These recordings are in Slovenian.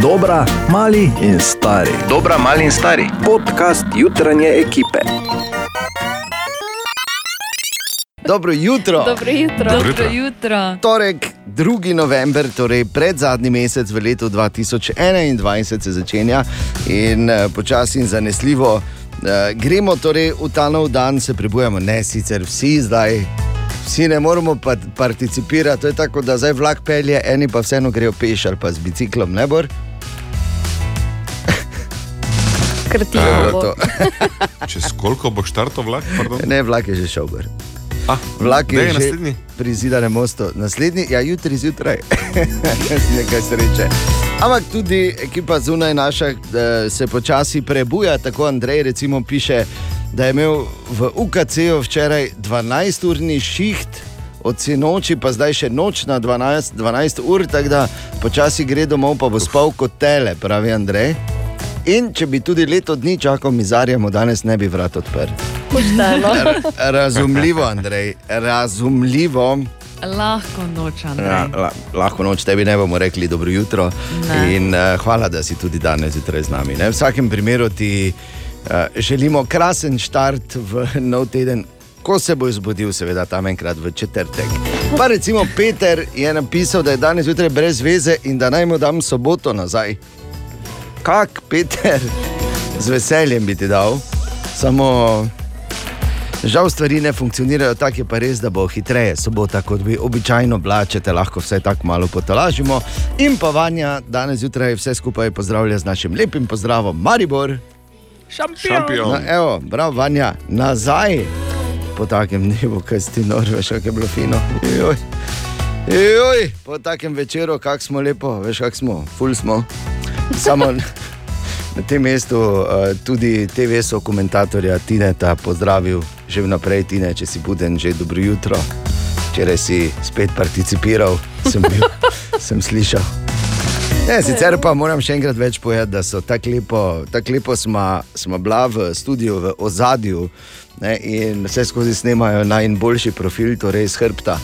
Dobra, mali in stari. Dobra, mali in stari. Podcast jutranje ekipe. Dobro jutro. Dobro jutro. Dobro jutro. Torek, 2. november, torej pred zadnji mesec v letu 2021 se začenja in uh, počasi in zanesljivo uh, gremo torej v ta nov dan, se prebujamo, ne sicer vsi zdaj. Vsi ne moramo pa participirati, to je tako, da zdaj vlak pelje, eni pa vseeno grejo peš ali pa z biciklom, ne bor. Bo. to. Čez koliko bo štartov vlak? pardon? Ne, vlak je že šel gor. Ah, Vlak je že naslednji. pri zidanem mostu, naslednji, ja, jutri zjutraj, nekaj sreče. Ampak tudi ekipa zunaj naša eh, se počasi prebuja, tako Andrej recimo piše, da je imel v UKC-ju včeraj 12-urni šiht. Od sinoči pa zdaj še noč na 12, 12 ur, tako da počasi gre domov, pa bo spal kot tele, pravi Andrej. In če bi tudi leto dni čakal mizarje, mu danes ne bi vrat odprl. Pošteno. Razumljivo, Andrej, razumljivo. Lahko noč, Ja, la, lahko noč tebi ne bomo rekli dobro jutro. Ne. In, uh, hvala, da si tudi danes zjutraj z nami. Ne? V vsakem primeru ti uh, želimo krasen start v nov teden. Ko se bo zbudil, seveda tam enkrat v četrtek. Pa recimo Peter je napisal, da je danes zjutraj brez veze in da naj mu dam soboto nazaj. Kak, Peter, z veseljem bi ti dal, samo Žal stvari ne funkcionirajo tako, je pa res, da bo hitreje sobota, kot bi običajno bila, če te lahko vse tako malo potolažimo. In pa Vanja, danes zjutraj vse skupaj pozdravlja z našim lepim pozdravom, Maribor. Šampion. No, evo, bravo, Vanja, nazaj po takem dnevu, kaj si ti norveš, kako je bilo fino. Joj. Joj, po takem večeru, kako smo lepo, veš, kako smo, ful smo. Samo na tem mestu uh, tudi TV so komentatorja Tineta pozdravil že vnaprej, Tine, če si buden, že dobro jutro. Včeraj si spet participiral, sem, bil, sem slišal. Ne, sicer pa moram še enkrat več povedati, da so tako lepo, tako lepo smo, smo bila v studiu, v ozadju ne, in vse skozi snemajo najboljši profil, torej iz hrbta.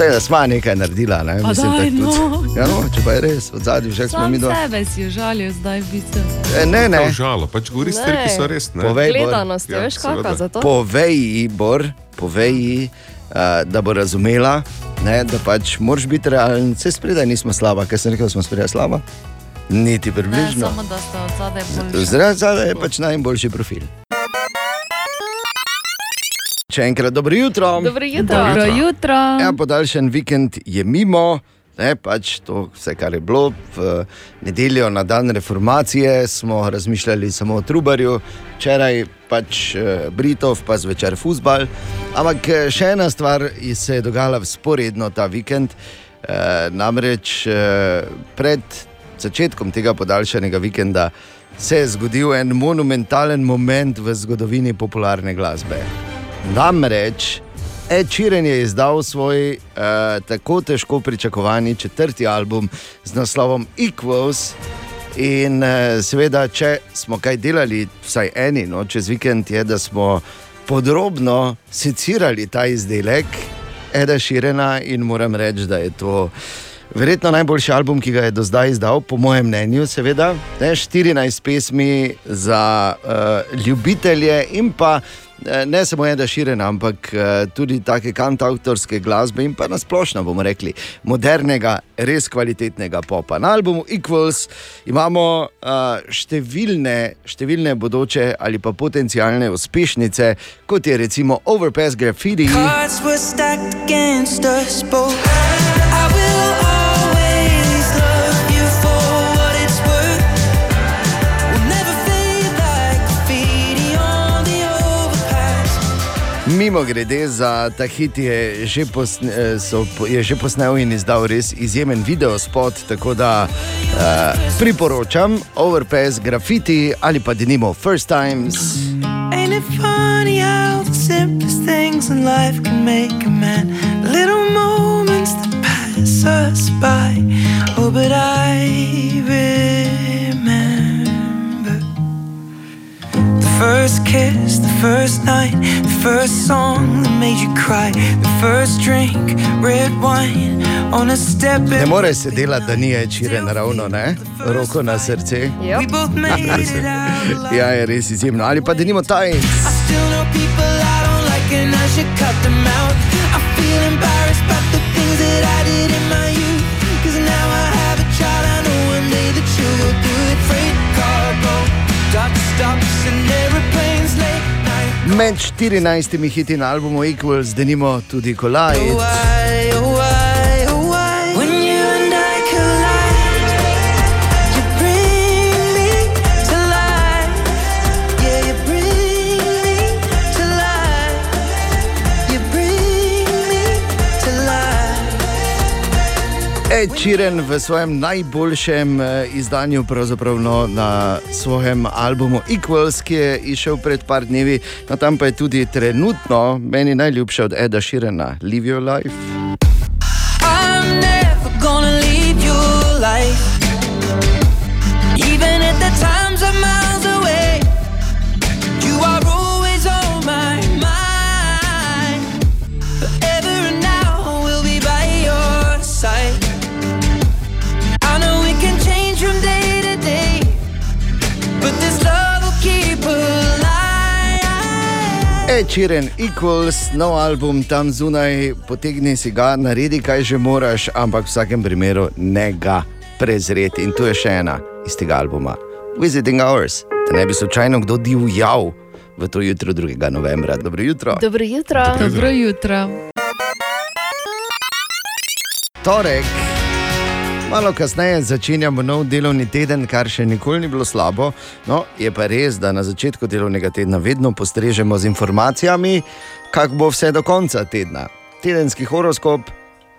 Tako da smo nekaj naredila, ne, mislim, daj, tako no. Ja, no, če pa je res, od zadnjih že smo Sam mi do. sebe si užalil zdaj v bistvu. E, Ne, ne, Ne. Žalo, pač govori stvari, ki so res. Ne? povej, Bor, Gledanost, Ja, veš kakšna seveda. za to? povej ji, Bor, povej ji, uh, da bo razumela, ne, da pač moraš biti realen. Vse spredaj nismo slaba, ker sem rekel, da smo spredaj slaba. Niti Ne, približno. samo da ste od zadaj boljši. Zdaj je pač najboljši profil. Še enkrat dobro jutro. Dobro jutro. Dobro jutro. jutro. Ja, podaljšan vikend je mimo. Ne, pač to, vse, kar je bilo v nedeljo na dan reformacije, smo razmišljali samo o Trubarju, včeraj pač eh, Britov, pa zvečer futbal. Ampak eh, še ena stvar se je dogajala sporedno ta vikend. Eh, namreč eh, pred začetkom tega podaljšanega vikenda se je zgodil en monumentalen moment v zgodovini popularne glasbe. Namreč Ed Sheeran je izdal svoj uh, tako težko pričakovani četrti album z naslovom Equals. In uh, seveda, če smo kaj delali, vsaj eni, no, čez vikend je, da smo podrobno secirali ta izdelek Eda Sheerana in moram reči, da je to. Verjetno najboljši album, ki ga je do zdaj izdal, po mojem mnenju, seveda, ne, 14 pesmi za uh, ljubitelje in pa eh, ne samo Eda Širena, ampak uh, tudi take kantautorske glasbe in pa nasplošno bomo rekli modernega, res kvalitetnega popa. Na albumu Equals imamo uh, številne, številne bodoče ali pa potencijalne uspešnice, kot je recimo Overpass Graffiti. Cards were stacked against us both. I will Mimo grede za ta hit je že, posne, eh, so, je že posnel in izdal res izjemen video spot, tako da uh, priporočam Overpass Graffiti ali pa Denimo First Times. Ain't it funny how the simplest things in life can make a man? Little moments that pass us by. Oh, but I remember first kiss, the first night, the first song that made you cry, the first drink, red wine on a step. Ne more se delati, da ni čire naravno, ne? Roko na srce. Ja, je res izjemno. Ali pa da nimo taj. Like and I should cut them out. I feel embarrassed about the things that I did in my Med 14 hiti na albumu Equals, da nimo tudi Collide. Ed Sheeran v svojem najboljšem eh, izdanju, pravzaprav no, na svojem albumu Equals, ki je išel pred par dnevi, no, tam pa je tudi trenutno meni najljubša od Eda Sheerana, Live Your Life. Sheeran Equals, nov album tam zunaj, potegni si ga, naredi kaj že moraš, ampak v vsakem primeru ne ga prezreti. In tu je še ena iz tega albuma, Visiting Hours, da ne bi slučajno kdo divjal v to jutro 2. novembra. Dobro jutro. Dobro jutro. Dobro jutro. Torek. Malo kasneje začenjamo nov delovni teden, kar še nikoli ni bilo slabo. No, je pa res, da na začetku delovnega tedna vedno postrežemo z informacijami, kako bo vse do konca tedna. Tedenski horoskop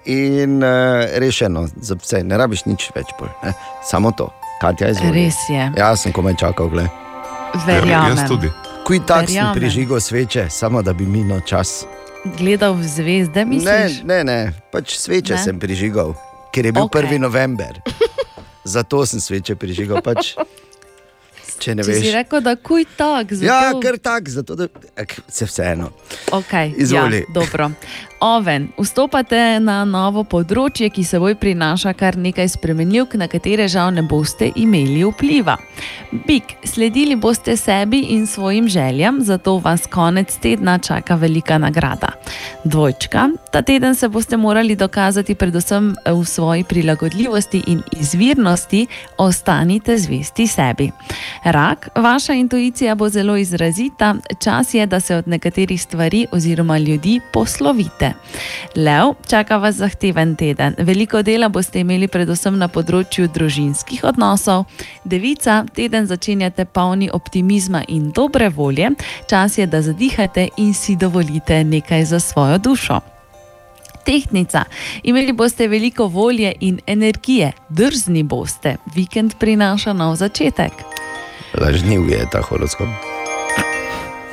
in uh, rešeno, za vse, ne rabiš nič več, bolj, ne? samo to. Katja, izvoli. Res je. Jaz sem komaj čakal, gled. Verjamem. Jaz tudi. Kuj tak sem Verjamem. prižigal sveče, samo da bi minil čas. Gledal v zvezde, Ne, misliš? ne, ne, pač sveče Ne? sem prižigal, ker je bil okay. 1. november. Zato sem sveče prižigal. Pač, če ne Če si veš. rekel, da kuj tak, zato... Ja, ker tak, zato da ek, se vseeno. Okay, Izvoli. Ja, dobro. Oven, vstopate na novo področje, ki seboj prinaša kar nekaj spremenljivk, na katere žal ne boste imeli vpliva. Bik, sledili boste sebi in svojim željam, zato vas konec tedna čaka velika nagrada. Dvojčka, ta teden se boste morali dokazati predvsem v svoji prilagodljivosti in izvirnosti, ostanite zvesti sebi. Rak, vaša intuicija bo zelo izrazita, čas je, da se od nekaterih stvari oziroma ljudi poslovite. Lev, čaka vas zahteven teden. Veliko dela boste imeli predvsem na področju družinskih odnosov. Devica, teden začenjate polni optimizma in dobre volje, čas je, da zadihate in si dovolite nekaj za svojo dušo. Tehnica. Imeli boste veliko volje in energije, drzni boste. Vikend prinaša nov začetek. Lažniv je ta horoskop.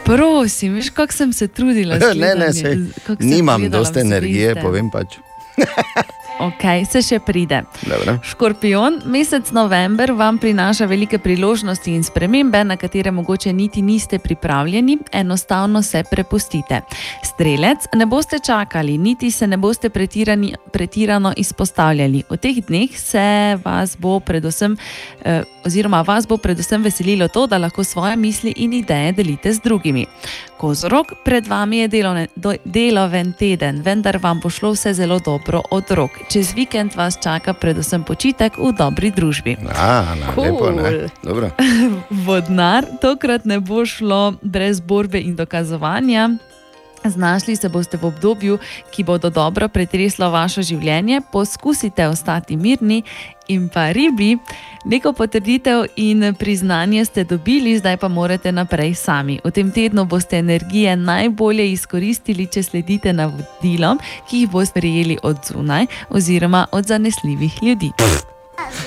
Prosim, veš, kako sem se trudila. s Ne, ne, sem nimam dosti energije, povem pač. Ok, se še pride. Dobro. Škorpion, mesec november vam prinaša velike priložnosti in spremembe, na katere mogoče niti niste pripravljeni, enostavno se prepustite. Strelec, ne boste čakali, niti se ne boste pretirani, pretirano izpostavljali. V teh dneh se vas bo predvsem, eh, oziroma vas bo predvsem veselilo to, da lahko svoje misli in ideje delite z drugimi. Kozorog, pred vami je delovne, do, deloven teden, vendar vam bo šlo vse zelo dobro od rok. Čez vikend vas čaka predvsem počitek v dobri družbi. A, na, cool. lepo, ne. Dobro. Vodnar, tokrat ne bo šlo brez borbe in dokazovanja. Znašli se boste v obdobju, ki bodo dobro pretreslo vaše življenje, poskusite ostati mirni in pa ribi. Neko potrditev in priznanje ste dobili, zdaj pa morate naprej sami. V tem tednu boste energije najbolje izkoristili, če sledite navodilom, ki jih boste prijeli od zunaj oziroma od zanesljivih ljudi.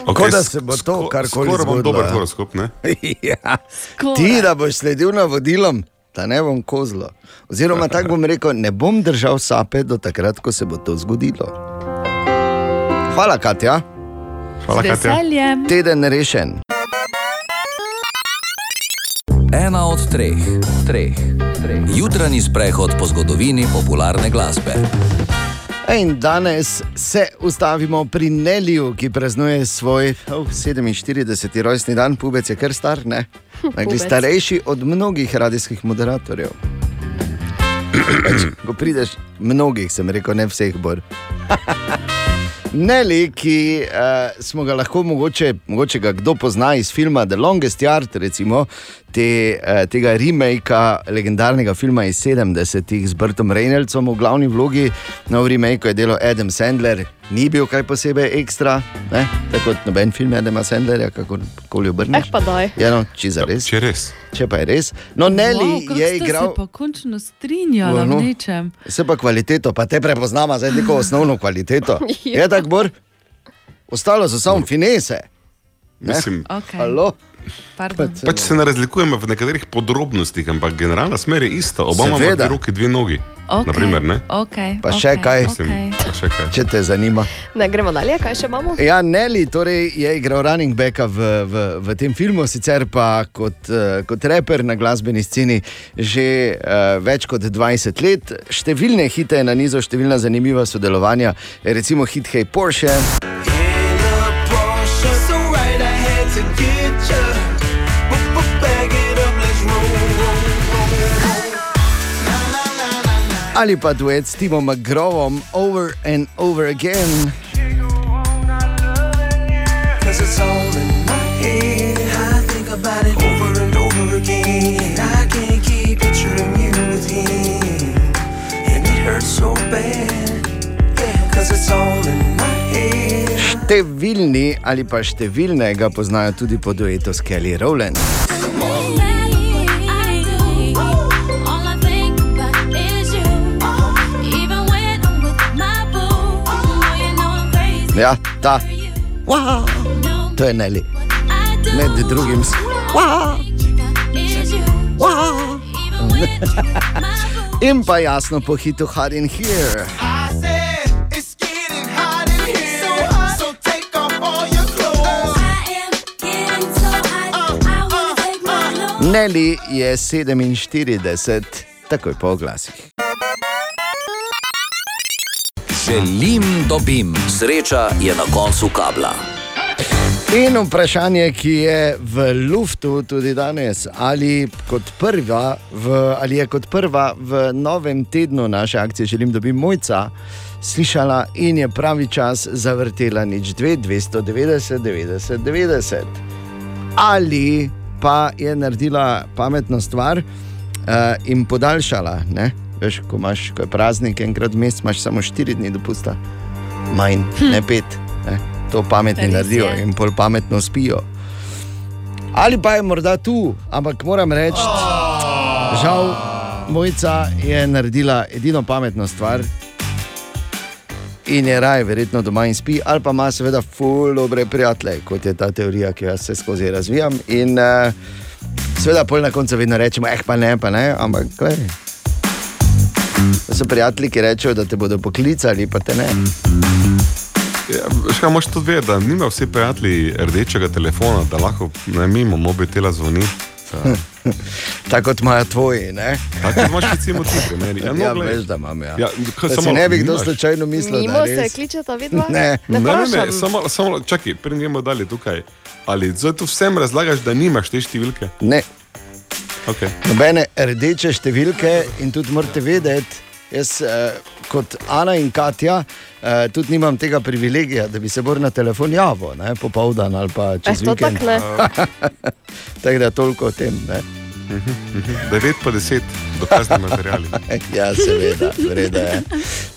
Kot da se bo to karkoli Skoraj bom zgodilo, dober ja. horoskop, ne? ja. Skoraj. Ti, da boš sledil navodilom, da ne bom kozlo. Oziroma, tako bom rekel, ne bom držal sape do takrat, ko se bo to zgodilo. Hvala, Katja. Hvala, veseljem. Teden rešen. ena od treh, treh, treh. Jutranji sprehod po zgodovini popularne glasbe. In danes se ustavimo pri Neliju, ki praznuje svoj oh, 47. rojstni dan, pubec je kar star, ne? Pubec. starejši od mnogih radijskih moderatorjev. Pač, Ko prideš, mnogih sem rekel, ne vseh bor. Neli, ki uh, smo ga lahko, mogoče, mogoče ga kdo pozna iz filma The Longest Yard, recimo te, uh, tega remaka legendarnega filma iz 70-ih z Bertom Reynoldsom v glavni vlogi. Nov remake je delal Adam Sandler, ni bil kaj posebej ekstra, ne? tako kot noben film Adama Sandlerja, kako koli obrneš. Eh, pa daj. Ja, no, če za res. Če res. Če pa je res. No, Neli Wow, je igral. se pa končno strinjala No, no. v nečem. Se pa kvaliteto, pa te prepoznamo, zdaj neko osnovno kvaliteto. Ja. Je tako, bor? Ostalo so samo finese. Ne? Mislim, Okay. Halo? Pardon. pač se ne razlikujemo v nekaterih podrobnostih, ampak generalna smer je ista. Oba imamo Seveda. dve roki, dve nogi. Okay. Naprimer, ne? Okay. Pa še okay. kaj? Mislim, Okay. pa še kaj. Če te zanima. Ne, gremo dalje, kaj še imamo? Ja, Nelly torej je igral running backa v, v, v tem filmu, sicer pa kot, uh, kot reper na glasbeni sceni že uh, več kot 20 let. Številne hite je na nizu, številna zanimiva sodelovanja, recimo hit Hey Porsche. So Ali pa duet s Timom McGrovom Over and Over Again. Cause it's all in my head. I think about it over and over again. I can't keep picturing you with him. And it hurts so bad. Yeah, cause it's all in my head. Številni ali pa številne ga poznajo tudi po duetu s Kelly Rowland. Ja, ta, wow, to je Nelly. Med drugim wow, wow. In pa jasno po hitu Hard in Here. I said it's getting hot in here. So take off all your clothes. Nelly je 47, takoj po oglasih. Želim, dobim. Sreča je na koncu kabla. In vprašanje, ki je v luftu tudi danes, ali, kot prva v, ali je kot prva v novem tednu naše akcije Želim, da bi mojca slišala in je pravi čas zavrtela nič 2, 290, 90, 90. Ali pa je naredila pametno stvar uh, in podaljšala. Ne? Veš, ko imaš ko praznik, enkrat vmes imaš samo 4 dni dopusta, manj, hm. ne 5. Ne? To pametni Res naredijo je. in pol pametno spijo. Ali pa je morda tu, ampak moram reči, žal, mojca je naredila edino pametno stvar. In je raje, verjetno doma in spi, ali pa ima seveda ful dobre prijatelje, kot je ta teorija, ki jo se skozi razvijam. In uh, seveda, pol na koncu vedno rečemo, eh, pa ne, pa ne, ampak kaj. To so prijatelji, ki rečejo, da te bodo poklicali, pa te ne. Ja, kaj, moš tudi vedeti, da nima vsi prijatelji rdečega telefona, da lahko ne mimo mobitela zvoni. Tako kot imajo tvoji. Ne? Tako imaš recimo ti primeri. Ja, no, Ja, veš, da imam. Ja. Ja, kaj, Da si samo ne bi kdo slučajno mislil, Mimo da se kličeta vidva? Ne. ne, Ne, ne, ne, samo, samo čakaj, preden gremo dalje tukaj. Ali zdaj tu vsem razlagaš, da nimaš te številke? Ne, Okay. nobene rdeče številke in tudi morate vedeti, jaz eh, kot Ana in Katja eh, tudi nimam tega privilegija, da bi se bolj na telefon javil, ne, popoldan ali pa Eh, čez to vikend. tako ne. Tako da toliko o tem. Ne. 9 pa 10 dokazni materiali. Ja, seveda, vreda je.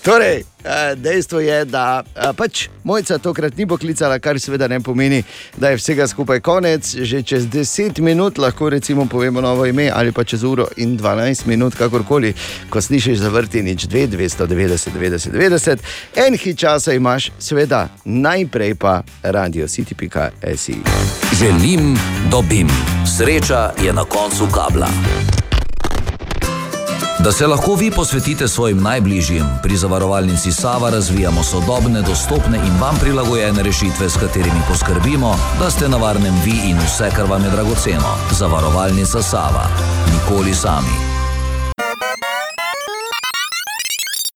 Torej, eh, dejstvo je, da eh, pač mojca tokrat ni poklicala, kar seveda ne pomeni, da je vsega skupaj konec. Že čez 10 minut lahko recimo povemo novo ime, ali pa čez uro in 12 minut, kakorkoli, ko slišiš zavrti nič 2, 290, 90, 90. En hit časa imaš, seveda, najprej pa radio city.si. Želim, dobim. Sreča je na koncu kabla. Da se lahko vi posvetite svojim najbližjim, pri zavarovalnici Sava razvijamo sodobne, dostopne in vam prilagojene rešitve, s katerimi poskrbimo, da ste na varnem vi in vse, kar vam je dragoceno. Zavarovalnica Sava. Nikoli sami.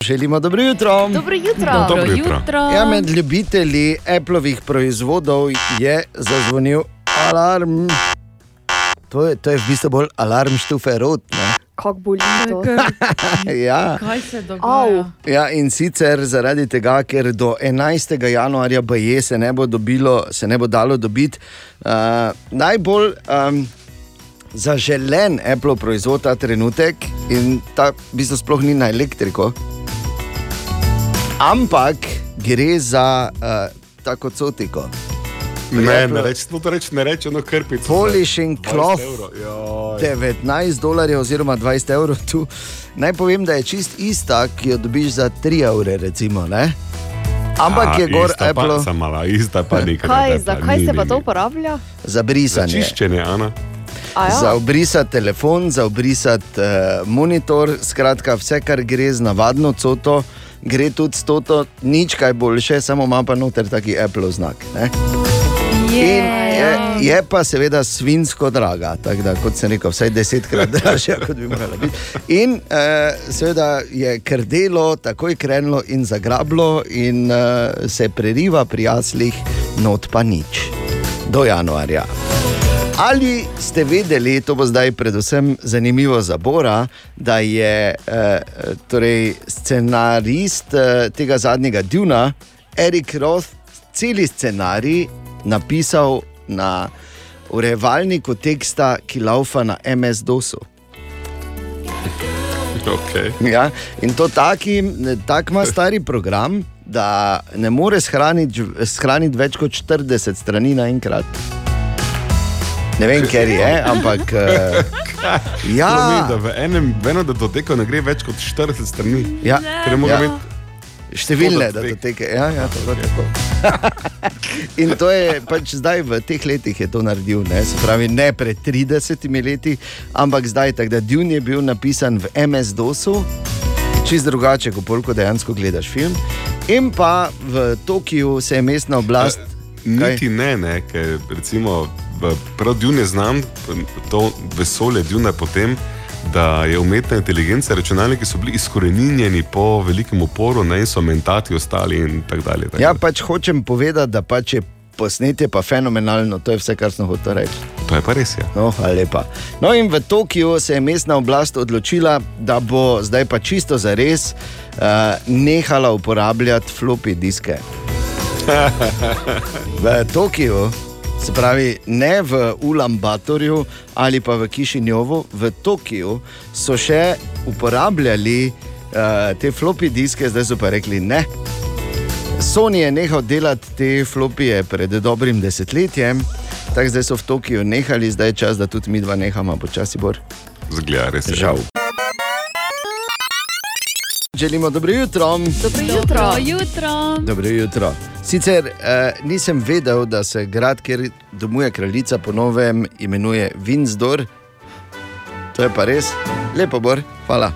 Želimo dobro jutro. Dobro jutro. Dobro Dobro jutro. jutro. Ja, med ljubitelji Appleovih proizvodov je zazvonil alarm. To je, to je v bistvu bolj alarm štufe rot. Ne? Kako boli to? Ja. Kaj se dogaja? Ja, in sicer zaradi tega, ker do 11. januarja BJ se ne bo, dobilo, se ne bo dalo dobiti uh, najbolj um, zaželen Apple proizvod ta trenutek, in ta v bistvu sploh ni na elektriko, ampak gre za uh, tako cotiko. Ne, ne reči, no to reči, ne reči, ono krpico. za Polishing 20 cloth. evrov. Joj. 19 dolarjev oziroma 20 evrov tu. Naj povem, da je čist ista, ki jo dobiš za 3 evre. Recimo, ne? Ampak A, je gor ista Apple Pa, sama, ista pa nekaj. Kaj, zakaj ni, se pa to uporablja? za Za brisanje. čiščenje, Ana. A Za Ja. obrisati telefon, za obrisati uh, monitor, skratka, vse, kar gre z navadno coto, gre tudi s toto, nič kaj boljše, samo ima pa noter taki Apple znak. Ne? In je, je pa seveda svinsko draga, tako da, kot sem rekel, vsaj desetkrat dražja, kot bi morala biti. In eh, seveda je krdelo takoj krenilo in zagrablo, in eh, se preriva pri jaslih, not pa nič. Do januarja. Ali ste vedeli, to bo zdaj predvsem zanimivo za Bora, da je eh, torej scenarist eh, tega zadnjega Duna, Erik Roth, celi scenarij napisal na urevalniku teksta, ki laufa na MS-DOS-u. Okay. Ja, in to taki, tak ima stari program, da ne more shraniti, shraniti več kot 40 strani naenkrat. Ne vem, ker je, ampak. Uh, ja, Pomeni, da v enem, v enem datoteku ne gre več kot 40 strani. ja, Ker ne more ja. imeti Številne datoteke. Ja, ja, tako, tako. In to je pač zdaj v teh letih je to naredil, ne, se pravi ne pred 30 leti, ampak zdaj, tako da Dune je bil napisan v MS-DOS-u, čist drugače, kot pol, ko dejansko gledaš film. In pa v Tokiu se je mestna oblast. Kaj? Niti ne, ne, ker recimo prav Dune znam, to vesolje Dune potem, da je umetna inteligenca, računalniki so bili izkoreninjeni po velikem uporu, ne in so mentati ostali in tako dalje. Tako Ja, pač hočem povedati, da pač je posnetje pa fenomenalno, to je vse, kar sem hotel reči. To je pa res. Ja. No, lepa. No, in v Tokiu se je mestna oblast odločila, da bo zdaj pa čisto za res uh, nehala uporabljati floppy diske. V Tokiu, se pravi ne v Ulambatorju ali pa v Kišinjovu, v Tokiu so še uporabljali uh, te floppy diske, zdaj so pa rekli ne. Sony je nehal delati te flopije pred dobrim desetletjem, tako zdaj so v Tokiu nehali, zdaj je čas, da tudi mi dva nehamo počasi bolj. Zgleda res. je. Žal. Želimo dobro jutro. Dobro jutro. Dobro jutro. Dobro jutro. Sicer eh, nisem vedel, da se grad, kjer domuje kraljica, po novem imenuje Windsor. To je pa res, lepo bor, hvala.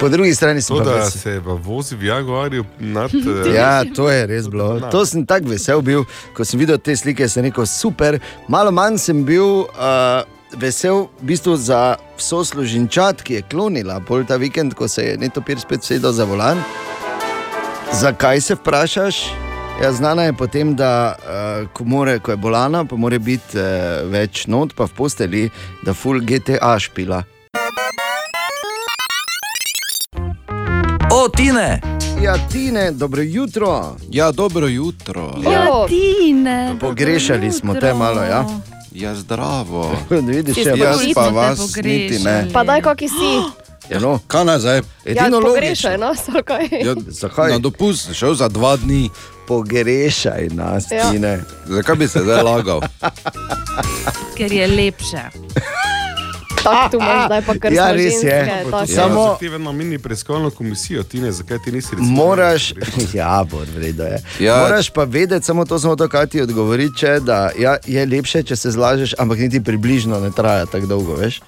Po drugi strani pa da ves- se v vozi v Jaguarju nad. eh, Ja, to je res bilo. To sem tako vesel bil, ko sem videl te slike, sem rekel super. Malo manj sem bil uh, vesel v bistvu za vso služinčat, ki je klonila pol ta vikend, ko se je netopir spet sedel za volan. Zakaj se vprašaš? Ja, znana je potem, da uh, ko, more, ko je bolana, pa mora biti uh, več not, pa v posteli, da full GTA špila. O, Tine! Ja, Tine, dobro jutro. Ja, dobro jutro. Ja, O, Tine. Pogrešali smo te malo, ja. Ja, zdravo. Vidiš, spet jaz pa vas pogrešali. niti ne. Pa daj, kaki si. Ja, no, Kaj naj zdaj? Ja, edino pogrešaj logično. nas, kaj. Ja, Zakaj? Na dopust, šel za dva dni. Pogrešaj nas, Ja. Tine. Zakaj bi se zdaj lagal? Ker je lepše. Tak tu imaš zdaj pa kar Ja, res je. ženske, tako. Samo- Samo ti vedno mini preiskovalno komisijo, ti ne, zakaj ti nisi recimo. Moraš, ja, bo vredno je. Ja. Moraš pa vedeti, samo to smo to, kaj ti odgovori, če, da ja, je lepše, če se zlažeš, ampak niti približno ne traja tako dolgo, veš.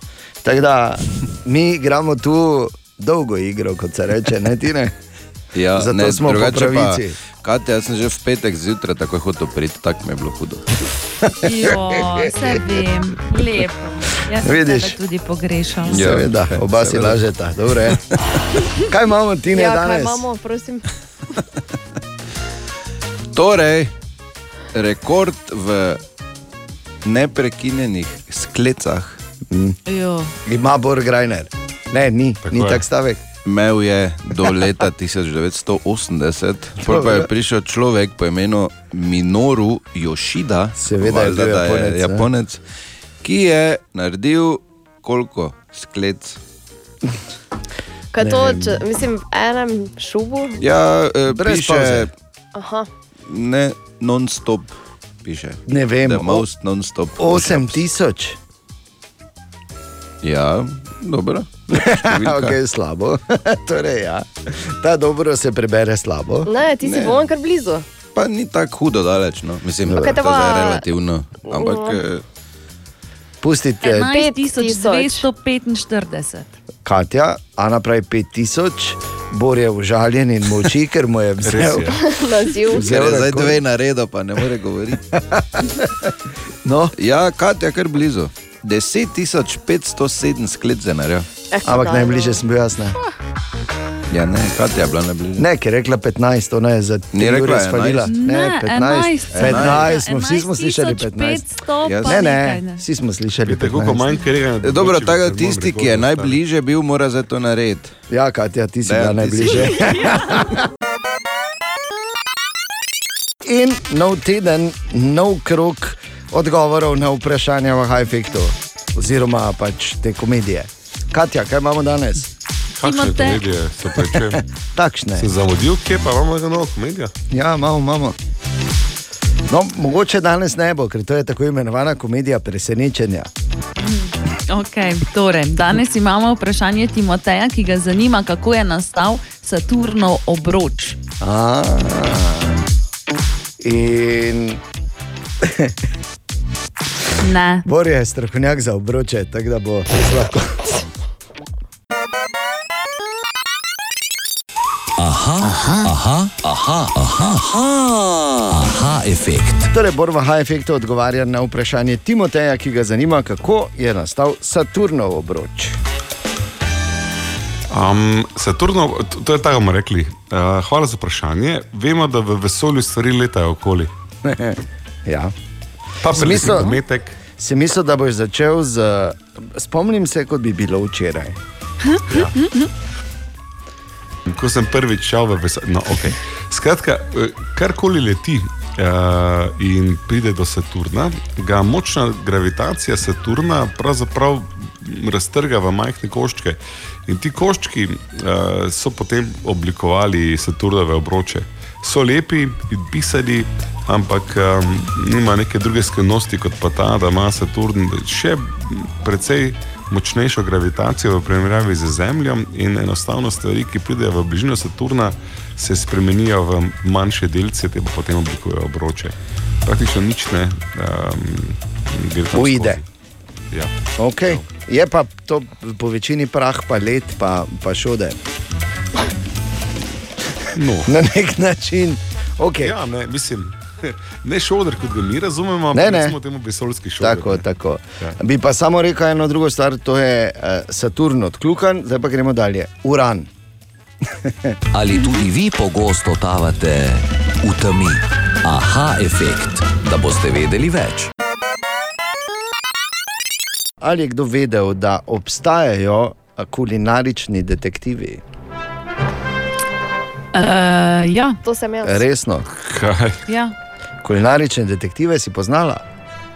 Tako da mi igramo tu dolgo igro, kot se reče, ne ti ne. Ja, Zato ne, smo drugače pravici. Pa, Katja, jaz sem že v petek zjutraj takoj hotel priti, tako mi je bilo hudo. Jo, vse vem, lepo. Jaz sem Vidiš? tudi pogrešal. Ja. Seveda, oba si lažeta, dobro je. Kaj imamo ti ne Ja, kaj danes? imamo, prosim. Torej, rekord v neprekinjenih sklecah Jo. Ima Bor Grajner. Ne, ni, Tako ni tak stavek. Imel je do leta 1980, potem pa je prišel človek po imenu Minoru Yoshida, Seveda je valjda, bil da Japonec, ne? Japonec, ki je naredil koliko sklec? Kaj Ne to, če, mislim, v enem šubu? Ja, eh, Brez. Aha. ne non-stop, piše. Ne vem, The most non-stop. 8 tisoč. Ja, dobro. Številka. ok, slabo. torej, ja. Ta dobro se prebere slabo. Ne, ti si bolj kar blizu. Pa ni tako hudo daleč, no. mislim, da je pa- relativno. Ampak eh, Pustite, 11245. Katja, Ana pravi 5000, Bor je užaljen in moči, ker mu je vzel. Naziv. Vzel je zdaj dve na redu, pa ne more govoriti. No, Ja, Katja, kar blizu. 10.507 sklec za narjo. Eh, ampak najbližje no. sem bil jaz. Ne, Ja, ne, Katja je bila najbližje. ne ker je rekla 15, ona je za Ni tri rekla ure spalila. 11. Ne, 15. 15, smo, vsi smo slišali 15. 15. Jaz- Ne, ne, vsi smo slišali Vidite, koliko 15. manj krega. E, Dobro, tako tisti, ki je najbližje bil, mora za to narediti. Ja, Katja, ti si Ne, bila najbližje. In nov teden, nov krok odgovorov na vprašanja v Hajfektu, oziroma pač te komedije. Katja, kaj imamo danes? Kakšne Timote. komedije se prečujem? Takšne. Sem zamudil, kje pa imamo eno novo komedijo? Ja, imamo, imamo. No, mogoče danes ne bo, ker to je tako imenovana komedija presenečenja. Okay, torej, danes imamo vprašanje Timoteja, ki ga zanima, kako je nastal Saturnov obroč. A, in Ne. Bor je strokovnjak za obroče, tako da bo lahko. Aha, aha, aha, aha, aha, efekt. Torej, Bor v Hajfektu odgovarja na vprašanje Timoteja, ki ga zanima, kako je nastal Saturnov obroč. Um, Saturnov, to- to je tako, bomo rekli. Uh, hvala za vprašanje. Vemo, da v vesolju stvari letajo okoli. ja. Pa Smisel- primisel metek. Si mislil, da boš začel z. Spomnim se, kot bi bilo včeraj. Ko sem prvič šel v vesolje. No, okay. Skratka, eh, karkoli leti uh, in pride do Saturna, ga močna gravitacija Saturna pravzaprav raztrga v majhne koščke. In ti koščki uh, so potem oblikovali Saturnove obroče. So lepi pisani, ampak um, nima neke druge skrivnosti kot pa ta, da ima Saturn še precej močnejšo gravitacijo v primerjavi z Zemljo in enostavno stvari, ki pridejo v bližino Saturna, se spremenijo v manjše delce, te pa potem oblikujejo obroče. Praktično nič ne um, gre tam Uide. skozi. Ja. Okay. Je pa to po večini prah, pa let, pa, pa šode. No. Na nek način. Okay. Ja, ne, mislim, ne šoder, kot ga mi razumemo, Ne, ampak ne. recimo temu vesoljski šoder. Tako, ne. tako. Ja. Bi pa samo rekel eno drugo stvar, to je uh, Saturn odkljukan, zdaj pa gremo dalje. Uran. Ali tudi vi pogosto totavate v temi? Aha, efekt, da boste vedeli več. Ali je kdo vedel, da obstajajo a, kulinarični detektivi? Uh, ja, To sem jaz. Resno, Kaj? ja, kulinarične detektive si poznala?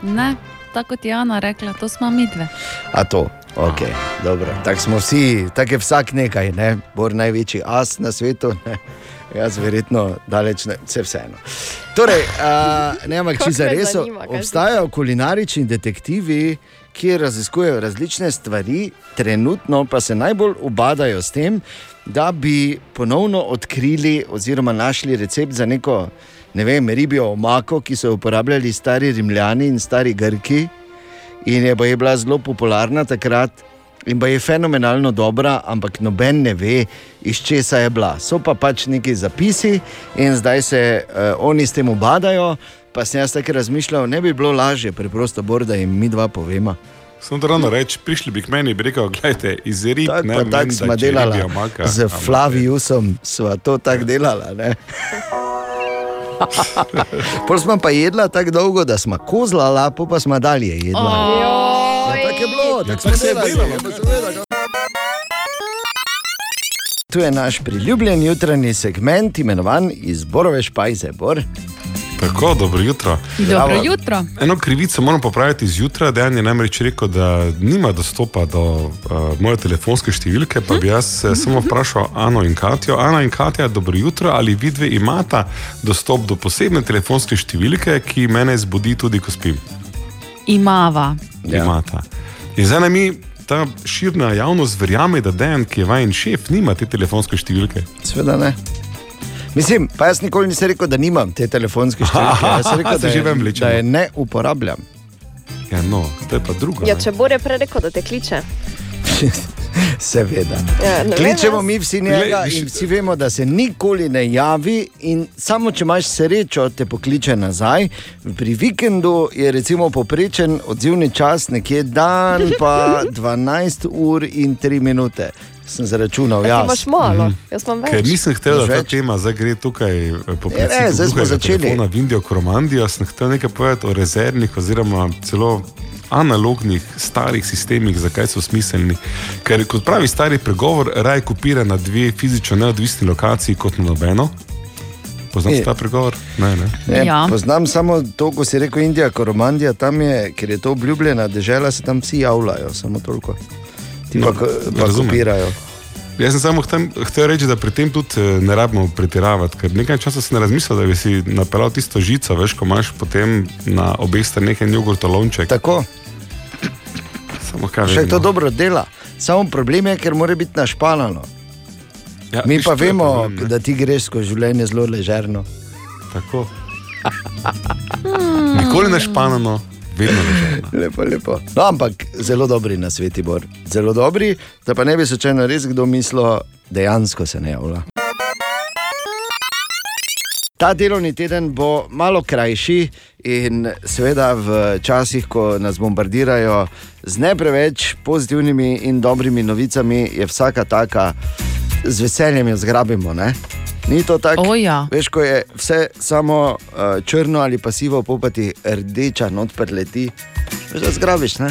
ne, tako kot je Ana rekla, to smo mi dve. A to, ok, dobro. Tako smo vsi, tako je vsak nekaj, ne? Bor največji as na svetu. Ne? Jaz verjetno daleč ne, vse vseeno. Torej, uh, ne, ampak če za res obstajajo kulinarični detektivi, ki raziskujejo različne stvari, trenutno pa se najbolj ubadajo s tem, da bi ponovno odkrili oziroma našli recept za neko, ne vem, ribjo omako, ki so jo uporabljali stari Rimljani in stari Grki. In je, je bila zelo popularna takrat. In je fenomenalno dobra, ampak noben ne ve, iz česa je bila. So pa pač neki zapisi in zdaj se uh, oni s tem ubadajo. Pa sem jaz tako razmišljal, ne bi bilo lažje, preprosto, bor, da jim mi dva povemo. Samo da ravno reči, prišli bi k meni in bi rekel, gledajte, iz rib, Tako ne, tako smo delali. omaka, Z ampak- Flaviusom smo to tako delali. ne. Pol smo pa jedla tako dolgo, da smo kozlala, pa pa smo dalje jedla. Ja, tako je bilo, tako smo tako se je delali. seveda, Tu je naš priljubljen jutranji segment, imenovan Izborove špajze. Bor. Tako, dobro jutro. Dobro jutro. Eno krivico moram popraviti zjutraj. Dejan je namreč rekel, da nima dostopa do uh, moje telefonske številke. Pa bi jaz eh, samo vprašal Ano in Katijo. Ana in Katja, dobro jutro. Ali vidve imata dostop do posebne telefonske številke, ki mene zbudi tudi, ko spim? Imava. Ja. Imata. In zdaj mi ta širna javnost verjame, da Dejan, ki je vajen šef, nima te telefonske številke. Sveda ne. Mislim, pa jaz nikoli nisem rekel, da nimam te telefonske številke. Jaz sem rekel, Se da je, da je ne uporabljam. Ja, no, to je pa drugo. Ja, ne. če bo prej rekel, da te kliče. Seveda. Ja, ne Kličemo jaz- mi vsi njega in vsi vemo, da se nikoli ne javi. In samo če imaš srečo, te pokliče nazaj. Pri vikendu je recimo poprečen odzivni čas nekje dan, pa 12 ur in 3 minute. Sem zaračunal, Ti jaz. imaš malo, jaz imam Ker več. nisem hotel, da ta tema zdaj gre tukaj eh, po Ja, ne, zdaj smo začeli. telefona v Indijo Kromandijo, sem hotel nekaj povedati o rezervnih oziroma celo analognih starih sistemih, zakaj so smiselni. Ker kot pravi stari pregovor, raj kopira na dve fizično neodvisni lokaciji kot na nobeno. Poznate Je. ta pregovor? Ne, ne. Ne, Ja. Poznam samo to, ko si rekel Indija, Koromandija, tam je, ker je to obljubljena država, se tam vsi javljajo, samo toliko. Ti No, pa, ko- pa kopirajo. Jaz sem samo hotel, reči, da pri tem tudi eh, ne rabimo pretiravati, ker nekaj časa sem razmislil, da bi si napeljal tisto žico, veš, ko imaš potem na obeh straneh en jogurtolonček. Tako, Samo kaj še vem, to dobro dela. Samo problem je, ker mora biti našpalano. Ja, Mi pa vemo, problem, ne. da ti greš skozi življenje zelo ležerno. Tako. Nikoli ne španano, vedno ležerno. Lepo, lepo. No, ampak zelo dobri na sveti bor. Zelo dobri, da pa ne bi slučajno res kdo mislil, dejansko se ne javlja. Ta delovni teden bo malo krajši in seveda v časih, ko nas bombardirajo z ne preveč pozitivnimi in dobrimi novicami, je vsaka taka z veseljem jo zgrabimo. Ne? Ni to tako? O, ja. Veš, ko je vse samo uh, črno ali pasivo, popati rdeča, not preleti, veš, da zgrabiš. Ne?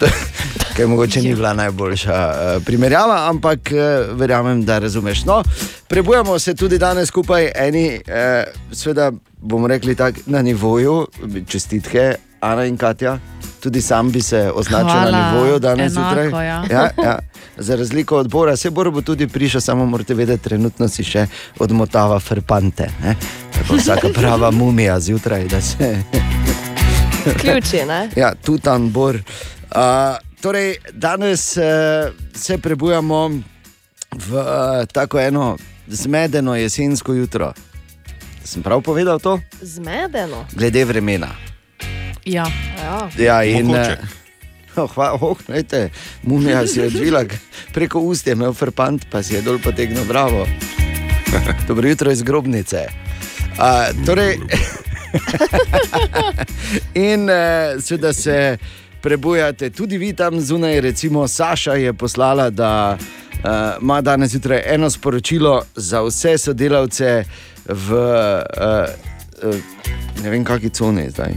Kaj mogoče ni bila najboljša uh, primerjava, ampak uh, verjamem, da razumeš. No, prebujamo se tudi danes skupaj, eni, uh, seveda bomo rekli tako na nivoju, čestitke, Ana in Katja. Tudi sam bi se označil Hvala, na nivoju danes zjutraj. ja. Ja, ja. Za razliko od Bora, se Bor bo tudi prišel, samo morate vedeti, trenutno si še odmotava frpante. Ne? Tako vsaka prava mumija zjutraj, da se. Ključi, ne? Ja, tu tam Bor. Uh, torej, danes uh, se prebujamo v uh, tako eno zmedeno jesensko jutro. Sem prav povedal to? Zmedeno. Glede vremena. Ja. Ja. Ja, in, eh, Oh, hva, oh, gledajte, mumija si je odvila, preko ust je imel frpant, pa si je dol potegnil bravo. Dobro jutro iz grobnice. A, torej, in uh, seveda se prebujate tudi vi tam zunaj, recimo Saša je poslala, da uh, ima danes zjutraj eno sporočilo za vse sodelavce v uh, uh, ne vem, kakšni coni zdaj.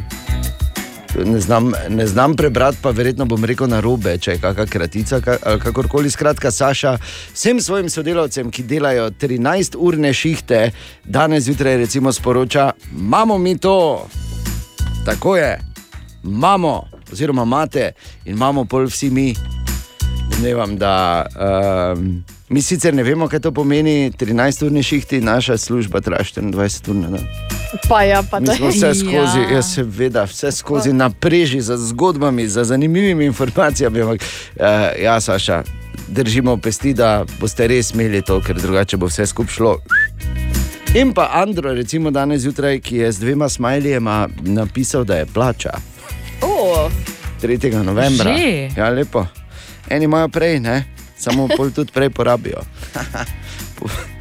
Ne znam, ne znam prebrati, pa verjetno bom rekel na robe, če je kakšna kratica ali kakorkoli. Skratka, Saša, vsem svojim sodelavcem, ki delajo 13-urne šihte, danes zjutraj recimo sporoča, imamo mi to. Tako je, imamo, oziroma imate in imamo pol vsi mi. Domnevam, da um, mi sicer ne vemo, kaj to pomeni, 13-urni šihti, naša služba traja 24 ur na dan. Pa ja, pa Mi smo vse skozi, Ja. ja. jaz seveda, vse skozi na preži za zgodbami, za zanimivimi informacijami. Ampak, uh, ja, Saša, držimo pesti, da boste res imeli to, ker drugače bo vse skupaj šlo. In pa Andro, recimo danes zjutraj, ki je z dvema smajlijema napisal, da je plača O, 3. novembra. Že? Ja, lepo. Eni imajo prej, ne? Samo pol tudi prej porabijo.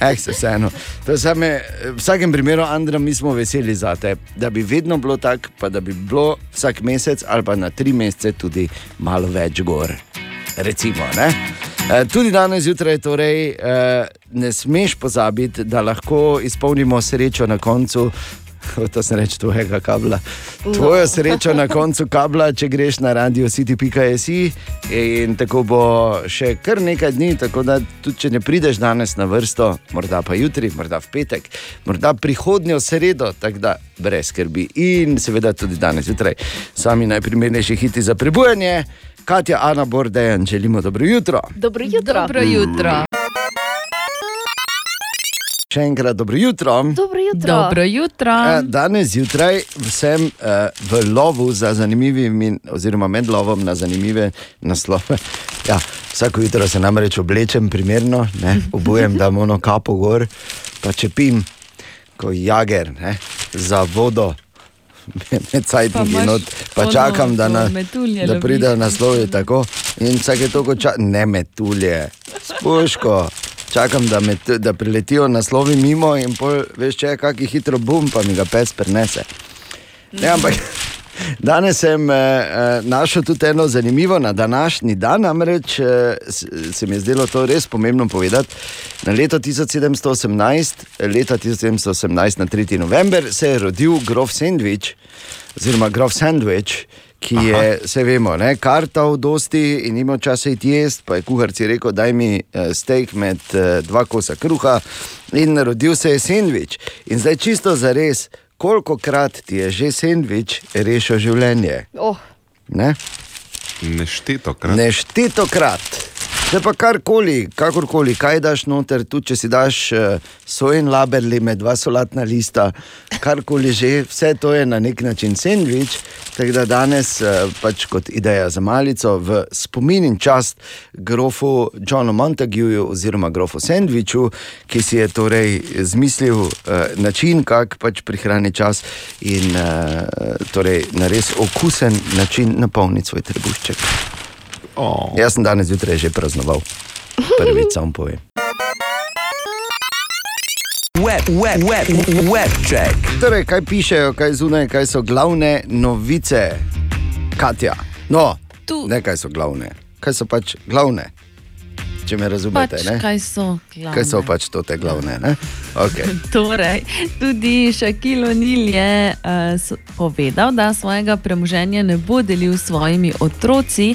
Eh, se vseeno. Je Same, v vsakem primeru, Andra, mi smo veseli za te, da bi vedno bilo tako, pa da bi bilo vsak mesec ali pa na tri mesece tudi malo več gor. Recimo, ne? E, Tudi danes zjutraj torej, e, ne smeš pozabiti, da lahko izpolnimo srečo na koncu. To se reče tvojega kabla. Tvojo srečo na koncu kabla, če greš na radio city.js in tako bo še kar nekaj dni, tako da tudi če ne prideš danes na vrsto, morda pa jutri, morda v petek, morda prihodnjo sredo, tako da brez skrbi. In seveda tudi danes zjutraj sami najprimernejši hiti za prebujanje. Katja, Ana, Bordejan, želimo dobro jutro. dobro jutro. Dobro jutro. Še enkrat dobro jutro. Dobro jutro. Dobro jutro. Eh, Danes zjutraj sem uh, v lovu za zanimivimi, oziroma med lovom na zanimive naslove. Ja, vsako jutro se namreč oblečem primerno, ne, obujem, da mono kapo gor, pa čepim, kot jager, ne, za vodo. Med cajtniki imaš not, pa ono, čakam, da, na, ko da loviš. pridejo naslovi tako. In vsake toliko časa, ne metulje, spuško. Čakam, da, me, da priletijo naslovi mimo in pol, veš, če je kakšen hitro bum, pa mi ga pes prenese. Ne, ampak danes sem eh, eh, našel tudi eno zanimivo na današnji dan, namreč eh, se mi je zdelo to res pomembno povedati. Na leto 1718, leta 1718, na 3. november, se je rodil grof Sandwich, oziroma grof Sandwich. Ki je, vse vemo, ne, kartal dosti in imel čas iti jesti, pa je kuharci rekel, daj mi eh, steak med eh, dva kosa kruha in rodil se je sendvič. In zdaj čisto za res, koliko krat ti je že sendvič rešil življenje? Oh, Ne? Nešteto krat. Zdaj pa karkoli, kakorkoli, kaj daš noter, tudi če si daš uh, sojen laberli med dva solatna lista, karkoli že, vse to je na nek način sendvič. Tako da danes, uh, pač kot ideja za malico, v spomin in čast grofu Johnu Montagueju oziroma grofu Sandviču, ki si je torej zmislil uh, način, kako pač prihrani čas in uh, torej na res okusen način napolniti svoj trebušček. Oh. Jaz sem danes zjutraj že praznoval, prvič sam povem. Web, web, web, web check. Torej, kaj pišejo, kaj zunaj, kaj so glavne novice, Katja? No, Tu. ne kaj so glavne, kaj so pač glavne, če me razumete. Pač, ne? kaj so glavne? kaj so pač to te glavne? ne? Okay. Torej, tudi Šakil O'Neill je uh, povedal, da svojega premoženja ne bo delil s svojimi otroci.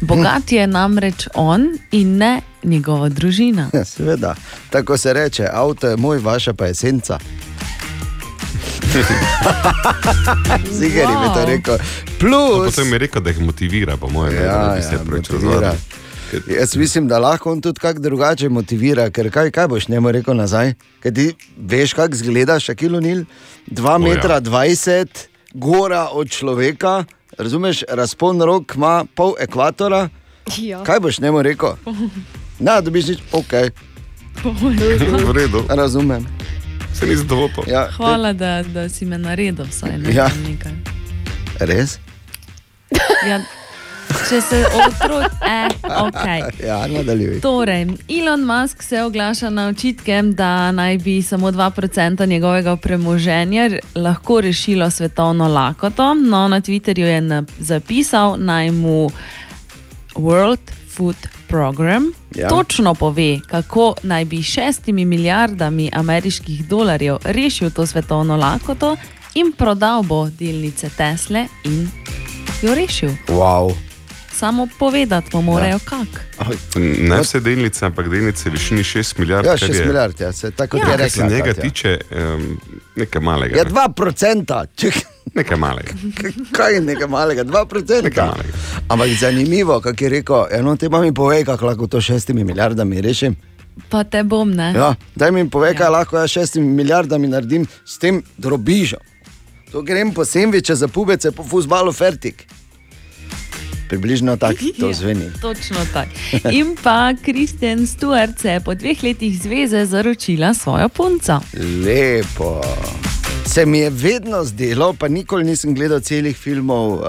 Bogat je namreč on in ne njegova družina. Ja, seveda, tako se reče, avto je moj, vaša pa je senca. Ziger wow. mi to rekel. No, Plus, potem je rekel, da jih motivira, po mojem, Ja, da bi se ja, motivira. Jaz mislim, da lahko on tudi kako drugače motivira, ker kaj, kaj boš njemu rekel nazaj? Ker ti veš, kako izgleda Šakil Nil, 2 metra 20, gora od človeka, razumeš, razpon rok ima pol ekvatora. ja. Kaj boš njemu rekel? Na, dobiš nič, ok, V redu, razumem. se ni zadovoljil. Ja, Hvala, da, da si me naredil vsaj na Ja. nekaj. Res? Ja, če se otrok, eh, ok. Ja, nadaljuj. Torej, Elon Musk se oglaša na očitke, da naj bi samo 2% njegovega premoženja lahko rešilo svetovno lakoto. No, na Twitterju je zapisal, naj mu World Food Program Ja. točno pove, kako naj bi s šestimi milijardami ameriških dolarjev rešil to svetovno lakoto in prodal bo delnice Tesle in jo rešil. Wow. Samo povedati mu morajo, ja. kak. Ne vse delnice, ampak delnice v višini 6 milijard. Ja, kar 6 je- milijard, ja, se tako Ja. ja, je Kar se rekla. njega Katja. tiče, um, nekaj malega. Ja, ne. 2%, čekaj. Nekaj malega. Kaj je nekaj malega, 2%. Nekaj malega. Ampak zanimivo, kako je rekel, eno te pa mi povej, kako lahko to šestimi milijardami rešim. Pa te bom, ne? Ja, daj mi povej, kaj lahko jaz s šestimi milijardami naredim s tem drobižem. To grem po sendviče za pubece, po fusbalu fertik. Približno tako to Ja, zveni. Točno tako. In pa Kristjan Stuart se je po dveh letih zveze zaročila svojo punco. Lepo. Se mi je vedno zdelo, pa nikoli nisem gledal celih filmov uh,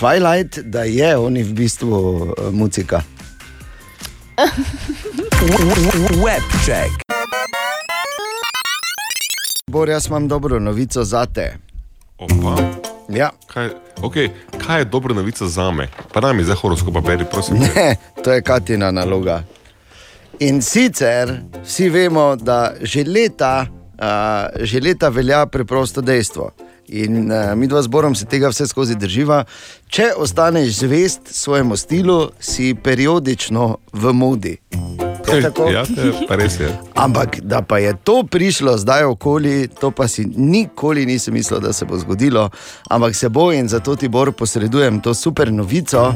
Twilight, da je on v bistvu uh, muzika. Webcheck. Bor, jaz imam dobro novico za te. Opa. Ja. Kaj, okay, kaj je dobra novica za me? Pa naj mi zdaj horoskopa beri, prosim. Ne, to je Katina naloga. In sicer vsi vemo, da že leta, uh, že leta velja preprosto dejstvo. In uh, mi dva zborom se tega vse skozi drživa. Če ostaneš zvest svojemu stilu, si periodično v modi. Je tako? Ja, pa res je. Ampak da pa je to prišlo zdaj okoli, to pa si nikoli nisem mislil, da se bo zgodilo, ampak se bo in zato ti bor posredujem to super novico.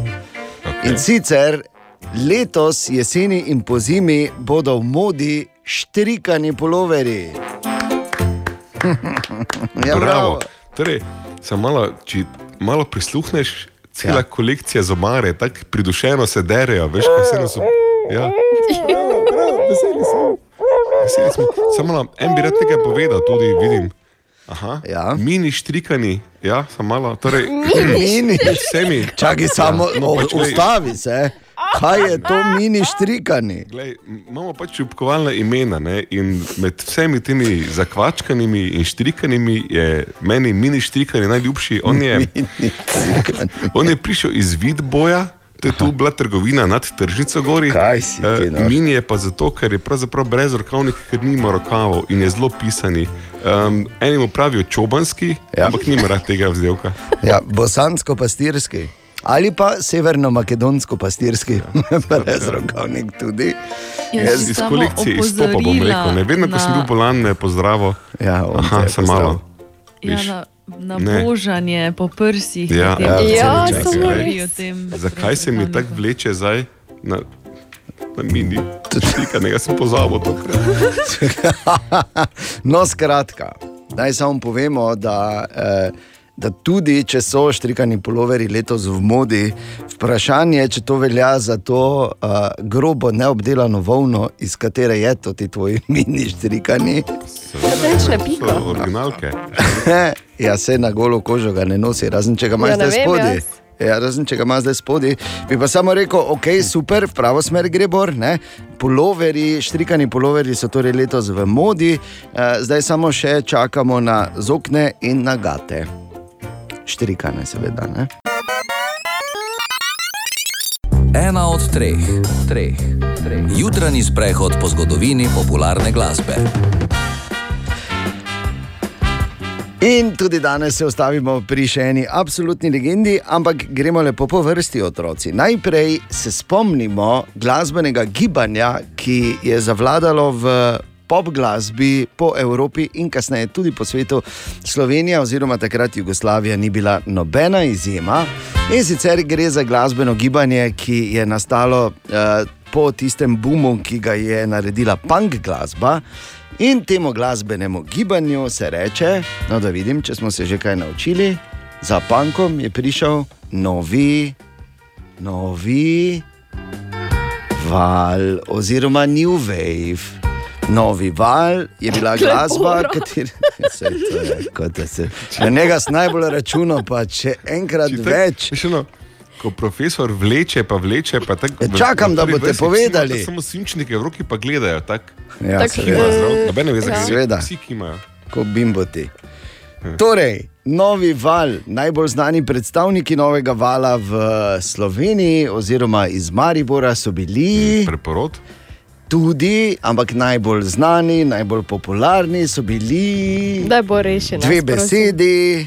Okay. In sicer letos jeseni in po zimi bodo v modi štrikani poloveri. ja, Bravo. Torej, samo malo, če malo prisluhneš, cela ja. kolekcija zomare, tako pridušeno se derejo, veš, kaj se nas. Ja. Veseli smo. Veseli smo. Samo malo, en bi rad nekaj povedal, tudi vidim. Aha, Ja. Mini štrikani, ja, samo malo. Torej, Mini. Vsemi. Čakaj, samo no, pač, ustavi se. Kaj je to mini štrikani? Glej, imamo pač ljubkovalna imena ne? in med vsemi temi zakvačkanimi in štrikanimi je meni mini štrikani najljubši. On je, on je prišel iz Vidboja. To je tu bila trgovina nad tržnico gori. Kaj si ti, no? Mini je pa zato, ker je pravzaprav brez rokavnik, ker nima rokavov in je zelo pisani. Um, eni mu pravijo čobanski, Ja. ja. ampak nima rad tega vzdelka. Ja, bosansko-pastirski. Ali pa severno-makedonsko-pastirski, brez rokavnik tudi. Jaz bi Iz kolekcije izstopa bom rekel. Ne, vedno, ko sem na- bil bolan, me je pozdravil. Ja, Aha, sem pozdravil. malo. Ja, Viš. na, na Ne. po prsih. Ja, potem ja, se Ja, včasih samo govori res. o tem Zakaj se mi tako vleče zdaj na, na mini? Štrikanega sem pozabil no, skratka, naj samo povemo, da, eh, da tudi če so štrikani poloveri letos v modi, vprašanje je, če to velja za to eh, grobo neobdelano volno, iz katere je to ti tvoji mini štrikani. Ne To pika. so originalke. ja, se na golo kožo ga ne nosi, razen če ga ima Ja, zdaj spodaj. Ja, razen če ga ima zdaj spodaj, bi pa samo rekel, ok, super, v pravo smer gre bor. Ne? Poloveri, štrikani poloveri so torej letos v modi, eh, zdaj samo še čakamo na zokne in na gate. Štrikane, seveda. Ne? Ena od treh, treh, treh. Jutranji sprehod po zgodovini popularne glasbe. In tudi danes se ostavimo pri še eni absolutni legendi, ampak gremo lepo po vrsti, otroci. Najprej se spomnimo glasbenega gibanja, ki je zavladalo v pop glasbi po Evropi in kasneje tudi po svetu. Slovenija oziroma takrat Jugoslavija ni bila nobena izjema. In sicer gre za glasbeno gibanje, ki je nastalo uh, po tistem boomu, ki ga je naredila punk glasba. In temu glasbenemu gibanju se reče, no, da vidim, če smo se že kaj naučili, za punkom je prišel novi, novi val, oziroma New Wave. Novi val je bila glasba, kateri se je, kot da se. Na njega sem najbolj računal, pa če enkrat Če tak- več. veš, ono, Ko profesor vleče, pa vleče. Pa tak, Ja, čakam, da boste povedali. Samo simčnike v roki pa gledajo. Tak, Ja, Tako seveda. je. Nobene veze, Ja. Seveda. Vsi, ki imajo. kot bimboti. Torej, novi val, najbolj znani predstavniki novega vala v Sloveniji, oziroma iz Maribora, so bili Preporod. Tudi, ampak najbolj znani, najbolj popularni so bili Daj bo rešeno. dve besedi.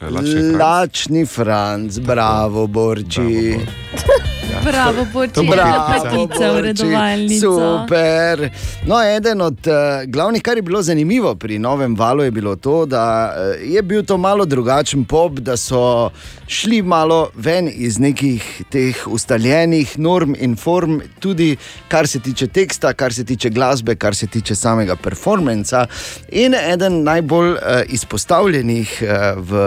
Eh, Lačni Franc. Lačni Franc, bravo, Borči. Bravo, Bravo, Borči, Bravo, lepotica v Borči, redovalnico. Super. No, eden od uh, glavnih, kar je bilo zanimivo pri novem valu, je bilo to, da uh, je bil to malo drugačen pop, da so šli malo ven iz nekih teh ustaljenih norm in form, tudi kar se tiče teksta, kar se tiče glasbe, kar se tiče samega performanca. In eden najbolj uh, izpostavljenih uh, v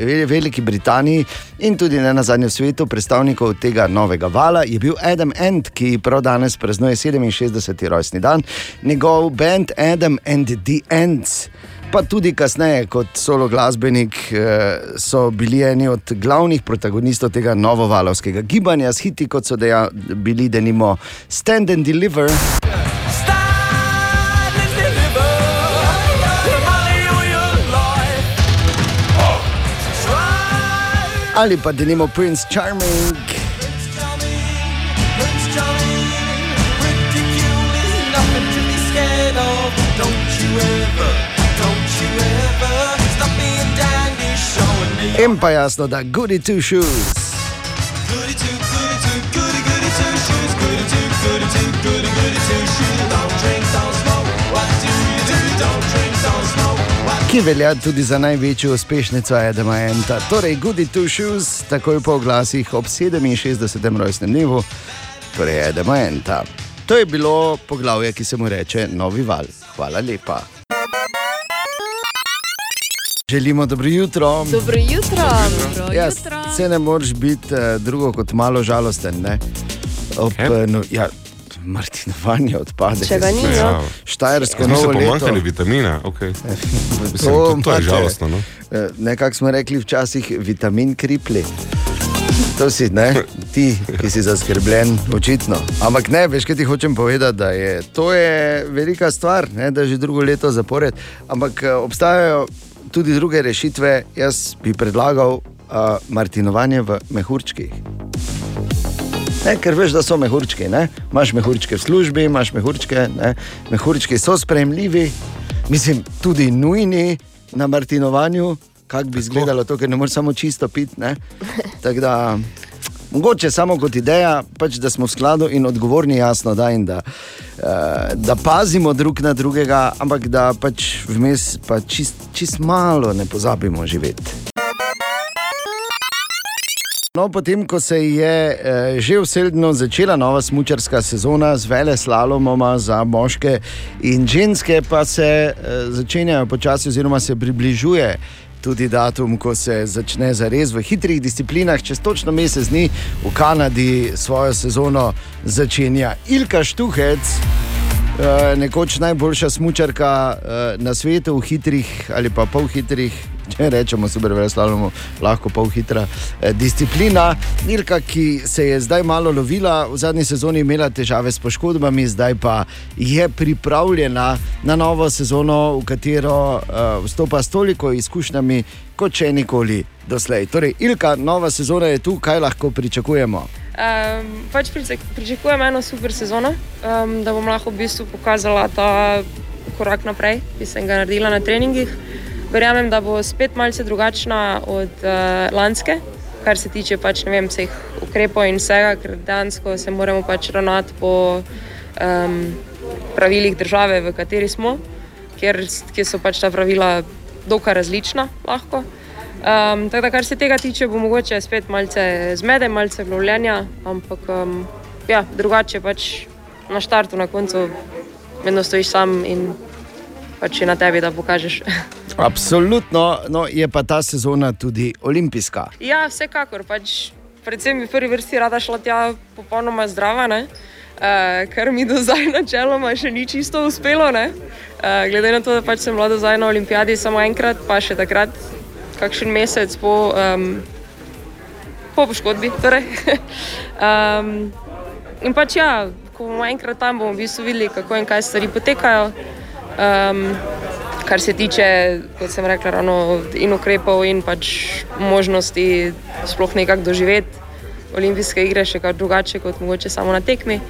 Ve- Veliki Britaniji in tudi ne na zadnjem svetu predstavnikov tega novega vala je bil Adam Ant, ki prav danes praznuje 67. rojstni dan. Njegov band Adam and the Ants. Pa tudi kasneje, kot solo glasbenik, eh, so bili eni od glavnih protagonistov tega novovalovskega gibanja, s hiti kot so deja, bili denimo Stand and Deliver. Ali pa denimo Prince Charming. In pa jasno, da Goody Two Shoes. Ki velja tudi za največjo uspešnico Edema Enta. Torej, Goody Two Shoes, takoj po oglasih ob 67. rojstnem dnevu, torej Edema Enta. To je bilo poglavje, ki se mu reče Novi val. Hvala lepa. Želimo dobro jutro. Dobro jutro. Dobro Ja, jutro. se ne moreš biti eh, drugo kot malo žalosten. Ne? Ob, Kaj? eh, no, ja, Martinovanje odpade. Če ga ni, no. Ja. Štajersko novo leto. pomankali vitamina, okay. Mislim, To to, to je žalostno. No? Eh, Nekako smo rekli včasih, vitamin kripli. To si ne, ti, ki si zaskrbljen, očitno. Ampak ne, veš, kaj ti hočem povedati, da je to je velika stvar, ne, da že drugo leto zapored. Ampak eh, obstajajo tudi druge rešitve. Jaz bi predlagal uh, martinovanje v mehurčkih. Ne, ker veš, da so mehurčki. Ne? Imaš mehurčke v službi, imaš mehurčke. Ne? Mehurčki so sprejemljivi, mislim, tudi nujni na martinovanju. Kako bi izgledalo to, ker ne moreš samo čisto piti. da, mogoče samo kot ideja, pač, da smo v skladu in odgovorni, jasno, da, in da, uh, da pazimo drug na drugega, ampak da pač vmes pa čist, čist malo ne pozabimo živeti. No, potem, ko se je eh, že vseldno začela nova smočarska sezona z vele slalomoma za moške in ženske, pa se eh, začenjajo počasi, oziroma se približuje tudi datum, ko se začne zares v hitrih disciplinah. Čez točno mesec dni v Kanadi svojo sezono začenja Ilka Štuhec. Eh, nekoč najboljša smočarka eh, na svetu v hitrih ali pa polhitrih, če rečemo super veslalomu, lahko polhitra eh, disciplina. Nilka, ki se je zdaj malo lovila, v zadnji sezoni imela težave s poškodbami, zdaj pa je pripravljena na novo sezono, v katero vstopa s toliko izkušnjami kot še nikoli doslej. Torej, Ilka, nova sezona je tu, kaj lahko pričakujemo? Um, pač pričak- pričakujem eno super sezono, um, da bom lahko v bistvu pokazala ta korak naprej, ki sem ga naredila na treningih. Verjamem, da bo spet malce drugačna od uh, lanske, kar se tiče pač, vem, vseh ukrepov in vsega, ker dejansko se moramo pač ravnati po um, pravilih države, v kateri smo, kjer, kjer so pač ta pravila dokaj različna lahko. Um, tako da, kar se tega tiče, bo mogoče spet malce zmede, malce lovljenja, ampak um, ja, drugače pač na štartu, na koncu, vedno stojiš sam in pač je na tebi, da pokažeš. Absolutno, no, je pa ta sezona tudi olimpijska. ja, vsekakor, pač, predvsem bi v prvi vrsti rada šla tja popolnoma zdrava, ne? Uh, kar mi do zdaj načeloma še ni čisto uspelo. ne. Uh, glede na to, da pač sem bila do zdaj na olimpijadi samo enkrat, pa še takrat, kakšen mesec po, um, po poškodbi. Torej. um, in pač ja, ko bomo enkrat tam, bomo v bistvu videli, kako in kaj stvari potekajo. Um, kar se tiče, kot sem rekla, ravno in ukrepov, in pač možnosti sploh nekako doživeti olimpijske igre, še kaj drugače kot mogoče samo na tekmi.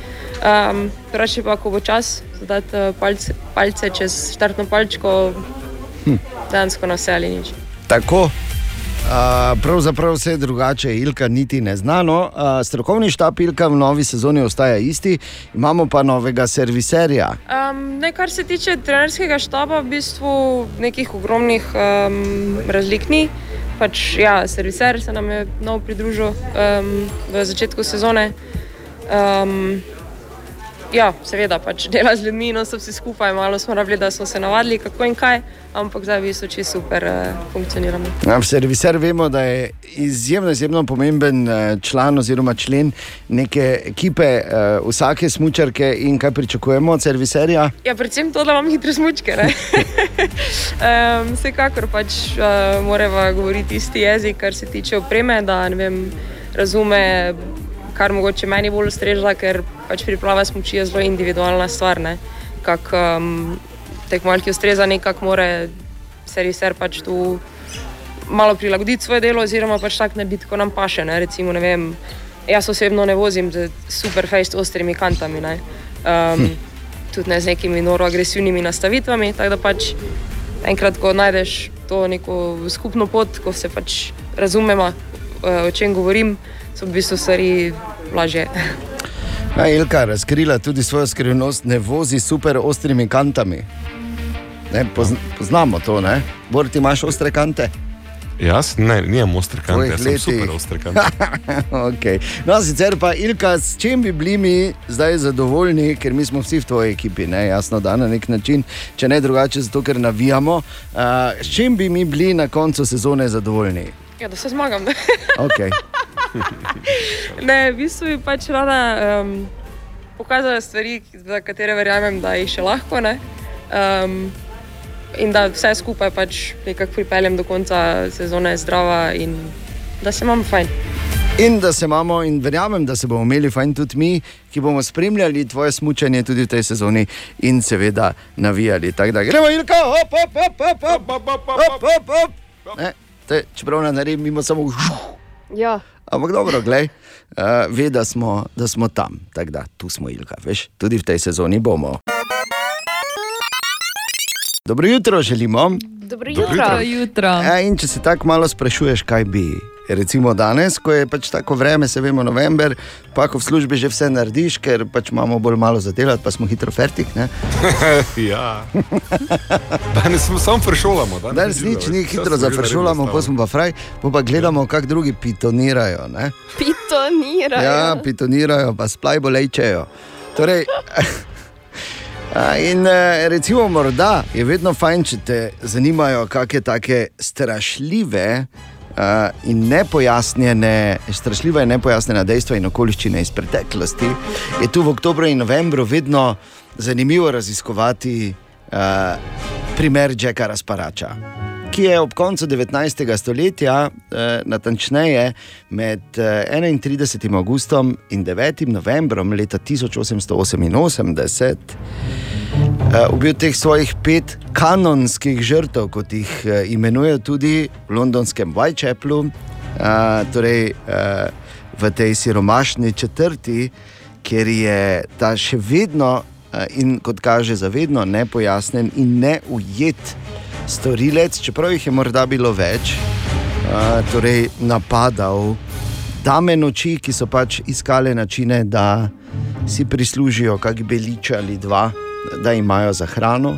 Um, Drugače pa, ko bo čas, dati eh, palce, palce čez štartno palčko, hm. dejansko na vse ali nič. Tako, Uh, pravzaprav vse drugače, Ilka niti ne znano. Uh, strokovni štab Ilka v novi sezoni ostaja isti, imamo pa novega serviserja. Um, ne, kar se tiče trenerskega štaba, v bistvu nekih ogromnih um, razlik ni. Pač, ja, serviser se nam je nov pridružil um, v začetku sezone. Um, ja, seveda, pač dela z ljudmi, no so vsi skupaj, malo smo rabili, da smo se navadili, kako in kaj, ampak zdaj v bistvu čisto super uh, funkcioniramo. Ja, serviser vemo, da je izjemno, izjemno pomemben eh, član oziroma člen neke ekipe, uh, vsake smočarke in kaj pričakujemo od serviserja. Ja, predvsem to, da imam hitre smočke. um, vsekakor pač uh, moramo govoriti isti jezik, kar se tiče opreme, da ne vem, razume, kar mogoče meni bolj ustreža, ker pač priprava smoči je zelo individualna stvar. ne. Kak um, tekmovalki ustreza, nekako mora serviser pač tu malo prilagoditi svoje delo, oziroma pač tak narediti, ko nam paše. Ne. Recimo, ne vem, jaz osebno ne vozim z super fejst ostrimi kantami. Ne. Um, tudi ne z nekimi noro agresivnimi nastavitvami. Tako da pač enkrat, ko najdeš to neko skupno pot, ko se pač razumemo, eh, o čem govorim, so v bistvu stvari lažje. Ja, Ilka je razkrila tudi svojo skrivnost, ne vozi super ostrimi kantami. Ne, pozn poznamo to, ne? Bor, ti imaš ostre kante? Jaz ne, nimam ostre kante, Tvojih jaz sem letih. super ostre kante. okay. No, sicer pa, Ilka, s čim bi bili mi zdaj zadovoljni, ker mi smo vsi v tvoji ekipi, ne? jasno, da na nek način, če ne drugače, zato ker navijamo. Uh, s čim bi mi bili na koncu sezone zadovoljni? Ja, da se zmagam. Okay. ne, v bistvu bi pač rada um, pokazala stvari, za katere verjamem, da jih še lahko. Ne? Um, in da vse skupaj pač nekako pripeljem do konca sezone zdrava in da se imam fajn. In da se imamo, in verjamem, da se bomo imeli fajn tudi mi, ki bomo spremljali tvoje smutanje tudi v tej sezoni in seveda navijali. Tako da gremo, Ilka, hop, hop, hop, hop, hop, hop, hop, hop, hop. Ne, te, čeprav ne naredim, mimo samo žuh. Ja, Ampak dobro, gledaj, uh, ve, da smo, da smo tam. Tako da tu smo, Ilka, veš, tudi v tej sezoni bomo. Dobro jutro želimo. dobro Dobro jutro. Dobro jutro. In če se tako malo sprašuješ, kaj bi. Recimo danes, ko je pač tako vreme, se vemo, november, pa ko v službi že vse narediš, ker pač imamo bolj malo za delati, pa smo hitro fertik. ne. ja. Danes smo samo prešolamo. Danes nič ni hitro zafršulamo, pa smo pa fraj, pa, pa gledamo, kako drugi pitonirajo. Ne? Pitonirajo. Ja, pitonirajo, pa splaj bolečejo. Torej, in eh, recimo, morda je vedno fajn, če te zanimajo kakšne take strašljive. Uh, in nepojasnjene, strašljiva in nepojasnjena dejstva in okoliščine iz preteklosti, je tu v oktobru in novembru vedno zanimivo raziskovati uh, primer Jacka Razparača, ki je ob koncu 19. stoletja, uh, natančneje med uh, 31. augustom in 9. novembrom leta 1888, uh, ubil teh svojih pet kanonskih žrtev, kot jih uh, imenujejo tudi v londonskem Whitechapelu, uh, torej uh, v tej siromašni četrti, kjer je ta še vedno uh, in kot kaže, zavedno nepojasnen in neujet storilec, čeprav jih je morda bilo več, uh, torej napadal dame noči, ki so pač iskale načine, da si prislužijo kak belič ali dva, da imajo za hrano.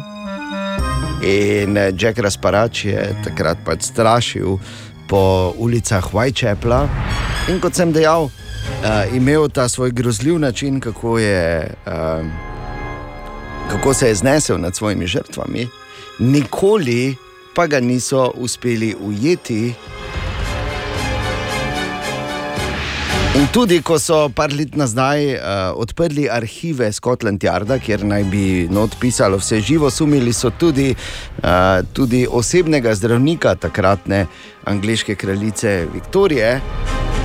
In eh, Jack Razparač je takrat pač strašil po ulicah Whitechapela. In kot sem dejal, uh, imel ta svoj grozljiv način, kako, je, uh, kako se je znesel nad svojimi žrtvami, nikoli pa ga niso uspeli ujeti. In tudi, ko so par let nazaj uh, odprli arhive Scotland Yarda, kjer naj bi not pisalo vse živo, sumili so tudi, uh, tudi osebnega zdravnika takratne angleške kraljice Viktorije,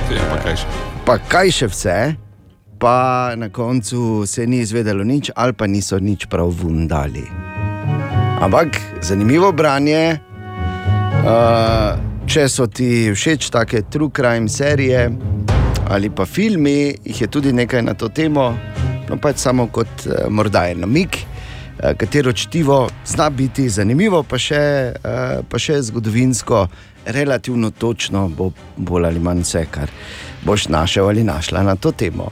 Ja, pa kaj še? pa kaj še vse, pa na koncu se ni izvedelo nič, ali pa niso nič prav vundali. Ampak zanimivo branje. Uh, če so ti všeč take true crime serije ali pa filmi, jih je tudi nekaj na to temo, no pač samo kot uh, morda en namik. eh, katero čtivo zna biti zanimivo, pa še, eh, pa še zgodovinsko, relativno točno, bo bolj ali manj vse, kar boš našel ali našla na to temo.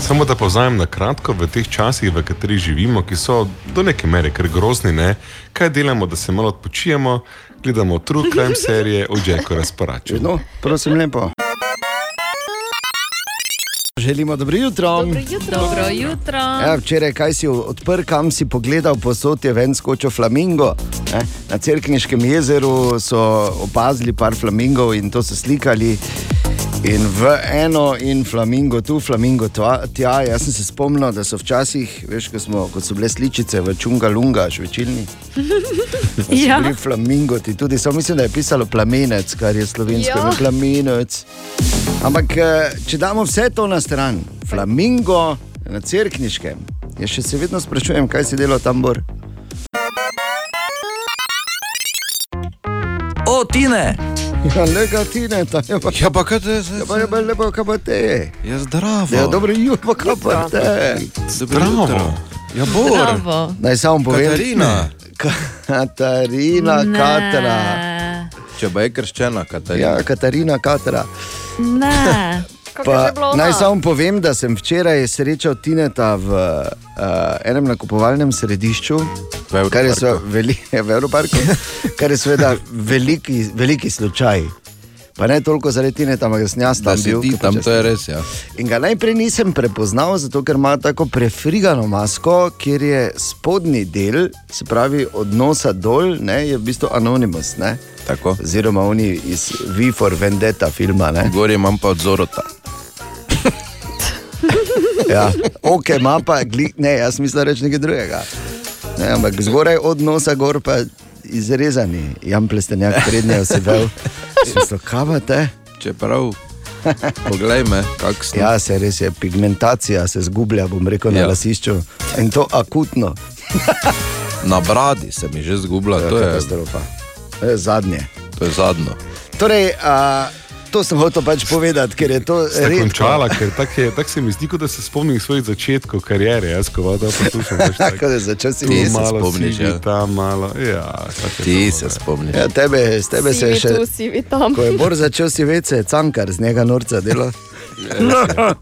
Samo da povzamem na kratko, v teh časih, v katerih živimo, ki so do neke mere kar grozni, ne? kaj delamo, da se malo odpočijemo, gledamo true crime serije o Jacku razporaču. No, prosim, lepo. Želimo dobro jutro. Dobro jutro. Dobro jutro. Ja, včeraj, kaj si odprl, kam si pogledal, posod je ven skočil flamingo. Ne? Na Cerkniškem jezeru so opazili par flamingov in to so slikali. In v eno in flamingo tu, flamingo tva, tja. Jaz sem se spomnil, da so včasih, veš, ko, smo, ko so bile sličice v Čunga Lunga, žvečilni. Ja. Bili flamingoti, tudi samo mislim, da je pisalo plamenec, kar je slovensko, Ja. plamenec. Ampak eh, če damo vse to na stran, flamingo na Cerkniškem, jaz še se vedno sprašujem, kaj si delal tam bor. O, Tine! Ja, lega ti ne, ta je pa. Ja, pa kaj te Ja, pa je pa lepo, kaj pa te. Ja, zdravo. Ja, dobro jutro, kaj pa te. Zdravo. Ja, Bor. Naj samo povem. Katarina. Katarina Katra. Če pa je krščena, Katarina. Ja, Katarina Katra. Ne. Je Pa, naj samo povem, da sem včeraj srečal Tineta v uh, enem nakupovalnem središču, V kar je, Evroparku. veli, v Evroparku, kar je seveda veliki, veliki slučaj. Pa ne toliko zaradi Tineta, ampak sem jaz Da tam si bil. ti tam, če to je res, ja. In ga najprej nisem prepoznal, zato ker ima tako prefrigano masko, kjer je spodnji del, se pravi od nosa dol, ne, je v bistvu anonimus. Ne? Tako. Oziroma oni iz V for Vendetta filma. Ne? Gor imam pa od Zorota. Ja, ok, ima pa, gli, ne, jaz mislim reči nekaj drugega. Ne, ampak zgoraj od nosa gor pa izrezani, jam plestenjak prednje osevel. Smislo, kavate? Čeprav, poglej me, kak sem. Ja, se res je, pigmentacija se zgublja, bom rekel, na Ja. lasišču. In to akutno. Na bradi se mi že zgubila, to je, katastrofa. To je zadnje. to je zadnjo. Torej, a, to sem hotel pač povedati, ker je to Ste redko. končala, ker tako je- tako se mi zdi, kot da se spomnim svojih začetkov kariere. Jaz, ko voda poslušam, veš, tako. Tako da začel si Ti res. se malo spomniš, sivi, ja. Tam malo, ja, je Ti to, se ne. spomniš. Ja, tebe, tebe se je še. tu, sivi tam. Ko je Bor začel si je cankar z njega norca delo.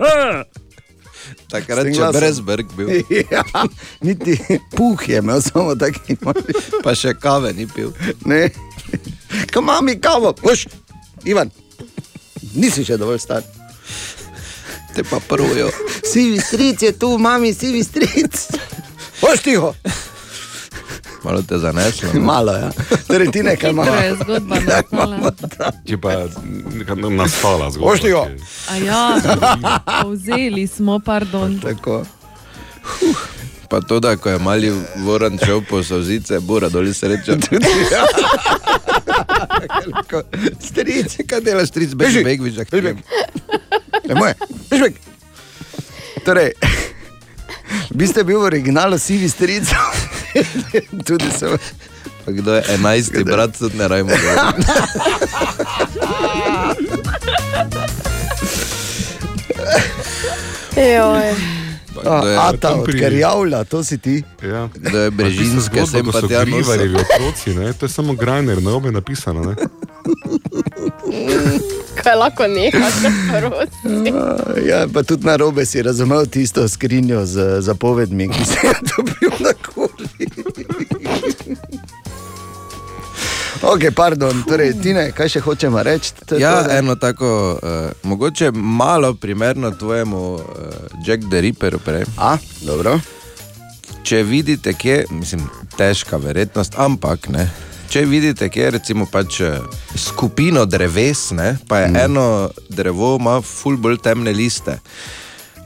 Takrat S tem če glasom. brez brg bil, ja, niti puh je imel, samo taki mali. pa še kave ni pil. Ne. Ko mami kavo, boš, Ivan, nisi še dovolj star. Te pa prvijo. Sivi stric je tu, mami, sivi stric. Boš tiho. Malo te zaneslo. ne? Malo, ja. Torej, ti nekaj Hitro malo. je zgodba nastala. Če pa nastala zgodba. Boš tiho. ki- A ja, povzeli smo, pardon. Tako. Pa to, da ko je mali voran šel po sozice, bora doli sreča. Ko- Stric, Kaj delaš, stric, beži, Beži, beži, beži, beži. Ne moje, pišbek. Torej, vi ste bil v originalu sivi stric. Tudi so. Pa kdo je enajsti brat, tudi ne rajmo. Joj. Tam pri- ker javlja, to si ti. Ja. kdo je brežinske, sem pa so tja nosil. otroci, ne? to je samo Grajner, na obe napisano. Ne? Kaj lahko nehaš, prosim. Ja, pa tudi na robe si razumel tisto skrinjo z zapovedmi, ki si jo dobil na koli. Ok, pardon, torej, Tine, kaj še hočemo reči? To Ja, to, eno tako, uh, mogoče malo primerno tvojemu uh, Jack the Ripperu prej. A, dobro. Če vidite, kje, mislim, težka verjetnost, ampak ne. Če vidite, kje je recimo pač eh, skupino dreves, ne, pa je mm. eno drevo ima ful bolj temne liste,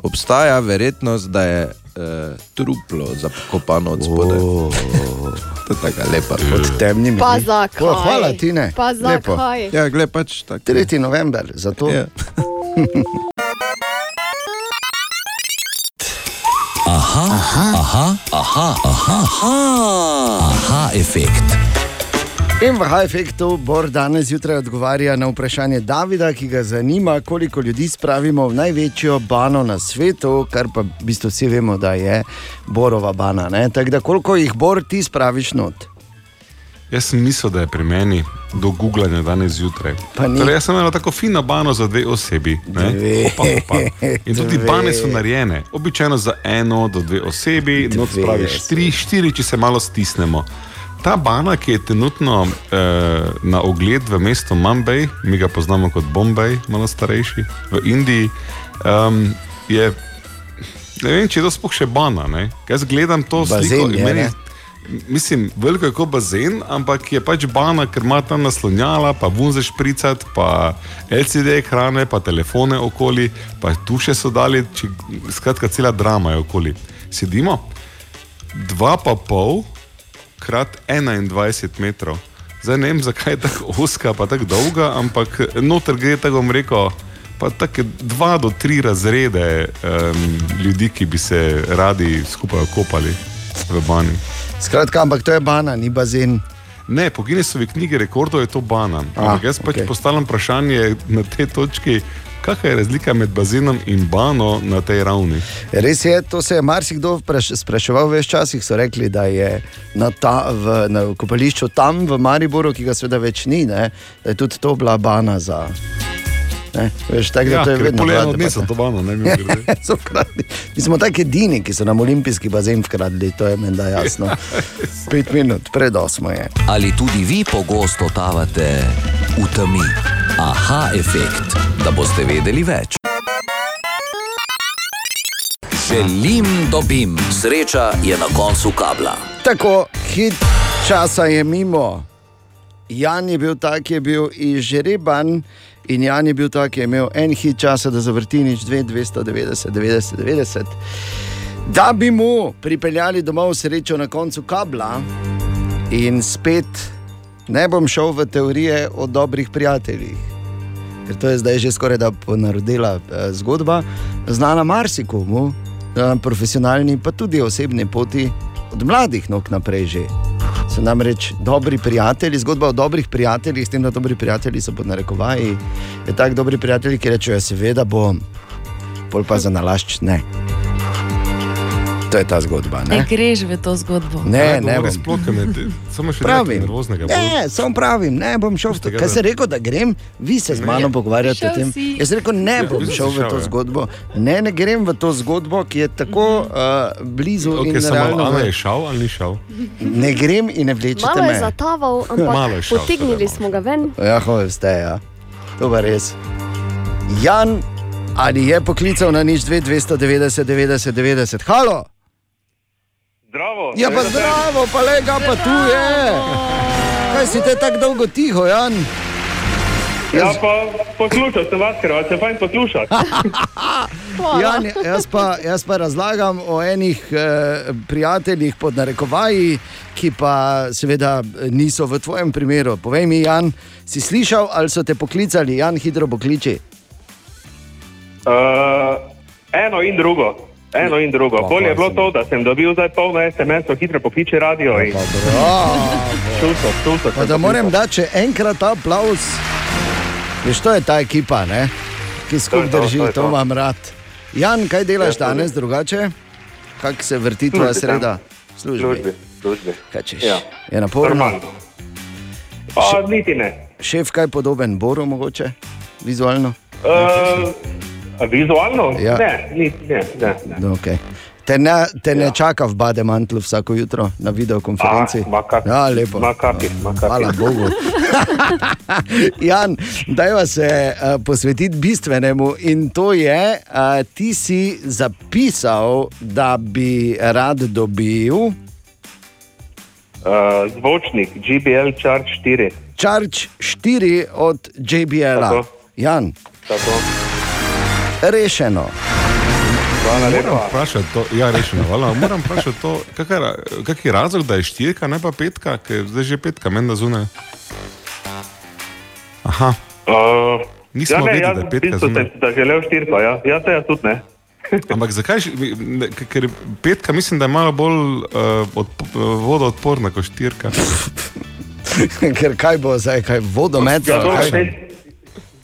obstaja verjetnost, da je uh, truplo zakopano od spodaj. Oh, To je tako lepa. pod temnimi. Pa dnevi. zakaj? O, hvala, Tine. Pa Lepo. zakaj? Ja, gled pač tako. 3. november, zato. Ja. Aha, aha, aha, aha, aha, aha, efekt. In v Hajfektu Bor danes zjutraj odgovarja na vprašanje Davida, ki ga zanima, koliko ljudi spravimo v največjo bano na svetu, kar pa v bistvu vsi vemo, da je Borova bana. ne. Tako da koliko jih Bor ti spraviš not? Jaz sem mislil, da je pri meni do googlanja danes zjutraj. Torej, jaz sem imel tako fino bano za dve osebi. Dve. Opa, opa. In tudi Dve. bane so narejene, običajno za eno do dve osebi, Dve noč spraviš tri, štiri, če se malo stisnemo. Ta bana, ki je trenutno eh, na ogled v mestu Mumbai, mi ga poznamo kot Bombay, malo starejši, v Indiji, um, je. Ne vem, če je to sploh še bana. Ne? Jaz gledam to Bazen sliko in meni? Mislim, veliko je kot bazen, ampak je pač bana, ker ima tam naslonjala, pa vunze špricat, pa LCD ekrane, pa telefone okoli, pa tuše so dali, či, skratka, cela drama je okoli. Sedimo, dva pa pol krat 21 metrov. Zdaj ne vem, zakaj je tako oska, pa tako dolga, ampak noter gre, tako bom rekel, pa tako dva do tri razrede um, ljudi, ki bi se radi skupaj okopali v bani. Skratka, ampak to je bana, ni bazen. Ne, po Guinnessovi knjigi rekordov je to bana. A, Ampak jaz pač okay. postavljam vprašanje na tej točki, kakšna je razlika med bazenom in bano na tej ravni. Res je, to se je marsikdo vpraš- spraševal, veš, časih so rekli, da je na, ta, v, na kopališču tam v Mariboru, ki ga seveda več ni, ne, da je tudi to bila bana za. Ne, veš, tako da Ja, to je vedno so debata. to bano, ne ukradli. Mi smo tako edini, ki so nam olimpijski bazen vkradli, to je menda jasno. Pet minut, pred osmo je. Ali tudi vi pogosto totavate v temi? Aha, efekt, da boste vedeli več. Želim, dobim, sreča je na koncu kabla. Tako, hit časa je mimo. Jan je bil tak, ki je bil izžreban, in Jan je bil tak, ki je imel en hit časa, da zavrti nič 2, 290, 90, 90. Da bi mu pripeljali domov srečo na koncu kabla, in spet ne bom šel v teorije o dobrih prijateljih. Ker to je zdaj že skoraj da ponarodila eh, zgodba, znana marsikomu, na profesionalni, pa tudi osebni poti, od mladih nog naprej že. So namreč dobri prijatelji, zgodba o dobrih prijateljih, s tem, da dobri prijatelji so pod narekovaji. Je tako dobri prijatelji, ki rečejo, seveda bom, pol pa za nalašč ne. To je ta zgodba. Ne Ne, greš v to zgodbo. ne, ne bom. sploh, te- samo še Pravim. nekaj nervoznega. bo. Ne, samo pravim, ne bom šel v to. Kaj da- se rekel, da grem, vi se z mano pogovarjate o tem. si. Jaz sem rekel, ne Ja, bom ste šel v to ja. zgodbo. Ne, ne grem v to zgodbo, ki je tako uh, blizu Okay, in realno. Ana je šel ali ni šel? Ne grem in ne vlečete Malo je me. zataval, je ampak šel, potegnili smo ga ven. Ja, hoje ste, ja. To pa res. Jan, ali je poklical na nič 2, 290, 90, 90? Halo? Zdravo. Ja, pa zdravo, pa le ga pa tu je. Kaj si te tako dolgo tiho, Jan? Ja, pa poslušal sem vas, ker vas je fajn poslušati. Jan, jaz, pa, jaz pa razlagam o enih eh, prijateljih pod narekovaji, ki pa seveda niso v tvojem primeru. Povej mi, Jan, si slišal ali so te poklicali, Jan, hitro pokliči. Uh, eno in drugo. Eno in drugo. Pa, Bolje je bilo to, da sem dobil zdaj polno SMS-ov, hitro pokliče radio in čutil, čutil. Pa da moram dati še enkrat ta aplaus. Veš, to je ta ekipa, ne? ki skupaj To to, drži, to je to to. imam rad. Jan, kaj delaš Ja, to danes drugače? Kako se vrti tvoja sreda? Službi. Službi, službi. Kaj češ? Ja. Je naporno. Pa niti ne. Šef, kaj podoben Boru, mogoče vizualno? Uh, vizualno? Ja. Ne, ni, ne, ne. ne. No, okay. Te ne, te ne Ja. čaka v Bademantlu vsako jutro na videokonferenci. Ah, ma kak- ja, lepo. ma kaki, ma kaki. Hvala Bogu. Jan, dajva se uh, posvetiti bistvenemu in to je, uh, ti si zapisal, da bi rad dobil Uh, zvočnik GBL Charge 4. Charge 4 od JBL-a. Tako. Jan, Tako. Rešeno. Moram vprašati to, ja, rešeno, hvala. Moram vprašati to, kak je, kak je razlog, da je štirka, ne pa petka, ker je zdaj že petka, meni da zunaj. Aha, Uh, Nismo ja, ne, vedeli, jaz da je petka zunaj. sem da želel štirko, ja. Ja, to jaz tudi ne. ampak zakaj? Ker petka mislim, da je malo bolj uh, odp- vodoodporna kot štirka. Ker kaj bo zdaj, kaj vodomet? Ja, kaj?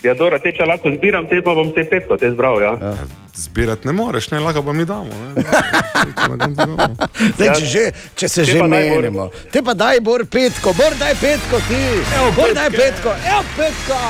Ja, dobro, te če lahko zbiram, te pa bom te petko te zbral. Ja. Ja. Zbirati ne moreš, ne lahko pa mi damo. Ne? Zdaj, če, že, če se Te že menimo, te pa daj bor petko, bor daj petko ti, evo, bor daj petko, evo petka.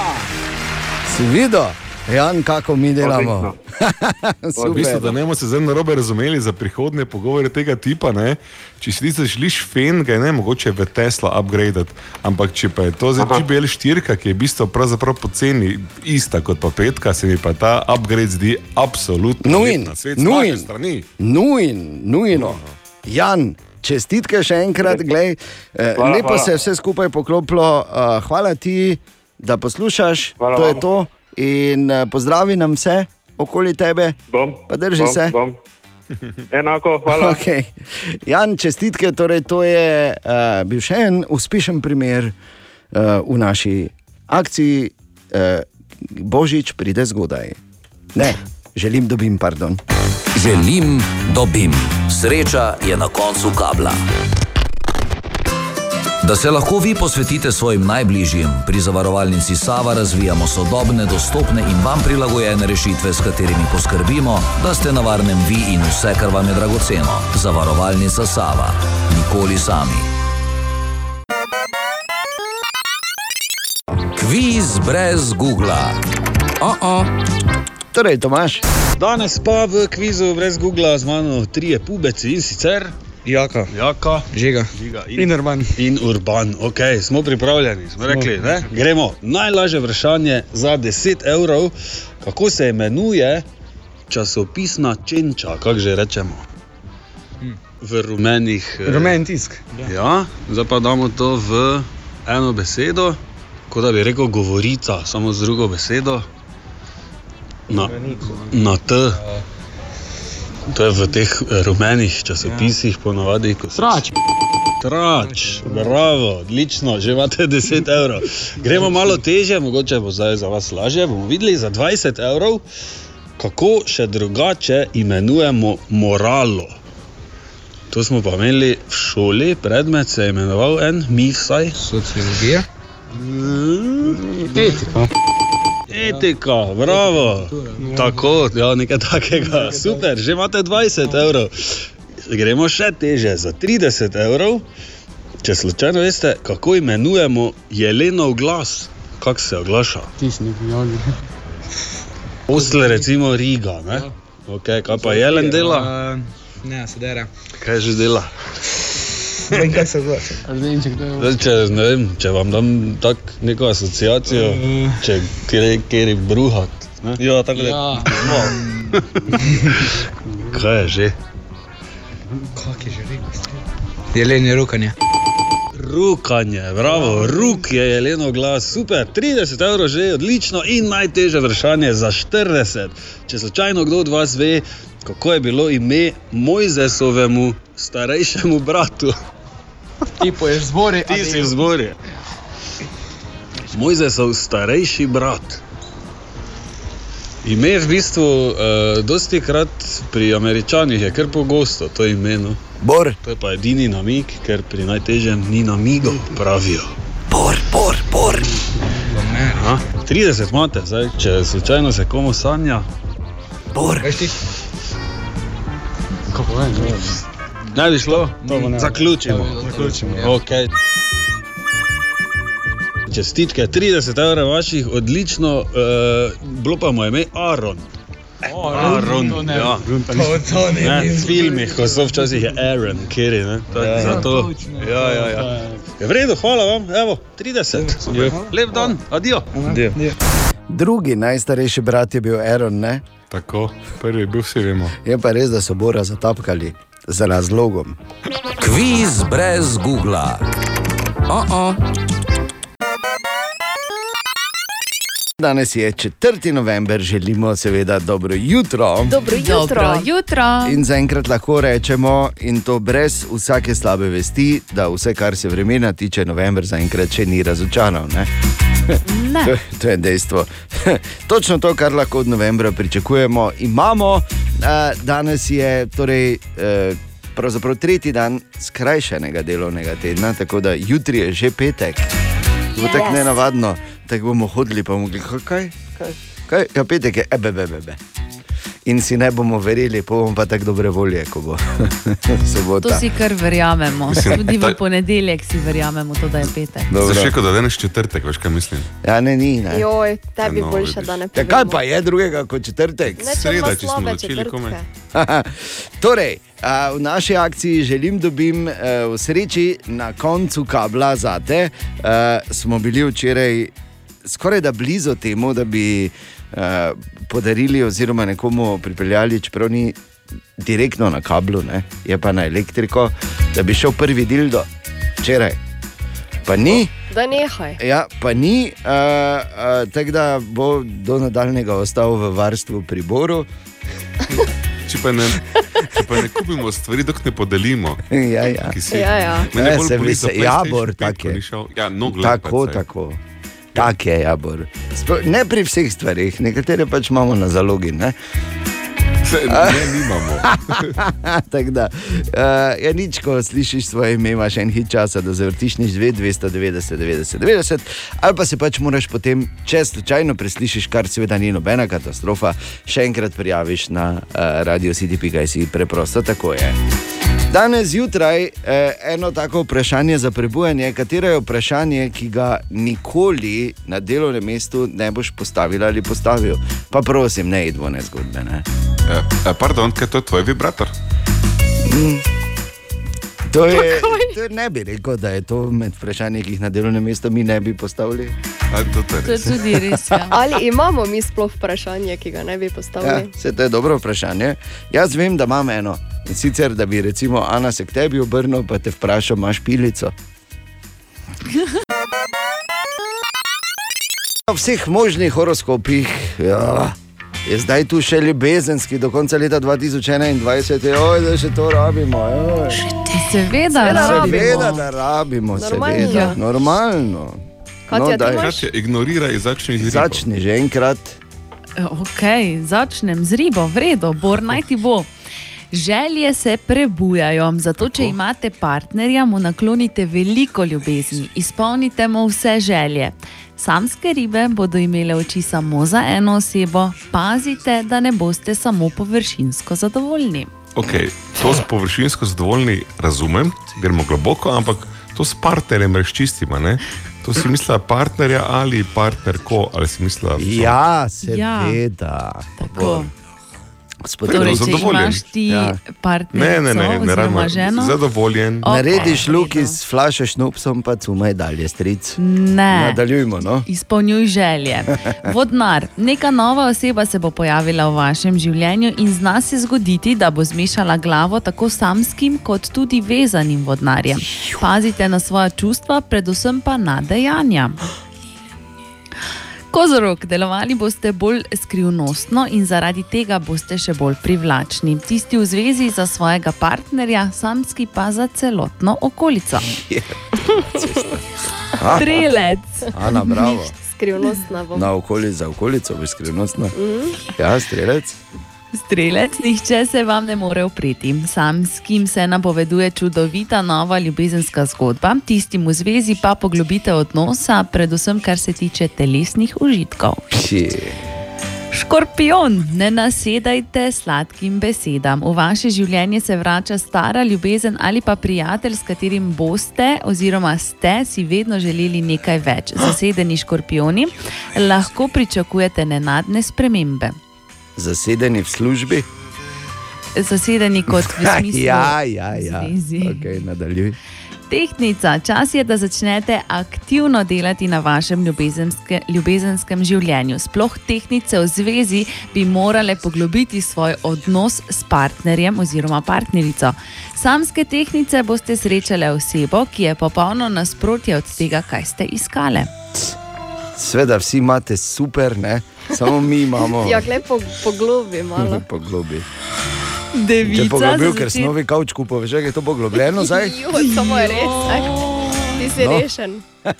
Si videl, Jan, kako mi delamo? V bistvu, da ne bomo se zdaj narobe razumeli za prihodne pogovore tega tipa. Ne? Če si ti želiš fen, ga je ne mogoče v Tesla upgradati. Ampak če pa je to zdaj GBL 4, ki je v bistvu pravzaprav poceni ista kot pa petka, se mi pa ta upgrade zdi absolutno Nujen, nujen, nujen, nujno. Jan, čestitke še enkrat, glej, eh, Hvala, lepo hvala. se je vse skupaj poklopilo. Uh, hvala ti, da poslušaš, Hvala to je vam. to. In uh, pozdravi nam vse okoli tebe. Bom, Pa drži bom, se. Bom. Enako, hvala. Okay. Jan, čestitke, torej to je uh, bil še en uspešen primer uh, v naši akciji uh, Božič pride zgodaj. Ne, želim dobim, pardon. Želim, dobim. Sreča je na koncu kabla. Da se lahko vi posvetite svojim najbližjim, pri zavarovalnici Sava razvijamo sodobne, dostopne in vam prilagojene rešitve, s katerimi poskrbimo, da ste na varnem vi in vse, kar vam je dragoceno. Zavarovalnica Sava. Nikoli sami. Kviz brez Google. Oh -oh. Torej, Tomaš. Danes pa v kvizu brez Google z mano trije pubeci in sicer Jaka, Jaka Žiga, Žiga in, in Urban. In Urban, ok, smo pripravljeni, smo rekli, ne? Gremo. Najlažje vprašanje za 10 evrov, kako se imenuje časopisna čenča, kako že rečemo. V rumenih. eh, Rumen tisk. Ja, zdaj pa damo to v eno besedo, kot da bi rekel govorica, samo z drugo besedo. Na, na T. To je v teh eh, rumenih časopisih, ponavadi kot Trač. Trač, bravo, odlično, že imate 10 evrov. Gremo malo teže, mogoče bo zdaj za vas lažje. Bomo videli za 20 evrov, kako še drugače imenujemo moralo. To smo pa imeli v šoli, predmet se je imenoval en, mi vsaj. Sociologija. Etika. Etika, bravo. Tako, ja, nekaj takega. Super, že imate 20 evrov. Gremo še teže, za 30 evrov. Če slučajno veste, kako imenujemo jelenov glas, kako se oglaša. Tisnik, jogi. Osl, recimo Riga. Ne? Okay, kaj pa jelen dela? Ne, se dera. Kaj že dela? Vem, kaj se. Rdenček, to je. Zdaj, če, ne vem, če vam dam tak neko asociacijo, če kjer kjer bruhat. Ne? Ja, tako da. Ja. Kaj je že? Kak je že rekel? Jelenje rukanje. Rukanje, bravo, ruk je jeleno glas, super, 30 evrov že, odlično in najtežje vprašanje za 40. Če slučajno kdo od vas ve, kako je bilo ime Mojzesovemu starejšemu bratu. Ti poješ zbori. Ti si v zbori. Mojzesov starejši brat. Ime je v bistvu uh, dosti krat pri američanih je kar pogosto to ime. No. Bor. To je pa edini namig, ker pri najtežjem ni namigov, pravijo. Bor, bor, bor. Aha, 30 imate, zdaj, če slučajno se komu sanja. Bor. Veš ti? Kako vem, ne. Ne bi šlo? To bo ne. Zaključimo. Zaključimo, ja. Okay. Čestitke, 30 evrov vaših, odlično, uh, bilo pa mu ime Aaron. Aaron, to ne. ja. To, to ne. Ne, v filmih, ko so včasih je Aaron, kjer je. Ja, Zato. Ja, ja, ja. Je v redu, hvala vam, evo, 30. Super. Lep dan, adijo. Drugi najstarejši brat je bil Aaron, ne? Tako, prvi je bil, vsi vemo. Je pa res, da so Bora zatapkali z razlogom. Kviz brez Google. Oh -oh. Danes je 4. november, želimo seveda dobro jutro. Dobro jutro. Dobro jutro. In zaenkrat lahko rečemo, in to brez vsake slabe vesti, da vse, kar se vremena tiče, november zaenkrat še ni razočaral. Ne? To, to je dejstvo. Točno to, kar lahko od novembra pričakujemo, imamo. Uh, danes je torej, pravzaprav tretji dan skrajšanega delovnega tedna, tako da jutri je že petek. To bo tako Yes. nenavadno, tako bomo hodili, pa bomo rekli, kaj, kaj, kaj, ja, petek je, ebe, ebe, ebe. In si ne bomo verjeli, pa bomo pa tako dobre volje, ko bo sobota. To si kar verjamemo. Mislim, Tudi v ta- ponedeljek si verjamemo, to, da je petek. Dobro. Zdaj še kot da danes četrtek, veš kaj mislim. Ja, ne, ni. Ne. Joj, tebi No, boljše, vidiš. da ne Ja, povemo. kaj pa je drugega kot četrtek? Ne, Sreda, če smo začeli komaj. torej, a, v naši akciji želim dobim eh, v sreči na koncu kabla zate. Uh, smo bili včeraj skoraj da blizu temu, da bi uh, podarili oziroma nekomu pripeljali, čeprav ni direktno na kablu, ne, je pa na elektriko, da bi šel prvi del do včeraj. Pa ni. Da nehaj. Ja, pa ni, uh, uh, tako da bo do nadaljnega ostal v varstvu pri Boru. Če pa ne, če pa ne kupimo stvari, dok ne podelimo. ja, ja. si- Ja, ja. Mene Ne, bolj se boli za se- Jabor, 5, tak ko je. Ja, no, gled, Tako, tako. Tak je. Spo- Ne pri vseh stvarih, nekatere pač imamo na zalogi. Ne, Ne. Tako da, uh, ja, nič, ko slišiš svoje ime, imaš en hit časa, da zavrtiš nič 2, 290, 90, 90, ali pa se pač moraš potem, če slučajno preslišiš, kar seveda ni nobena katastrofa, še enkrat prijaviš na uh, radio CDP.js, preprosto tako je. Danes zjutraj eh, eno tako vprašanje za prebujanje, katero je vprašanje, ki ga nikoli na delovnem mestu ne boš postavil ali postavil. Pa prosim, ne idvone zgodbe. Ne? Eh, eh, Pardon, kaj to je tvoj vibrator? To je, to je, ne bi rekel, da je to med vprašanji, ki jih na delovnem mestu mi ne bi postavili. A, to, to To je tudi res. Ja. Ali imamo mi sploh vprašanje, ki ga ne bi Ja, postavili? se to je dobro vprašanje. Jaz vem, da imam eno. In sicer, da bi recimo Ana se k tebi obrnil, pa te vprašal, imaš pilico. V vseh možnih horoskopih ja, je zdaj tu še ljubezenski, do konca leta 2021, oj, da še to rabimo. Oj. Seveda, Seveda, rabimo. da rabimo, Normalno. seveda, normalno. Katja, imaš? Kaj če ignoriraj, začni z Začni že enkrat. Ok, začnem z ribo, vredo, bor naj ti bo. Želje se prebujajo, zato če imate partnerja, mu naklonite veliko ljubezni, izpolnite mu vse želje. Samske ribe bodo imele oči samo za eno osebo, pazite, da ne boste samo površinsko zadovoljni. Okay, to s površinsko zadovoljni razumem, gremo globoko, ampak to s partnerjem razčistimo. Ne? To si mislila partnerja ali partnerko, ali si mislila. Ja, Ja. seveda. Tako. Gospod, Torej, če zadovoljen. imaš ti Ja. Ne, partnerja, ne, ne, ne oziroma rabimo. ženo, Zadovoljen. O- Narediš luk iz flaše šnupsom, pa cumaj dalje, stric. ne. Nadaljujmo. No? Izpolnjuj želje. Vodnar, neka nova oseba se bo pojavila v vašem življenju in zna se zgoditi, da bo zmešala glavo tako samskim, kot tudi vezanim vodnarjem. Pazite na svoje čustva, predvsem pa na dejanja. Kozorok, delovali boste bolj skrivnostno in zaradi tega boste še bolj privlačni. Tisti v zvezi za svojega partnerja, samski pa za celotno okolico. Strelec. Ana, bravo. Skrivnostna bom. Na okolico, za okolico bi skrivnostno. Mm. Ja, strelec. Strelec, nihče se vam ne more upreti. Sam s kim se napoveduje čudovita nova ljubezenska zgodba, tistim v zvezi pa poglobite odnosa, predvsem kar se tiče telesnih užitkov. Pši. Škorpion, ne nasedajte sladkim besedam. V vaše življenje se vrača stara ljubezen ali pa prijatelj, s katerim boste oziroma ste si vedno želeli nekaj več. Zasedeni škorpioni lahko pričakujete nenadne spremembe. Zasedeni v službi. Zasedeni kot v smislu. ja, ja, ja. Okay, nadaljuj. Tehnica, čas je, da začnete aktivno delati na vašem ljubezenske, ljubezenskem življenju. Sploh tehnice v zvezi bi morale poglobiti svoj odnos s partnerjem oziroma partnerico. Samske tehnice boste srečale osebo, ki je popolno nasprotje od tega, kaj ste iskale. Sveda, vsi imate super, ne? Samo mi imamo Ja, lepo poglobi malo. poglobi. Če Devica, poglobil, za ker sem novi kavč kupil, veš, je to poglobljeno zdaj. Jo, samo je res, eh. ti si no. rešen.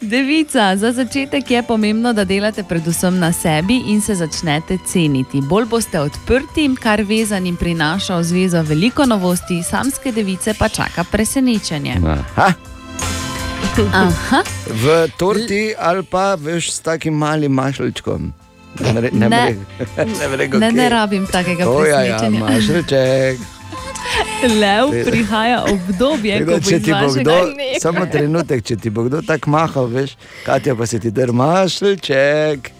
Devica, za začetek je pomembno, da delate predvsem na sebi in se začnete ceniti. Bolj boste odprti, kar vezanim prinaša v zvezo veliko novosti, samske device pa čaka presenečenje. Aha. Aha. V torti ali pa veš s takim malim mašalčkom. Ne, ne, ne, Ne. ne, ne, Ne, rabim takega ja, ja, presenečenja. mašalček. Lev Te- prihaja obdobje, Tako ko bo ti bo kdo, samo trenutek, če ti bo kdo tako mahal, veš, Katja pa se ti drži mašalček,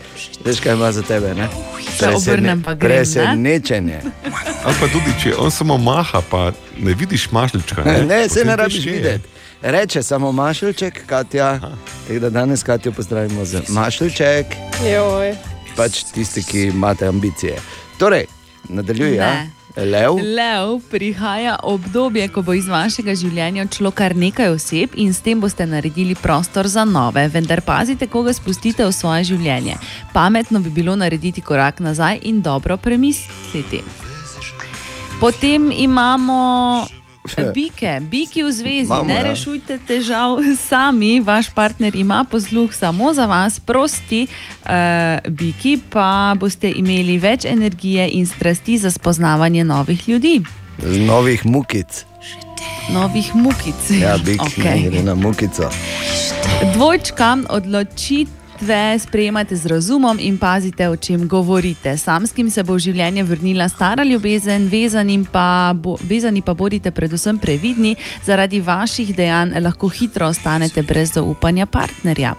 veš kaj ima za tebe. Ne? Se obrnem pa grem, ne? Presenečenje. Pa tudi, če on samo maha, pa ne vidiš mašlička. Ne, ne se ne rabiš videti. Reče samo mašalček, Katja. Tako da danes Katjo pozdravimo z mašalček, Joj. pač tisti, ki imate ambicije. Torej, nadaljuje. Ja? Lev. Lev prihaja obdobje, ko bo iz vašega življenja odšlo kar nekaj oseb in s tem boste naredili prostor za nove. Vendar pazite, koga spustite v svoje življenje. Pametno bi bilo narediti korak nazaj in dobro premisliti. Potem imamo bike, biki v zvezi. Imamo, ne ja. rešujte težav sami, vaš partner ima posluh samo za vas, prosti uh, biki pa boste imeli več energije in strasti za spoznavanje novih ljudi, Z novih mukic. novih mukic. Ja, bik okay. Okej. gre na mukico. Dvojčka, odločitve sprejemate z razumom in pazite, o čem govorite. Samskim se bo v življenje vrnila stara ljubezen, vezanim pa, bo, vezani pa bodite predvsem previdni, zaradi vaših dejanj lahko hitro ostanete brez zaupanja partnerja.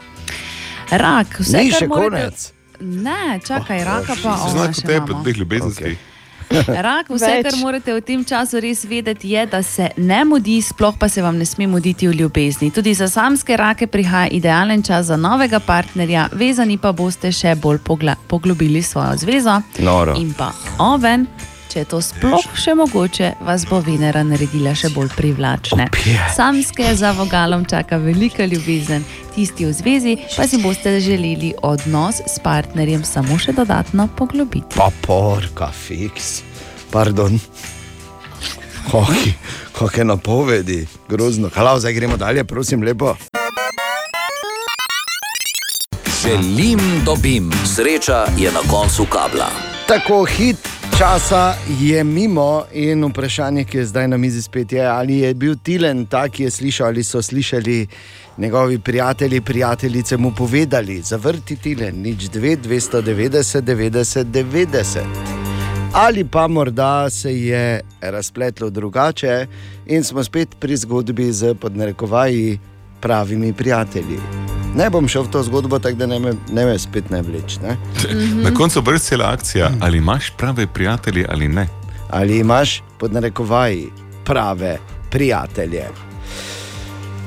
Rak, vse kar še morate- konec. Ne, čakaj, raka pa Se ona znak še kot tebe imamo. pri teh ljubezenskih. Rak, vse, Več. kar morate v tem času res vedeti, je, da se ne mudi, sploh pa se vam ne sme muditi v ljubezni. Tudi za samske rake prihaja idealen čas za novega partnerja, vezani pa boste še bolj poglobili svojo zvezo. Noro. In pa oven, če je to sploh še mogoče, vas bo Venera naredila še bolj privlačne. Samske za vogalom čaka velika ljubezen, tisti v zvezi pa si boste želeli odnos s partnerjem samo še dodatno poglobiti. Pa porka, fiks. Pardon. Hoki, kakšne napovedi, grozno. Hvala, zdaj gremo dalje, prosim, lepo. Želim, dobim, sreča je na koncu kabla. Tako hit časa je mimo in vprašanje, ki je zdaj na mizi spet je, ali je bil Tilen ta, ki je slišal ali so slišali njegovi prijatelji, prijateljice mu povedali, zavrti Tilen, nič 2, 290, 90, 90. Ali pa morda se je razpletlo drugače in smo spet pri zgodbi z podnarekovaji pravimi prijatelji. Ne bom šel v to zgodbo, tako da ne me, ne me spet ne vleč. Ne? Na koncu brez cela akcija, ali imaš prave prijatelje ali ne. ali imaš pod narekovaji prave prijatelje.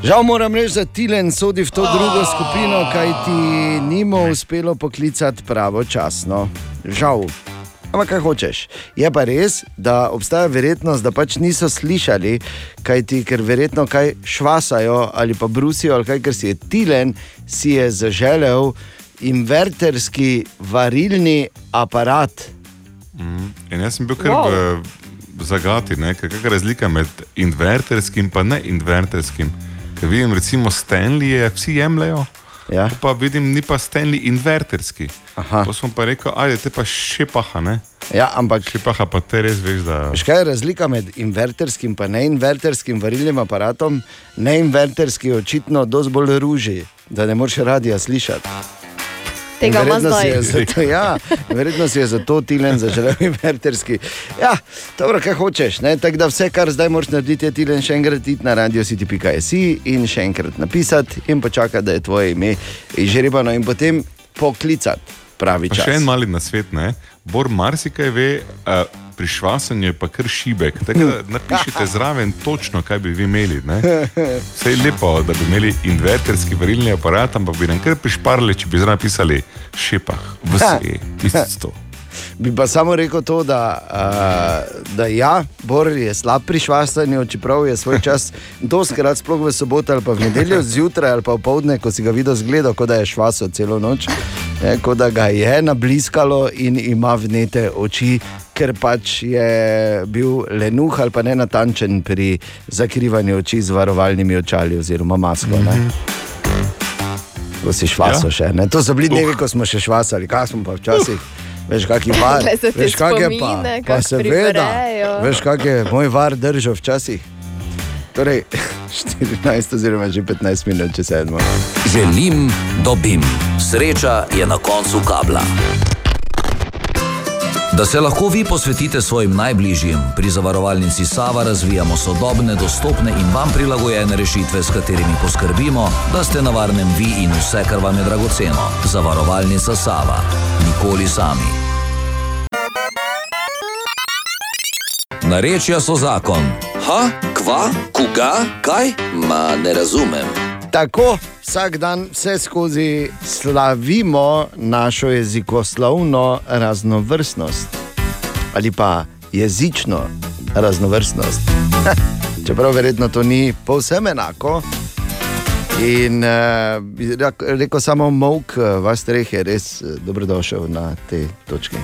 Žal moram reči, da Tilen sodi v to drugo skupino, kaj ti ni mu uspelo poklicati pravočasno. Žal. Ampak kaj hočeš? Je pa res, da obstaja verjetnost, da pač niso slišali, kaj ti, ker verjetno kaj švasajo ali pa brusijo, ali kaj, ker si je Tilen si je zaželel inverterski varilni aparat. Mm. In jaz sem bil kar wow. v zagati, ne, ker kakšna razlika med inverterskim in neinverterskim. Ker vidim, recimo Stanley, vsi jemljajo. Ja. Pa vidim, ni pa Stanley inverterski. To smo pa rekel, ajde, te pa šepaha, ne? Ja, ampak. Šepaha pa te res veš, da. Veš, kaj je razlika med inverterskim in neinverterskim varilnim aparatom? Neinverterski je očitno dosti bolj ruži, da ne moreš radija slišati. Tega ima zdaj. zato, ja, verjetno si je zato Tilen zaželel inverterski. Ja, dobro, kaj hočeš. ne, Tako da vse, kar zdaj moraš narediti, je Tilen še enkrat iti na radio city.si in še enkrat napisati in počakati, da je tvoje ime izžrebano in potem poklicati pravi Pa čas. še en mali nasvet, ne? Bor marsikaj ve, uh, pri švasanju je pa kar šibek. Tako da napišite zraven točno, kaj bi vi imeli. ne. Vse je lepo, da bi imeli inverterski varilni aparat, ampak bi nam kar prišparili, če bi zraven pisali šepah, vse, tisto. Bi pa samo rekel to, da, uh, da ja, Bor je slab pri švastanju, čeprav je svoj čas doskrat, sploh v soboto ali pa v nedeljo zjutraj ali pa v povdne, ko si ga videl zgledal, kot da je švasal celo noč, ne, kot da ga je nabliskalo in ima vnete oči, ker pač je bil lenuh ali pa nenatančen pri zakrivanju oči z varovalnimi očali oziroma masko. Ne. ko si švaso Ja. še. Ne? To so bili dnevi, ko smo še švasali, kaj smo pa včasih. Veš, kak je te veš, kak je pa, pa seveda, veš, kak je moj var držal včasih. Torej, 14 oziroma že 15 minut, če sedmo. Želim, dobim. Sreča je na koncu kabla. Da se lahko vi posvetite svojim najbližjim, pri zavarovalnici Sava razvijamo sodobne, dostopne in vam prilagojene rešitve, s katerimi poskrbimo, da ste na varnem vi in vse, kar vam je dragoceno. Zavarovalnica Sava. Nikoli sami. Narečja so zakon. Ha, kva, koga, kaj? Ma ne razumem. Tako vsak dan vse skozi slavimo našo jezikoslovno raznovrstnost ali pa jezično raznovrstnost. Čeprav verjetno to ni povsem enako. In uh, rak- rekel samo mok, vas treh je res eh, dobrodošel na te točke.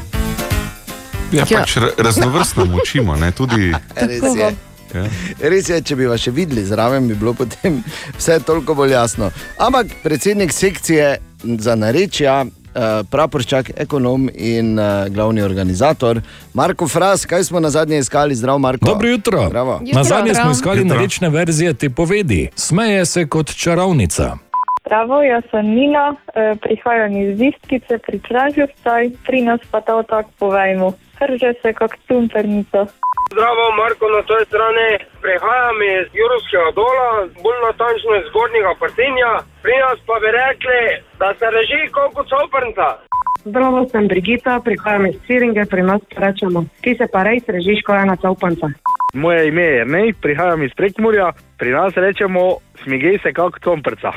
Ja, pač ra- raznovrstno učimo, ne tudi. Res je. Ja. Res je, če bi vas še videli zraven, bi bilo potem vse toliko bolj jasno. Ampak predsednik sekcije za narečja, eh, praporčak, ekonom in eh, glavni organizator Marko Fras, kaj smo na zadnje iskali, zdrav Marko? Dobro jutro. Bravo. Na zadnje smo iskali Jutro. narečne verzije te povedi. Smeje se kot čarovnica. Zdravo, jaz sem Nina, eh, prihajam iz Vistkice pri Kraževcaj, pri nas pa ta otok povejmo. Hrže se kot tumpernica. Zdravo, Marko na toj strani. Prihajam iz Jurovskega dola, bolj natančno iz Zgornjega Partinja. Pri nas pa bi rekli, da se reži kot soprnca. Zdravo, sem Brigita, prihajam iz Ciringe, pri nas rečemo, ti se pa res režiš kot ena caupanca. Moje ime je Nej, prihajam iz Prekmurja, pri nas rečemo smigej se kot komprca.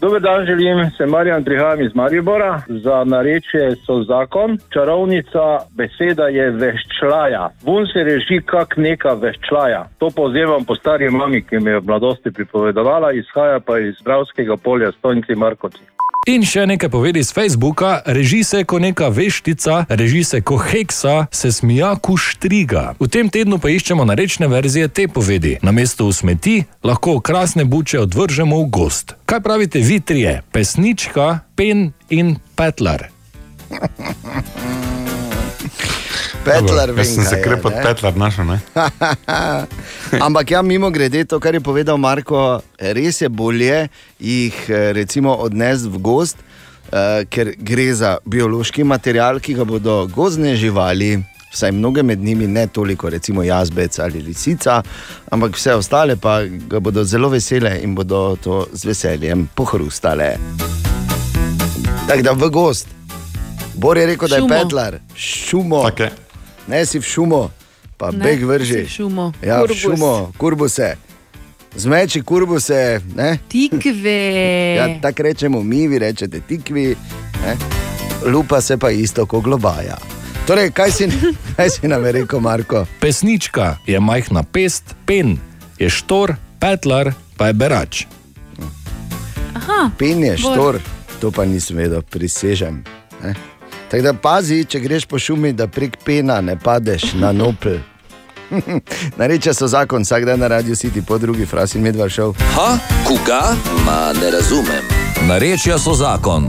Dober dan, želim, sem Marjan, prihajam iz Maribora. Za narečje so zakon, čarovnica, beseda je veščlaja. Vun se reži kak neka veščlaja. To povzemam po stari mami, ki mi je v mladosti pripovedovala, izhaja pa iz zdravskega polja Stojnci Markovci. In še nekaj povedi z Facebooka: reži se kot neka veštica, reži se kot heksa, se smija ku štriga. V tem tednu pa iščemo narečne verzije te povedi. Na mesto v smeti lahko krasne buče odvržemo v gost. Kaj pravite vi trije? Pesnička, pen in petlar. Petlar, Jaz sem vem, se krep od petlar našel, ne? Ampak ja, mimo grede, to, kar je povedal Marko, res je bolje jih eh, recimo odnesti v gost, eh, ker gre za biološki material, ki ga bodo gozdne živali. Vsaj mnoge med njimi, ne toliko, recimo jazbec ali lisica, ampak vse ostale pa ga bodo zelo vesele in bodo to z veseljem pohrustale. Tako da v gost. Bor je rekel, da je Šumo. petlar, šumo. Okay. Ne si v šumo, pa Ne, beg vrži. si v šumo. Ja, v Kurbus. šumo, kurbuse. Zmeči kurbuse. Ne? Tikve. Ja, tako rečemo mi, vi rečete tikvi, ne? lupa se pa isto kot globaja. Torej, kaj si, kaj si nam je rekel, Marko? Pesnička je majhna pest, pen je štor, petlar pa je berač. Aha, Pen je Bor. štor, to pa nisem vedel, prisežem. ne. Tako da pazi, če greš po šumi, da prek pena ne padeš na nopel. Nareče so zakon, vsak dan na radiju si ti po drugi frasi in medvard šel. Ha, koga? Ma ne razumem. Narečja so zakon.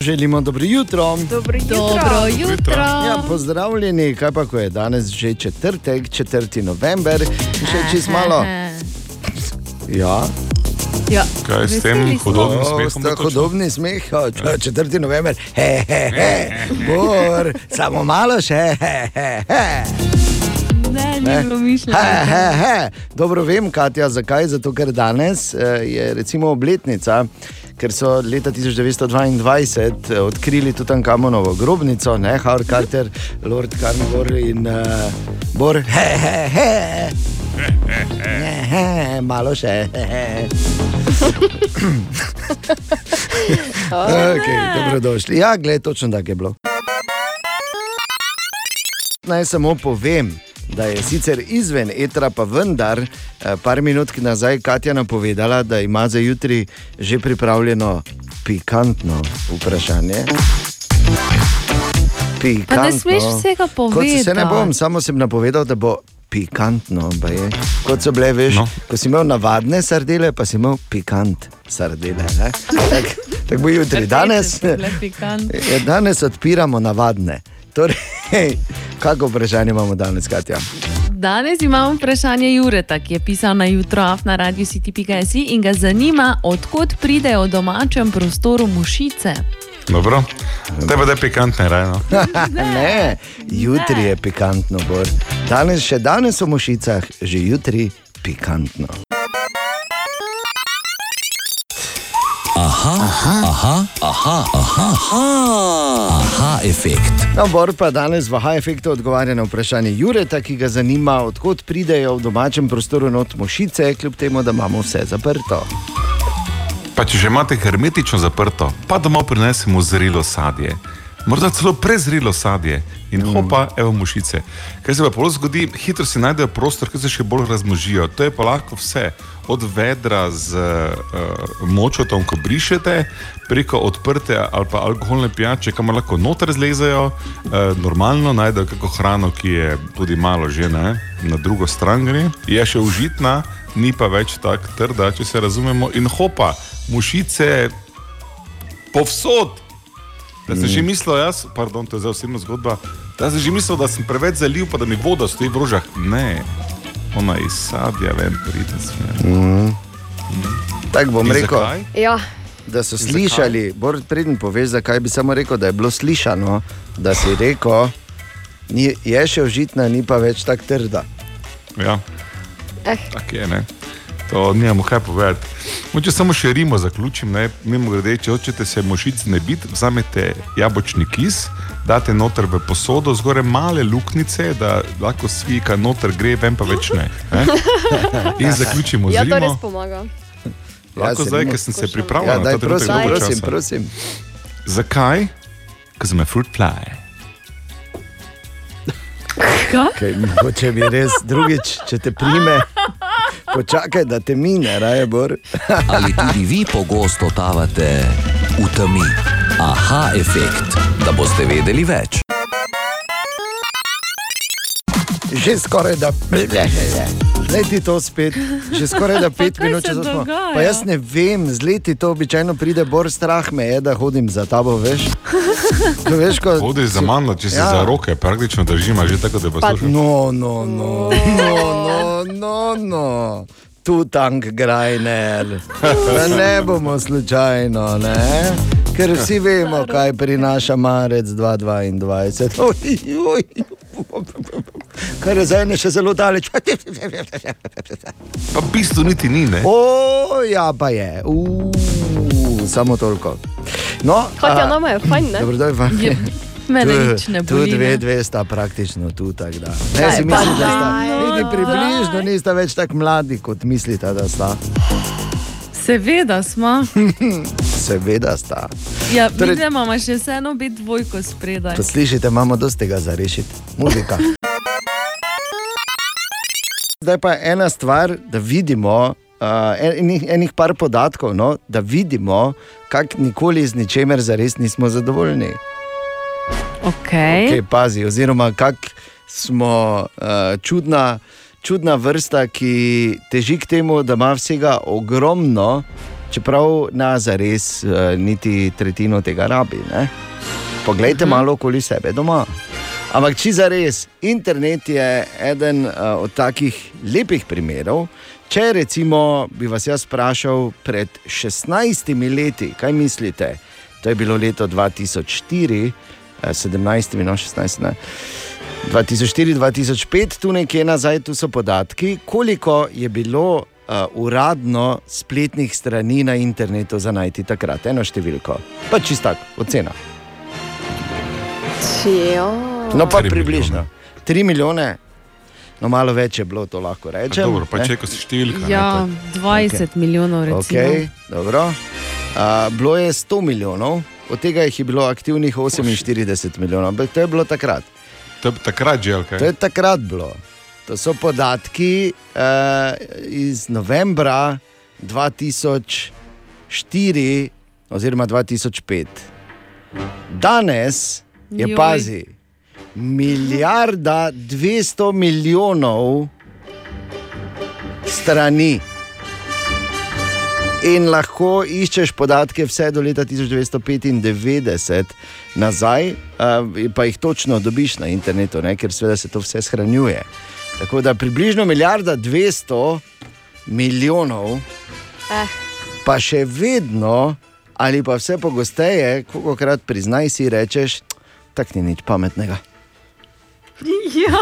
Želimo dobro jutro. Dobro jutro. Dobro jutro. Ja, pozdravljeni, kaj pa ko je danes že četrtek, 4. november, in še čez malo. Ja. Ja. Kaj s tem hudobnim smehom? sta hudobni smeh, o, č- 4. november, he, he, he, bor, samo malo še, he, he, he. Ne, Ne. He, he, he. Dobro vem, Katja, zakaj? Zato, ker danes eh, je recimo obletnica, ker so leta 1922 odkrili Tutankamonovo grobnico, ne Howard Carter, Lord Carnivore in uh, Bor. He, he, he. He, malo še. Okay, dobrodošli. Ja, gled, točno tako je bilo. Naj samo povem, da je sicer izven etra, pa vendar, eh, par minut nazaj Katja napovedala, da ima za jutri že pripravljeno pikantno vprašanje. Pikantno. Pa ne smeš vsega Kot se ne povedati. bom, samo sem napovedal, da bo pikantno. baje. Kot so bile, veš, no. ko si imel navadne sardele, pa si imel pikant sardele. Tako tak bo jutri. Danes, ja, danes odpiramo navadne. Torej, kako vprašanje imamo danes, Katja? Danes imamo vprašanje Jureta, ki je pisal na jutro na radiju CTP.js in ga zanima, odkot pridejo v domačem prostoru mušice. Dobro, tebe da je pikantne, rajno. ne, jutri je pikantno, bor. Danes, še danes v mušicah, že jutri pikantno. Aha, aha, aha, aha, aha, aha, aha efekt. No, Bor pa danes v Aha efektu odgovarja na vprašanje Jureta, ki ga zanima, odkot pridejo v domačem prostoru not mušice, kljub temu, da imamo vse zaprto. Pa če že imate hermetično zaprto, pa domov prinesemo zrelo sadje. Morda celo prezrelo sadje in hopa, evo mušice. Kaj se pa polo zgodi, hitro si najdejo prostor, ki se še bolj razmnožijo. To je pa lahko vse. Od vedra z uh, močotom, ko brišete, preko odprte ali pa alkoholne pijače, kamor lahko noter zlezejo, uh, normalno najdejo kako hrano, ki je tudi malo že ne, na drugo stran gre, je še užitna, ni pa več tako trda, če se razumemo. In hopa, mušice povsod. Da sem Mm. že mislil, jaz, pardon, to je zdaj osebna zgodba, da sem že mislil, da sem preveč zalil, pa da mi voda stoji v rožah. Ne, ona iz sadja ven pride. Mm. Tako bom In rekel. zakaj? Ja. Da so slišali, bolj predn poveš, zakaj bi samo rekel, da je bilo slišano, da si rekel, ni, je še užitna, ni pa več tako trda. Ja, Eh. tako je, ne. To nimamo kaj povedati. Moče samo še Rimo zaključim, ne, mimo grede, če hočete se mošic ne biti, vzamete jabolčni kis, date noter v posodo, zgore male luknjice, da lahko svika noter gre, ven pa več ne. ne? In zaključimo z Ja, to res Rimo. pomaga. Lahko Ja, se zdaj, Rimo ker sem se pripravil Ja, na daj, trenutek prosim, dolgo prosim, časa. prosim. Zakaj? Ker sem fruit fly. Okay, mogoče bi res drugič, če te prime, počakaj, da te mine, raje bor. Ali tudi vi pogosto totavate v temi? Aha efekt, da boste vedeli več. Že skoraj da Zdaj ti to spet, že skoraj da pet minut se če smo. dogaja? Pa jaz ne vem, z leti to običajno pride, bolj strah me je, da hodim za tabo, veš. To veš, ko... Hodi za mano, če si Ja. za roke, praktično držim, a že tako da poslušam. No, no, no, no, no, no, no. Tu tank grajner. Da ne bomo slučajno, ne? Ker vsi vemo, kaj prinaša marec 2022. Oj, oj. Kar je zdaj še zelo daleč. Pa v bistvu niti ni, ne? O, ja, pa je. Uuu, samo toliko. No, Katja, a- nama je fajn, ne? Dobro, daj, fajn. Je, mene Tu- nič ne Tu boli. dve, ne. dve sta praktično tu, tako da. Ne, si mislim, da sta. Niti približno nista več tako mladi, kot mislite, da sta. Seveda smo. Seveda sta. Ja, Torej- torej, imamo še vseeno biti dvojko spredaj. Kot slišite, imamo dosti tega za rešiti. Muzika. Zdaj pa ena stvar, da vidimo. Uh, enih, enih par podatkov, no, da vidimo, kako nikoli z ničemer zares nismo zadovoljni. Okay. Okay, pazi, oziroma kako smo uh, čudna, čudna vrsta, ki teži k temu, da ima vsega ogromno, čeprav na zares uh, niti tretjino tega rabi. Ne? Poglejte malo okoli sebe doma. Ampak če za res, internet je eden uh, od takih lepih primerov. Če recimo bi vas jaz vprašal pred 16 leti, kaj mislite? To je bilo leto 2004, eh, 17, no 16, ne. 2004-2005, tu nekje nazaj, tu so podatki, koliko je bilo uh, uradno spletnih strani na internetu za najti takrat, eno številko. Pa čistak, ocena. Ja. No, pa Tri približno. 3 milijone, no malo več je bilo, to lahko rečem. Dobro, pa če ko si številka. Ja, ne, 20 Okej. milijonov, recimo. Okay, dobro. Uh, bilo je 100 milijonov, od tega jih je bilo aktivnih 48 milijonov, ampak to je bilo takrat. To je takrat že, ali kaj? To je takrat bilo. To so podatki uh, iz novembra 2004 oziroma 2005. Danes je Joj. pazi, milijarda 200 milijonov strani. In lahko iščeš podatke vse do leta 1995 nazaj, pa jih točno dobiš na internetu, ne? ker seveda se to vse shranjuje. Tako da približno milijarda 200 milijonov, Eh. pa še vedno, ali pa vse pogosteje, koliko krat priznaj si rečeš, tak ni nič pametnega. Ja.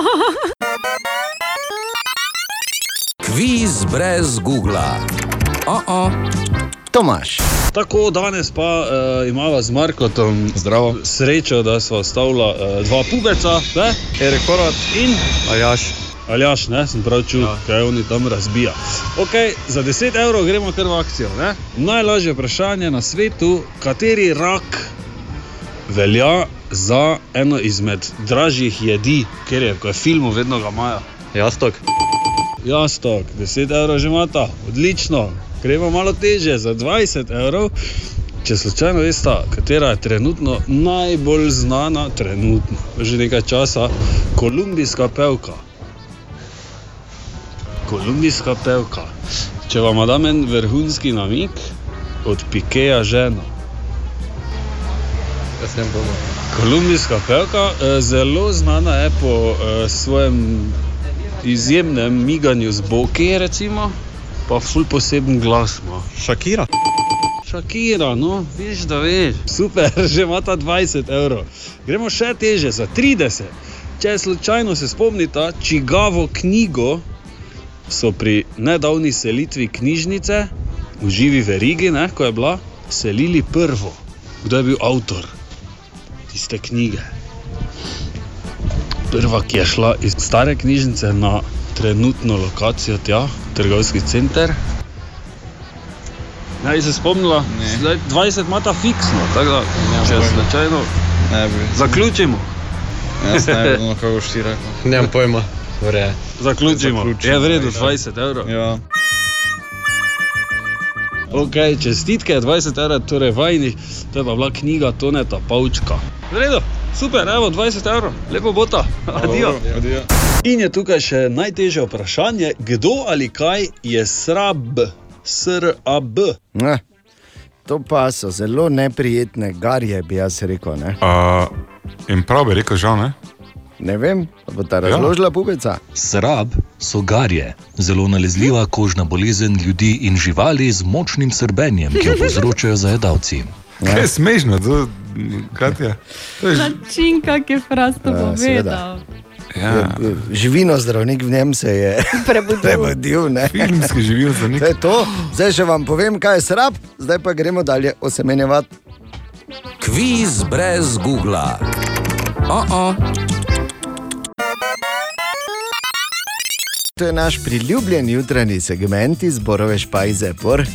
Kviz brez Google. Oh -oh. Tomaš. Tako, danes pa uh, imamo z Markotom Zdravo. srečo, da smo stavila uh, dva pubeca, ne? Erik Horvat in Aljaš. Aljaš, ne, sem prav čutil, ja. kaj oni tam razbija. Okay, za 10 evrov gremo kar v akcijo. Ne? Najlažje vprašanje na svetu, kateri rak velja za eno izmed dražjih jedi, ker je, ko je v filmu vedno ga imajo. Jastok. Jastok, 10 evrov že imata, odlično. Gremo malo teže, za 20 evrov. Če slučajno veste, katera je trenutno najbolj znana, trenutno, že nekaj časa, kolumbijska pevka. Kolumbijska pevka. Če vam dam en vrhunski namik, od Pikeja žena. Kolumbijska pevka, eh, zelo znana je po eh, svojem izjemnem miganju z boki, recimo, pa ful poseben glas ima. Šakira. Šakira, no, veš, da veš. Super, že ima ta 20 evrov. Gremo še teže, za 30. Če slučajno se spomnite, čigavo knjigo so pri nedavni selitvi knjižnice v živi verigi, ne, ko je bila, selili prvo. Kdo je bil avtor tiste knjige? Prva, ki je šla iz stare knjižnice na trenutno lokacijo, tja, trgovski center. Naj se spomnila, zdaj 20 ima ta fiksno, tako da če pojma. slučajno Ne bi. zaključimo. Jaz ne vem, no, kako rekel. Nemam pojma. Vre. Zaključimo. Je v redu, 20 evrov. Ja. Ok, čestitke, 20 evrov, torej vajnih, to je pa bila knjiga Toneta Pavčka. V redu, super, evo 20 evrov, lepo bota, adijo. Adijo. In je tukaj še najtežje vprašanje, kdo ali kaj je srab, srab. Ne. To pa so zelo neprijetne garje, bi jaz rekel. Ne, Uh, in prav bi rekel, žal ne. ne vem, a bo ta razložila pubeca. Srab so garje, zelo nalezljiva kožna bolezen ljudi in živali z močnim srbenjem, ki jo povzročajo zajedavci. Kaj je smešno, to, Katja? To je Način, kak je Frasto Ja, povedal. seveda. Ja. Živino zdravnik v njem se je Prebudil. prebudil. ne. Filmski živino zdravnik. To je to. Zdaj še vam povem, kaj je srab, zdaj pa gremo dalje osemenjevati. Kviz brez Google. Oh -oh. To je naš priljubljen jutranji segment iz Borove špajze. Por.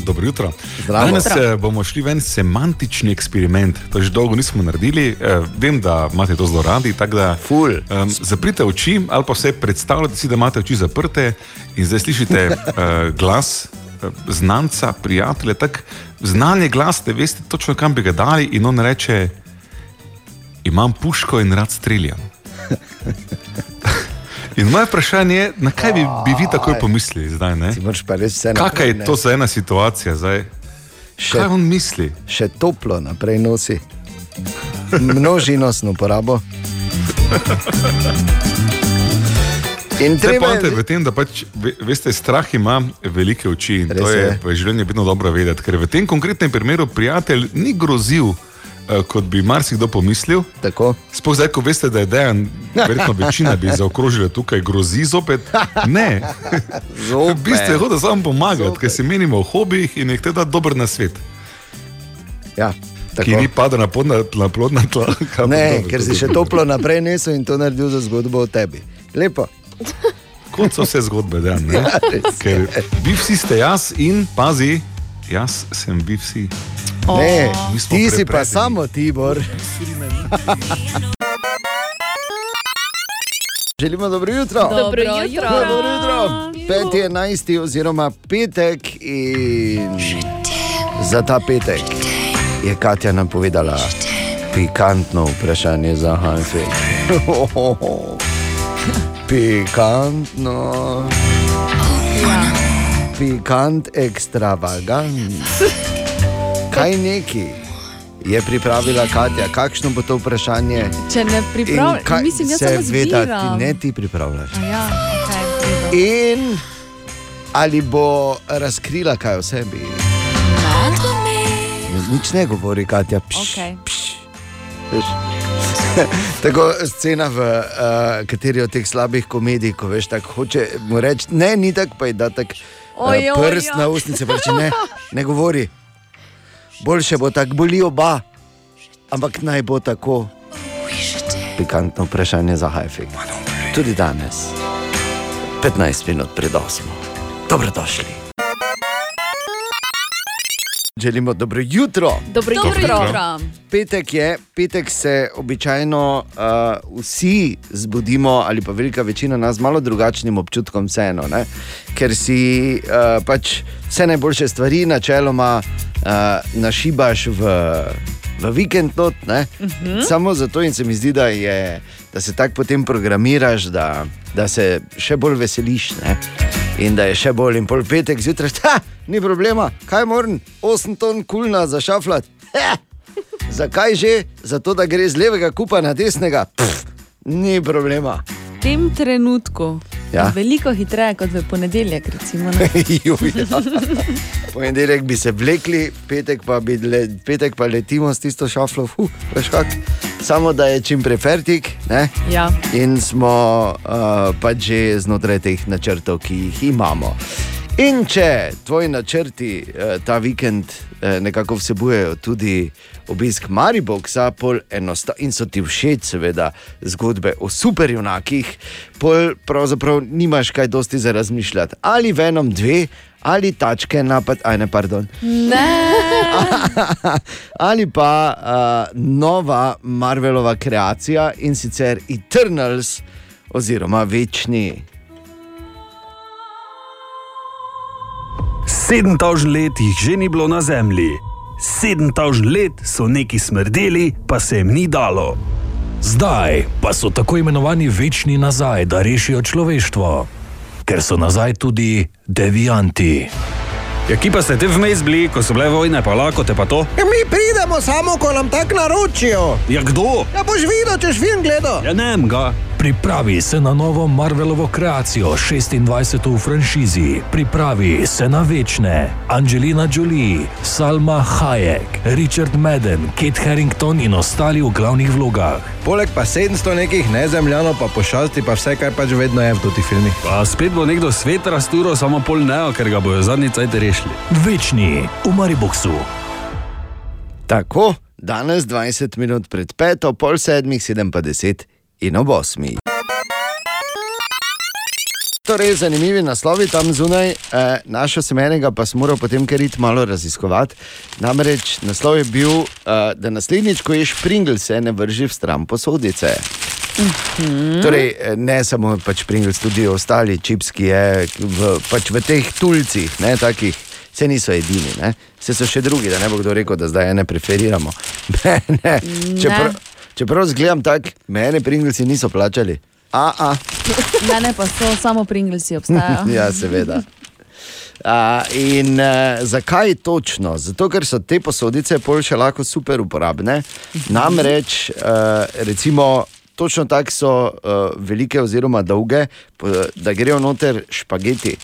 Dobro jutro. Zdravo. Danes Jutro. eh, bomo šli v en semantični eksperiment. To že dolgo nismo naredili. Eh, vem, da imate to zelo radi. Da, um, zaprite oči ali pa vse predstavljate si, da imate oči zaprte in zdaj slišite uh, glas. eh, Znanca, prijatelja, tako znan je glas, da veste točno kam bi ga dali, in on reče: Imam puško in rad streljam. In moje vprašanje je, na kaj bi, bi vi takoj pomislili zdaj? Kakšna je to za ena situacija zdaj? Še- Kaj on misli? Še toplo naprej nosi. Množinosno porabo. In treba je- v tem, da pač, ve- veste, strah ima velike oči in to Res je je. v življenju vedno dobro vedeti. Ker v tem konkretnem primeru prijatelj ni grozil, kot bi marsikdo pomislil. Sploh zdaj, ko veste, da je dejan, verjetno večina bi zaokrožila tukaj, grozi zopet. Ne, v bistvu je hotel samo pomagati, ker se menimo o hobijih in jih teda dober na svet. Ja, ki ni padel na plodna, na plodna tla. Ne, ker to si še toplo naprej nesel in to naredil za zgodbo o tebi. Lepo. Kot so vse zgodbe, da ne. Ja, Ker vi vsi ste jaz in pazi, jaz sem vi vsi. Ne, Mi smo ti si pa samo Tibor. Želimo dobro jutro. Dobro jutro. Dobro jutro. 5.11. oziroma petek in za ta petek je Katja nam povedala Pikantno vprašanje za Hanfi. Pikantno. Pikant ekstravagant. Kaj neki je pripravila Katja? Kakšno bo to vprašanje? Če ne In pripravljam, kaj- mislim, samo Seveda, zbiram. ti ne ti pripravljaš. A Ja, okay, In ali bo razkrila kaj o sebi? Nič ne govori, Katja. Pš, okay. Veš. Tako scena, v uh, kateri od teh slabih komedij, ko veš, tako hoče mu reči, ne, ni tako, pa je da tako Oj, oj, prst oj. na ustnice, pa reče ne, ne govori. Boljše bo tako, boli oba, ampak naj bo tako. Pikantno vprašanje za Hajfik. Tudi danes, 15 minut pred 8. Dobrodošli. Želimo dobro jutro. Dobro jutro. Petek je, petek se običajno uh, vsi zbudimo, ali pa velika večina nas, z malo drugačnim občutkom, vseeno, ne? ker si uh, pač vse najboljše stvari načeloma uh, našibaš v, v vikend, not, uh Mhm. -huh. samo zato in se mi zdi, da, je, da se tako potem programiraš, da, da se še bolj veseliš. Ne? In da je še bolj in pol petek zjutraj, ha, ni problema, kaj moram, 8 ton kulna za šaflat. Ha! Zakaj že? Zato, da gre z levega kupa na desnega. Pff, ni problema. V tem trenutku Ja. je veliko hitreje kot v ponedeljek. Recimo. Juj, ja. Ponedeljek bi se vlekli, petek pa, bi le, petek pa letimo s tisto šaflo, huh, veš kak. Samo da je čim prej fertik. Ne? Ja. In smo uh, pač že znotraj teh načrtov, ki jih imamo. In če tvoji načrti uh, ta vikend uh, nekako vsebujejo tudi obisk Mariboka, in so ti všeč, seveda, zgodbe o superjunakih, pol pravzaprav nimaš kaj dosti za razmišljati. Ali Venom 2, ali tačke napad, aj ne, pardon. Ne. ali pa uh, nova Marvelova kreacija in sicer Eternals, oziroma večni. 7000 let jih že ni bilo na zemlji. 7000 let so neki smrdeli, pa se jim ni dalo. Zdaj pa so tako imenovani večni nazaj, da rešijo človeštvo, ker so nazaj tudi devijanti. Ja, ki pa ste te vmes bili, ko so bile vojne, pa lakote pa to? Ja, mi pridemo samo, ko nam tako naročijo. Ja, kdo? Ja, boš videl, češ film gledal. Ja, ne, ga. Pripravi se na novo Marvelovo kreacijo, 26. v franšizi. Pripravi se na večne. Angelina Jolie, Salma Hayek, Richard Madden, Kate Harrington in ostali v glavnih vlogah. Poleg pa 700 nekih nezemljanov, pa pošasti, pa vse, kar pač vedno je v teh filmih. Pa spet bo nekdo svet rasturo, samo pol ne, ker ga bojo zadnji cajt rešili. Večni v Mariboksu. Tako, danes 20 minut pred peto, pol sedmih, sedem pa deset in ob osmi. Torej, zanimivi naslovi tam zunaj, eh, našo semenega pa sem moral potem kar iti malo raziskovati. Namreč naslov je bil, eh, da naslednjič, ko ješ Pringlese, ne vrži v stran posodice. Mhm. Torej, eh, ne samo pač Pringles, tudi ostali čips, ki je v, pač v teh tulcih, ne, takih, se niso edini, ne. se so še drugi, da ne bo kdo rekel, da zdaj ene preferiramo. ne, ne. Čeprav, čeprav zgledam tako, mene Pringlesi niso plačali. A, a. Ne, ne, pa so samo Pringlesi obstajajo. ja, seveda. A, in uh, zakaj točno? Zato, ker so te posodice pol še lahko super uporabne. Namreč, uh, recimo, točno tako so uh, velike oziroma dolge, da grejo noter špageti.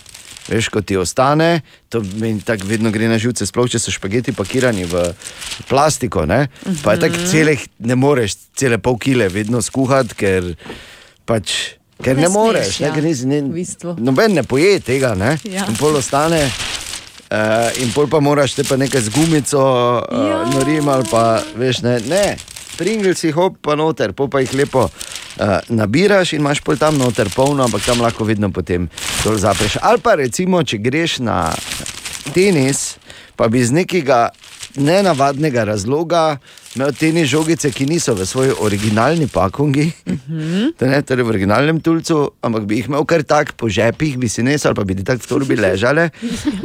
Veš, ko ti ostane, to meni tako vedno gre na živce, sploh če so špageti pakirani v plastiko. Ne? Pa je tako Mhm. celih ne moreš, cele pol kile vedno skuhati, ker pač. Ker ne, Ne moreš, smeš, ne, ja, ker nisi, ne, v bistvu. noben ne poje tega, ne? Ja. in pol ostane. Uh, in pol pa moraš te pa nekaj z gumico, uh, Ja. norim ali pa veš, ne, ne. Pringles si hop pa noter, pol pa jih lepo uh, nabiraš in imaš pol tam noter polno, ampak tam lahko vedno potem dol zapreš. Ali pa recimo, če greš na tenis, pa bi z nekega nenavadnega razloga imel tenis žogice, ki niso v svoji originalni pakungi, to ne, torej v originalnem tulcu, ampak bi jih imel kar tak po žepih, bi si nesel, ali pa bi ti tako v torbi ležale.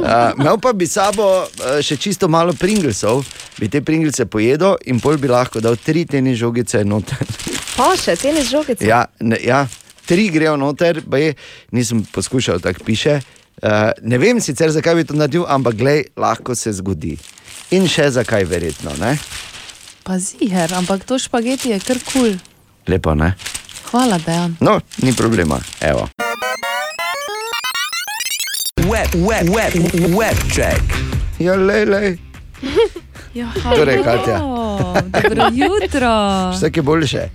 Uh, imel pa bi sabo uh, še čisto malo pringlesov, bi te pringlese pojedel in pol bi lahko dal tri tenis žogice noter. Pa še tenis žogice. Ja, ne, ja, tri grejo noter, baje, nisem poskušal, tako piše. Uh, ne vem sicer, zakaj bi to naredil, ampak glej, lahko se zgodi. In še zakaj, verjetno. Ne? Pa ziger, ampak to špageti je kar kul. Cool. Lepo, ne? Hvala, Dejan. No, ni problema. Evo. Web, web, web, web check. Ja, le, le. Ja, Torej, Katja. Dobro jutro. Vse je boljše.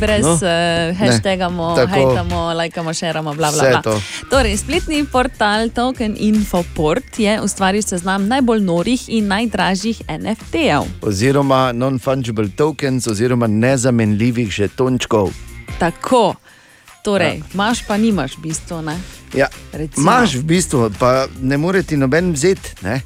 Brez No. uh, hashtagamo, Tako. hajtamo, lajkamo, šeramo, bla, bla, bla. to. Torej, spletni portal Token Infoport je ustvaril seznam najbolj norih in najdražjih NFT-jev. Oziroma non-fungible tokens, oziroma nezamenljivih žetončkov. Tako, torej, imaš pa nimaš, v bistvu. Ne? Ja. Recimo. Imaš v bistvu, pa ne more ti noben vzeti. Ne?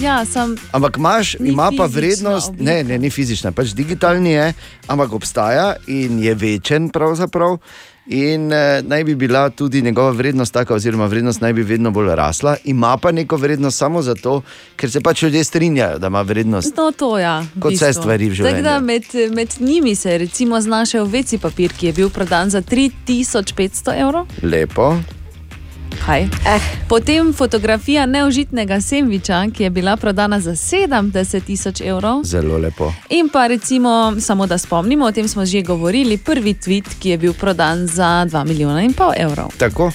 Ja, sem. Ampak imaš, ima pa vrednost, oblika. ne, ne, ni fizična, pač digitalni je, ampak obstaja in je večen pravzaprav. In eh, naj bi bila tudi njegova vrednost taka, oziroma vrednost naj bi vedno bolj rasla, ima pa neko vrednost samo zato, ker se pač ljudje strinjajo, da ima vrednost. No, to ja. v Kot vse stvari v Tako življenju. med, med njimi se je recimo znašel veci papir, ki je bil prodan za 3500 evrov. Lepo. Kaj? Eh. Potem fotografija neužitnega sendviča, ki je bila prodana za 70 tisoč evrov. Zelo lepo. In pa recimo, samo da spomnimo, o tem smo že govorili, prvi tweet, ki je bil prodan za 2 milijona in pol evrov. Tako.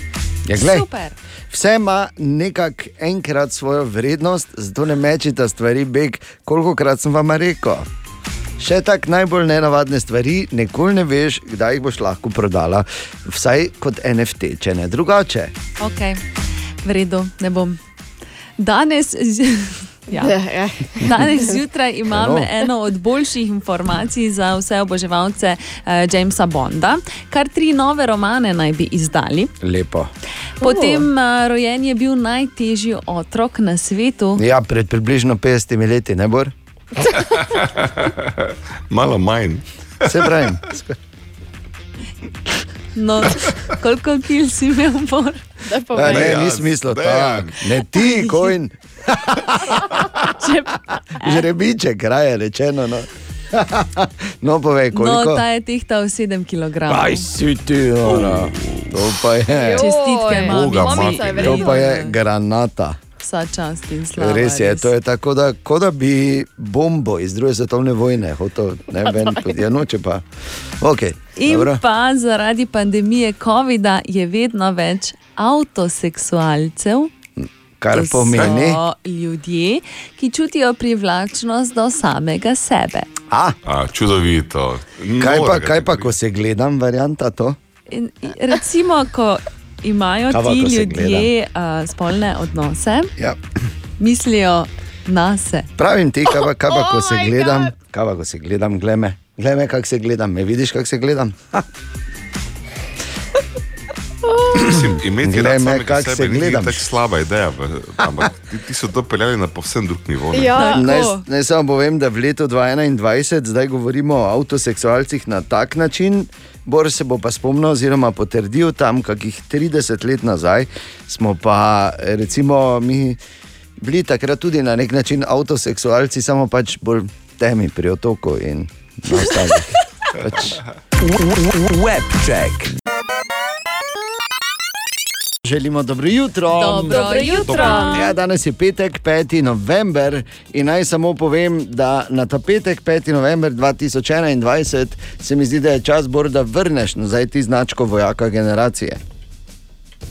Ja, glej, Super. vse ima nekako enkrat svojo vrednost, zato ne mečite stvari beg, koliko krat sem vam rekel. Še tako najbolj nenavadne stvari, nikoli ne veš, kdaj jih boš lahko prodala, vsaj kot NFT, če ne drugače. Ok, v redu, ne bom. Danes. Ja. Danes zjutraj imam No. eno od boljših informacij za vse oboževalce uh, Jamesa Bonda. Kar tri nove romane naj bi izdali. Lepo. Potem uh, rojen je bil najtežji otrok na svetu. Ja, pred približno 50 leti, ne bor? Malo manj. Se pravi. No, koliko kil si imel, bor? Ja, ne, ni smisla tako. Ne ti, kojn. Žrebiček, kraje rečeno. No, no povej, koliko. No, ta je tehtal 7 kg. Aj si ti, ona. To pa je. Čestitke, mami. Boga, Mamica je ma- To pa je granata. Vsa čast in slava. Res je, to je tako, da, kot da bi bombo iz druge svetovne vojne hotel, ne vem, ja, noče pa. Okay, In dobro. pa zaradi pandemije COVID-a je vedno več avtoseksualcev. Kar To pomeni, so ljudje, ki čutijo privlačnost do samega sebe. A, A, čudovito. kaj pa, kaj pa, ko se gledam, varianta to? In recimo, ko imajo Kaj pa, ti ljudje uh, spolne odnose, Ja. mislijo na se. Pravim ti, kaj pa ko Oh se gledam, kaj pa, ko se gledam, gleme. Gleme, kako se gledam, me vidiš, kako se gledam. Ha, Mislim, imeti Glej me, samega kak sebe se gledam. tako slaba ideja, ampak ti, ti so to peljali na povsem drug nivo. ne. Ja, naj, naj samo povem, da v letu 2021 zdaj govorimo o avtoseksualcih na tak način. Bor se bo pa spomnil, oziroma potrdil tam, kakih 30 let nazaj, smo pa recimo mi bili takrat tudi na nek način avtoseksualci, samo pač bolj temi pri otoku in na ostalih. Pač. Web check. Želimo dobro jutro. Dobro Dobro jutro. jutro. Ja, danes je petek, 5. november in naj samo povem, da na ta petek, 5. november 2021, se mi zdi, da je čas, Bor, da vrneš nazaj ti značko vojaka generacije.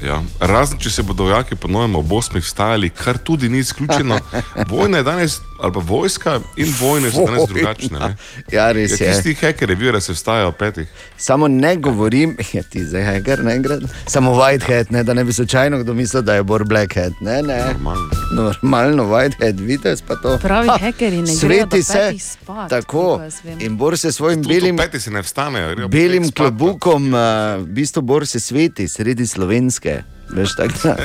Ja. Razen, če se bodo vojaki ponovno ob osmih vstajali, kar tudi ni izključeno. Vojna je danes, ali pa vojska in vojne so danes drugačne. Ne? Ja, res je. Tisti hekerji, vijo, da se vstajajo ob petih. Samo ne govorim, ja, ti zdaj hacker, ne gre. Samo whitehead, ne, da ne bi slučajno kdo mislil, da je Bor blackhead. Ne, ne. Normalno. Normalno, whitehead, vidite, pa to. Pravi Ha, hekerji ne Sveti se. petih spat, Tako. In Bor se svojim Tudi belim. se ne vstanejo. Belim klobukom, uh, v bistvu Bor se sveti sredi slovenske. Veš, tako da,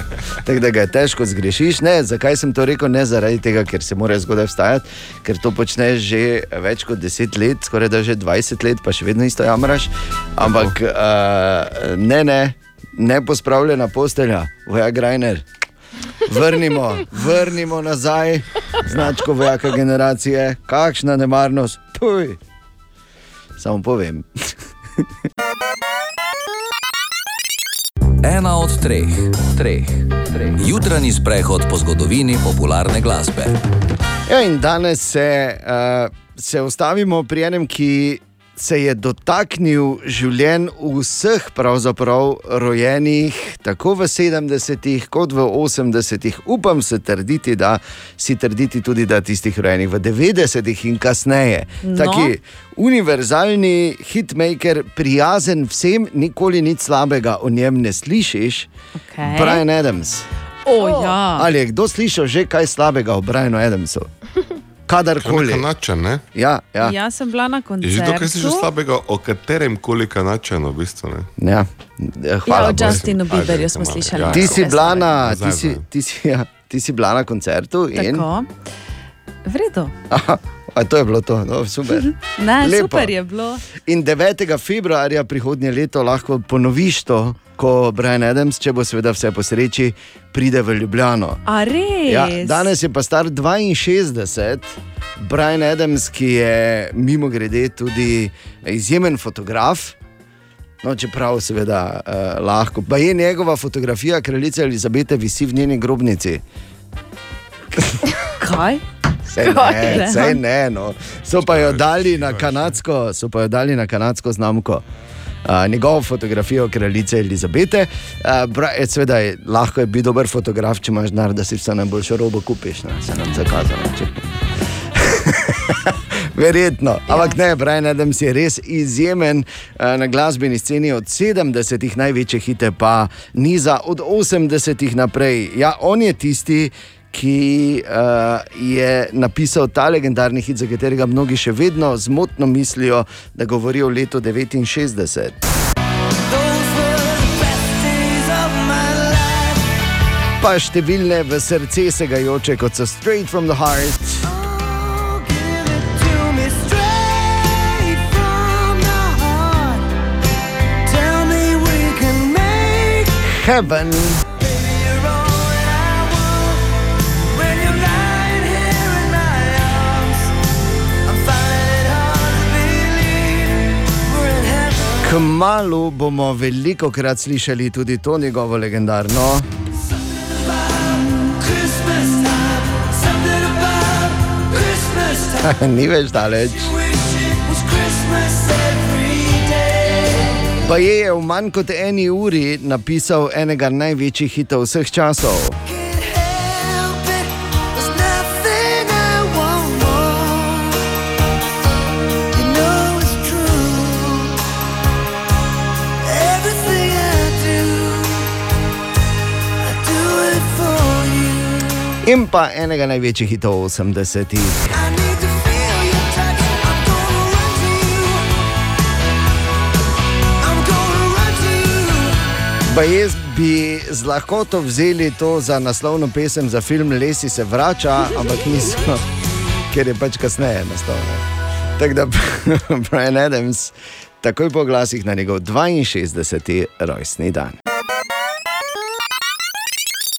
tak da ga je težko zgrešiš. Ne, zakaj sem to rekel? Ne zaradi tega, ker se moraš zgodaj vstajati, ker to počneš že več kot 10 let, skoraj da že 20 let, pa še vedno isto jamraš. Ampak uh, ne, ne, ne pospravljena postelja, voja Grajner. Vrnimo, vrnimo nazaj značko vojaka generacije, kakšna nemarnost. Puj. Samo povem. Ena od treh, treh, treh. Jutranji sprehod po zgodovini popularne glasbe. Ja, in danes se, uh, se ustavimo pri enem, ki se je dotaknil življenj vseh pravzaprav rojenih, tako v 70-ih kot v 80-ih. Upam se trditi, da si trditi tudi, da tistih rojenih v 90-ih in kasneje. No. Taki univerzalni hitmaker, prijazen vsem, nikoli nič slabega o njem ne slišiš. Okej. Brian Adams. O, ja. Ali je kdo slišal že kaj slabega o Brianu Adamsu? Kadarkoli. Kanačan, ne? Ja, ja. Jaz sem bila na Je že to, kar si že koncertu. slabega o katerem koli kanačanu, v bistvu. Ne? Ja. Ja, Hvala. o Bogu. Justinu Bieberju smo slišali. ja. Ti si bila na, Nazaj, ti si, ti si, ja, ti si bila na koncertu in Tako. V redu. Aha, a to je bilo to, no, super. Ne, Lepo. super je bilo. In 9. februarja prihodnje leto lahko ponoviš to, ko Brian Adams, če bo seveda vse po sreči, pride v Ljubljano. Ja, danes je pa star 62, Brian Adams, ki je mimo grede tudi izjemen fotograf. No, čeprav seveda uh, lahko. Pa je njegova fotografija kraljice Elizabete visi v njeni grobnici. Kaj? Sej ne, sej ne no. So pa jo dali na kanadsko, so pa jo dali na kanadsko znamko. Uh, njegovo fotografijo kraljice Elizabete, uh, je lahko je biti dober fotograf, če imaš denar, da si vse najboljšo robo kupiš. Ne? Se nam zakazalo. Če... Verjetno, ampak ne, Brian Adams je res izjemen na glasbeni sceni od 70-ih, največje hite pa niza od 80-ih naprej. Ja, on je tisti, ki uh, je napisal ta legendarni hit, za katerega mnogi še vedno zmotno mislijo, da govori o letu 69. Pa številne v srce segajoče, kot so Straight from the Heart. Heaven. Kmalu bomo veliko krat slišali tudi to njegovo legendarno. Ni več daleč. Pa je je v manj kot eni uri napisal enega največjih hitov vseh časov. In pa enega največjih hitov 80-ih. Pa jaz bi z lahkoto vzeli to za naslovno pesem za film Lesi se vrača, ampak nismo, ker je pač kasneje nastal. ne. Tako da Brian Adams, takoj po glasih na njegov 62. rojstni dan.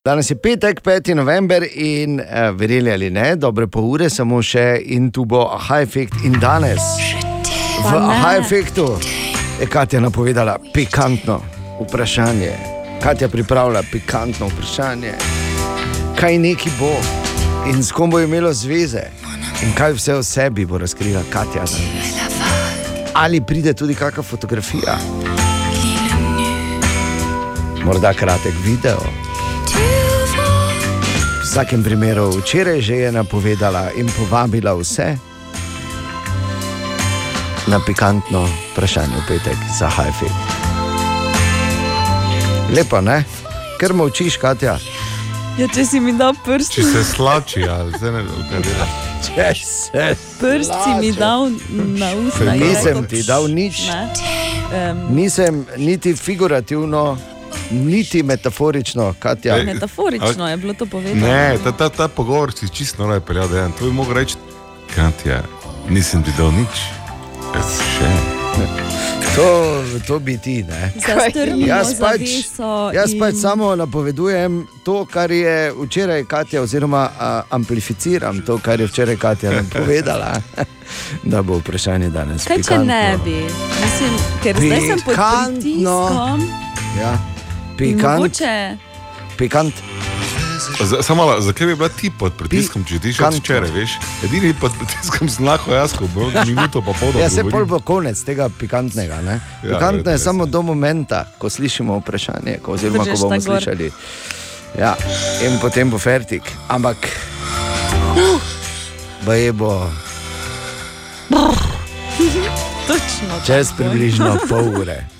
Danes je petek, 5. november in eh, verjeli ali ne, dobre pol ure, samo še in tu bo aha efekt in danes. V aha efektu je Katja napovedala pikantno vprašanje. Katja pripravlja pikantno vprašanje, kaj neki bo in s kom bo imelo zveze in kaj vse o sebi bo razkrila Katja. danes. Ali pride tudi kakšna fotografija? Morda kratek video. Vsakem primeru, včeraj že je napovedala in povabila vse na pikantno vprašanje v petek za Hajfi. Lepo, ne? Ker molčiš, Katja. Ja, če si mi dal prst, Če se slači, ali zdaj ne vem, kaj dela. Če se prst si mi dal na usta. je Nisem ti dal nič. Ne. Um, Nisem niti figurativno, niti metaforično, Katja. Ej, Metaforično je bilo to povedano. Ne, ta, ta, ta pogovor si čisto noro je peljal, da je to bi mogel reči, Katja, nisem videl nič. Jaz še. To, to bi ti, ne. Zastrnimo Jaz pač, jaz in- pač samo napovedujem to, kar je včeraj Katja, oziroma a, amplificiram to, kar je včeraj Katja nam povedala, da bo vprašanje danes. Kaj če pikantno. ne bi? Mislim, ker zdaj sem pod Pikantno. pritiskom. Ja, pikant, Mogoče pikant. Samo zakaj bi bila ti pod pritiskom, če ti še včeraj, veš? Edini pod pritiskom lahko jaz, ko bo minuto pa pol. Ja, se pol bo konec tega pikantnega. Ne? Ja, Pikantno je res. samo do momenta, ko slišimo vprašanje, ko, oziroma ko bomo slišali. Ja, in potem bo fertik. Ampak, uh, baje bo točno. čez približno pol ure.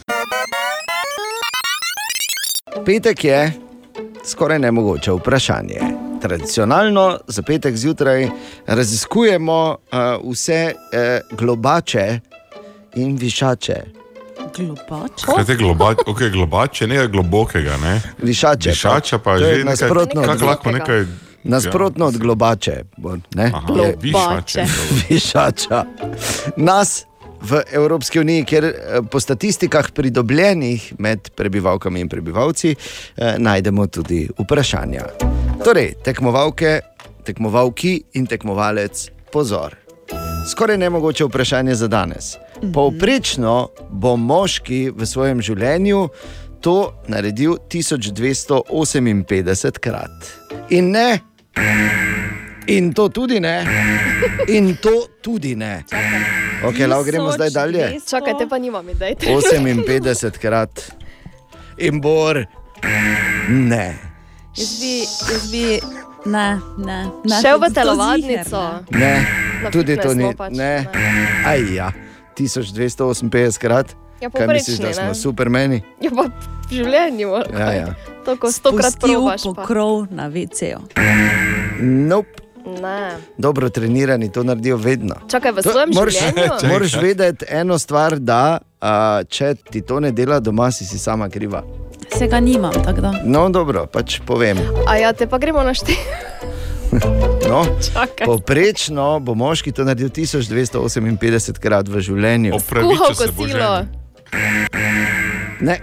Petek je skoraj nemogoče vprašanje. Tradicionalno za petek zjutraj raziskujemo uh, vse uh, globače in višače. Globače. Kaj te globač, okay, globače, ne globokega, ne? Višače. Višača pa To je že nekaj, nasprotno od kako lahko nekaj... Nasprotno od globače. ne? Aha, Je- višače. Višača. Nas v Evropski uniji, kjer eh, po statistikah pridobljenih med prebivalkami in prebivalci, eh, najdemo tudi vprašanja. Torej, tekmovalke, tekmovalki in tekmovalec, pozor. Skoraj nemogoče vprašanje za danes. Povprečno bo moški v svojem življenju to naredil 1258 krat. In ne, in to tudi ne, in to tudi ne. Ok, lahko gremo zdaj dalje. Čakajte, pa nimam idej. 58 krat. In bor, ne. Jaz bi, jaz bi, ne, ne. ne Šel v telovadnico. ne. Ne, tudi to ni. pač, Ne, aj ja, 1258 krat. Ja, Kaj misliš, da smo ne? supermeni? Je pa v življenju. Ja, ja. To, ko stokrat probaš. Pa. pokrov na WC-ju. Nope. Ne. Dobro trenirani to naredijo vedno. Čakaj, v To svojem moraš, življenju? moraš vedeti eno stvar, da a, če ti to ne dela doma, si, si sama kriva. Se ga nimam, tako da. No, dobro, pač povem. A ja, te pa gremo našteti. No, Čakaj. poprečno bo moški to naredil 1258 krat v življenju. Kuhal kosilo, Ne,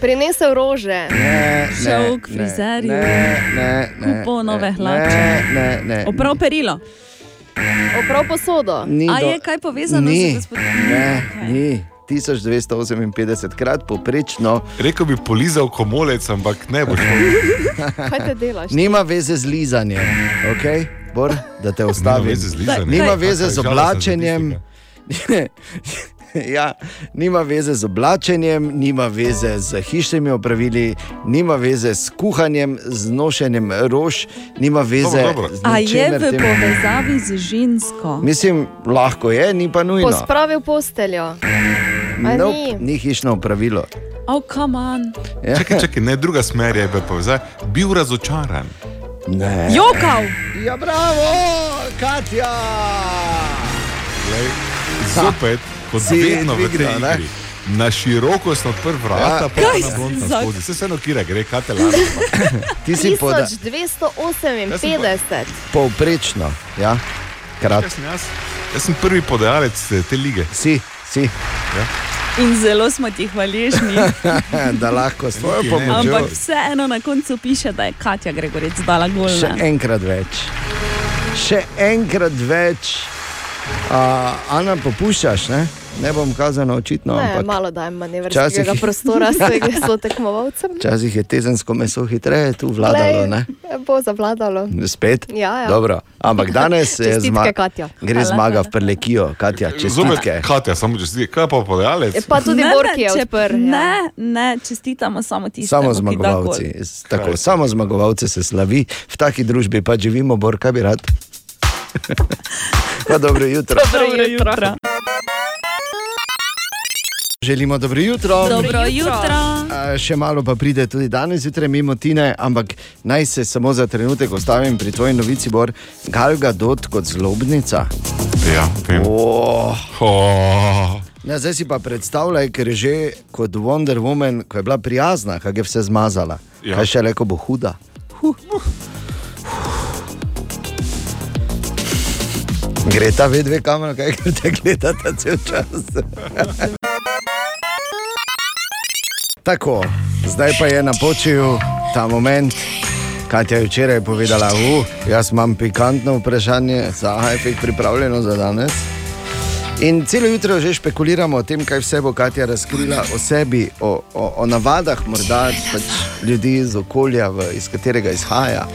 prinesel rože. ne, Šel k frizerju, kupil nove hlače. Oprav perilo. Oprav posodo. Ni A do- je kaj povezano ni, z gospodom? Ne, ni. 1258 krat poprečno. Rekel bi polizal komolec, ampak ne boš. Kaj te delaš? Nima veze z lizanjem, okay? Bor, da te ostavim. veze z. Nima veze z oblačenjem. ja, nima veze z oblačenjem, nima veze z hišnimi opravili, nima veze s kuhanjem, z nošenjem rož, nima veze Dobro, dobro. z A je ničemer v tem. povezavi z žensko? Mislim, lahko je, ni pa nujno. Pospravil posteljo. Nope, ni? ni hišno opravilo. Oh, come on. Ja. Čakaj, čakaj, ne, druga smer je bil povezan. Bil razočaran. Ne. Jokal! Ja, bravo, Katja! Glej, Zopet, kot Si vedno v tej dvignil, ne? igri. Na široko sem odprl vrata, Ja. pa Kaj na blond skozi. Vse vseeno, kira gre, kaj te lani. Ti si poda, 1258. povprečno, ja, krat. Jaz sem, jaz, jaz sem prvi podajalec eh, te lige. Si, si. Ja. In zelo smo ti hvaležni. da lahko s tvojo Niti ne. pomočjo. Ampak vseeno na koncu piše, da je Katja Gregoric dala gol. Še enkrat več. Še enkrat več. Uh, Ana, popuščaš, ne? ne bom kazano očitno, Ne, ampak malo dajem manevrskega Včasih- prostora svojim sotekmovalcem. včasih je tezensko meso hitreje tu vladalo. Ne? Glej, Bo zavladalo. Spet? Ja, ja. Dobro. Ampak danes je Čestitke, zma Katja. gre Hvala, zmaga hvala. v Prlekijo. Katja, Zopet, čestitke. Katja, samo čestitke. Kaj pa podajalec? E, pa tudi Ne, Borki je ne, če- odprl. ja. Ne, ne, čestitamo samo tistemu, Samo da zmagovalci. Tako, samo zmagovalce se slavi, v taki družbi pa živimo, Bor, kaj bi rad. Pa dobro jutro. Dobro jutro. Želimo dobro jutro. Dobro jutro. A, Še malo pa pride tudi danes zjutraj mimo Tine, ampak naj se samo za trenutek ostavim pri tvoji novici, Bor, Galga Dot kot zlobnica. Ja, vem. Oh. Oh. Ne, zdaj si pa predstavljaj, ker je že kot Wonder Woman, ko je bila prijazna, kako je vse zmazala. Ja. Ja. Kaj še reko bo huda? Gre ta ve dve kamere, kaj te gledata cel čas. Tako, zdaj pa je napočil ta moment. Katja je včeraj povedala, uh, jaz imam pikantno vprašanje za Hajfek pripravljeno za danes. In celo jutro že špekuliramo o tem, kaj vse bo Katja razkrila o sebi, o, o, o navadah morda pač ljudi iz okolja, v, iz katerega izhaja.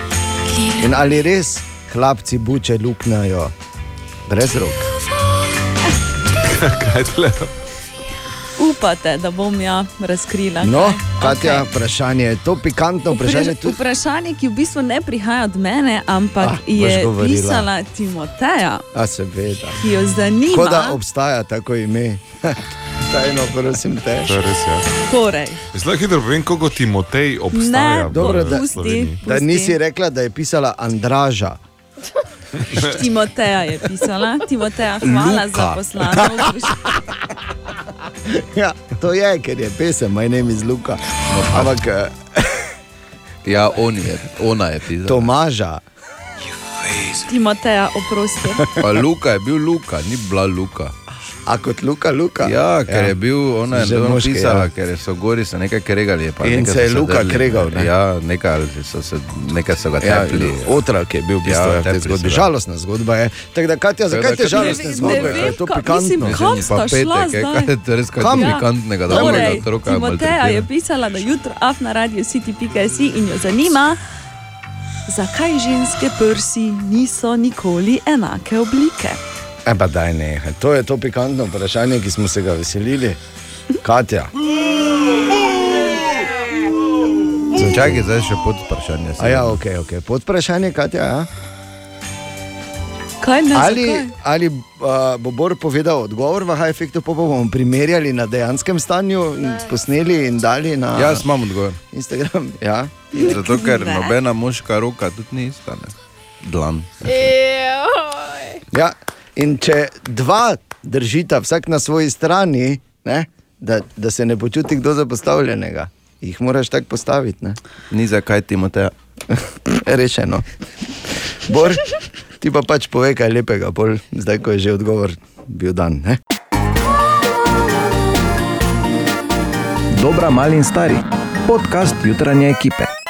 In ali res hlapci buče luknjajo brez rok. Kaj tle? Upate, da bom ja razkrila. No? Katja, okay. vprašanje je to pikantno vprašanje. Tudi... Vprašanje, ki v bistvu ne prihaja od mene, ampak Ah, je govorila. pisala Timoteja, A seveda. ki jo zanima. Kot da obstaja tako ime. Tajno, prosim te. To je res, ja. Torej, Zelo hitro povem, koliko Timotej obstaja. Ne, Dobro, da, v Sloveniji. da nisi rekla, da je pisala Andraža. Timoteja je pisala. Timoteja, hvala Luka. za poslano. Ja, to je, ker je pesem, moj name iz Luka. Ampak eh, Ja, on je, ona je pisala. Tomaža. Timoteja, oprosti. Pa Luka je bil Luka, ni bila Luka. A kot Luka, Luka. Ja, ker ja. je bil, ona je Že bilo moški, pisala, ja. ja. ker so gori se nekaj kregali. pa In nekaj se je Luka drli, kregal, ne? Ja, nekaj, so se, nekaj so ga Ja, tepli. otrok je bil v bistvu Ja, ja, v tej tepli zgodbi. so ga. Žalostna zgodba je. Tako da, Katja, zakaj te žalostne ne- zgodbe? ne Kaj je to ka- pikantno? mislim, kam sta Pa šla petek, zdaj? kaj je res kaj Kam? pikantnega, da Torej, mojega otroka Timoteja je pisala na jutro af na radio city.si in jo zanima, zakaj ženske prsi niso nikoli enake oblike. E pa daj nehaj. To je to pikantno vprašanje, ki smo se ga veselili. Katja. Čakaj, zdaj še pod vprašanje. A ja, ok, ok. Pod vprašanje, Katja. Ja? Kaj ne Ali, zakaj? ali uh, bo Bor povedal odgovor v High Effectu, pa bomo primerjali na dejanskem stanju, in posneli in dali na Jaz imam odgovor. Instagram. Ja. Zato, ker nobena moška roka tudi ni ista. Ne? Dlan. Ja, in če dva držita, vsak na svoji strani, ne, da, da se ne počuti kdo zapostavljenega, jih moraš tako postaviti. Ne. Ni zakaj Timoteja. Rešeno. Bor, ti pa pač povej kaj lepega, pol, zdaj ko je že odgovor bil dan. Ne? Dobra, mali in stari. Podcast jutranje ekipe.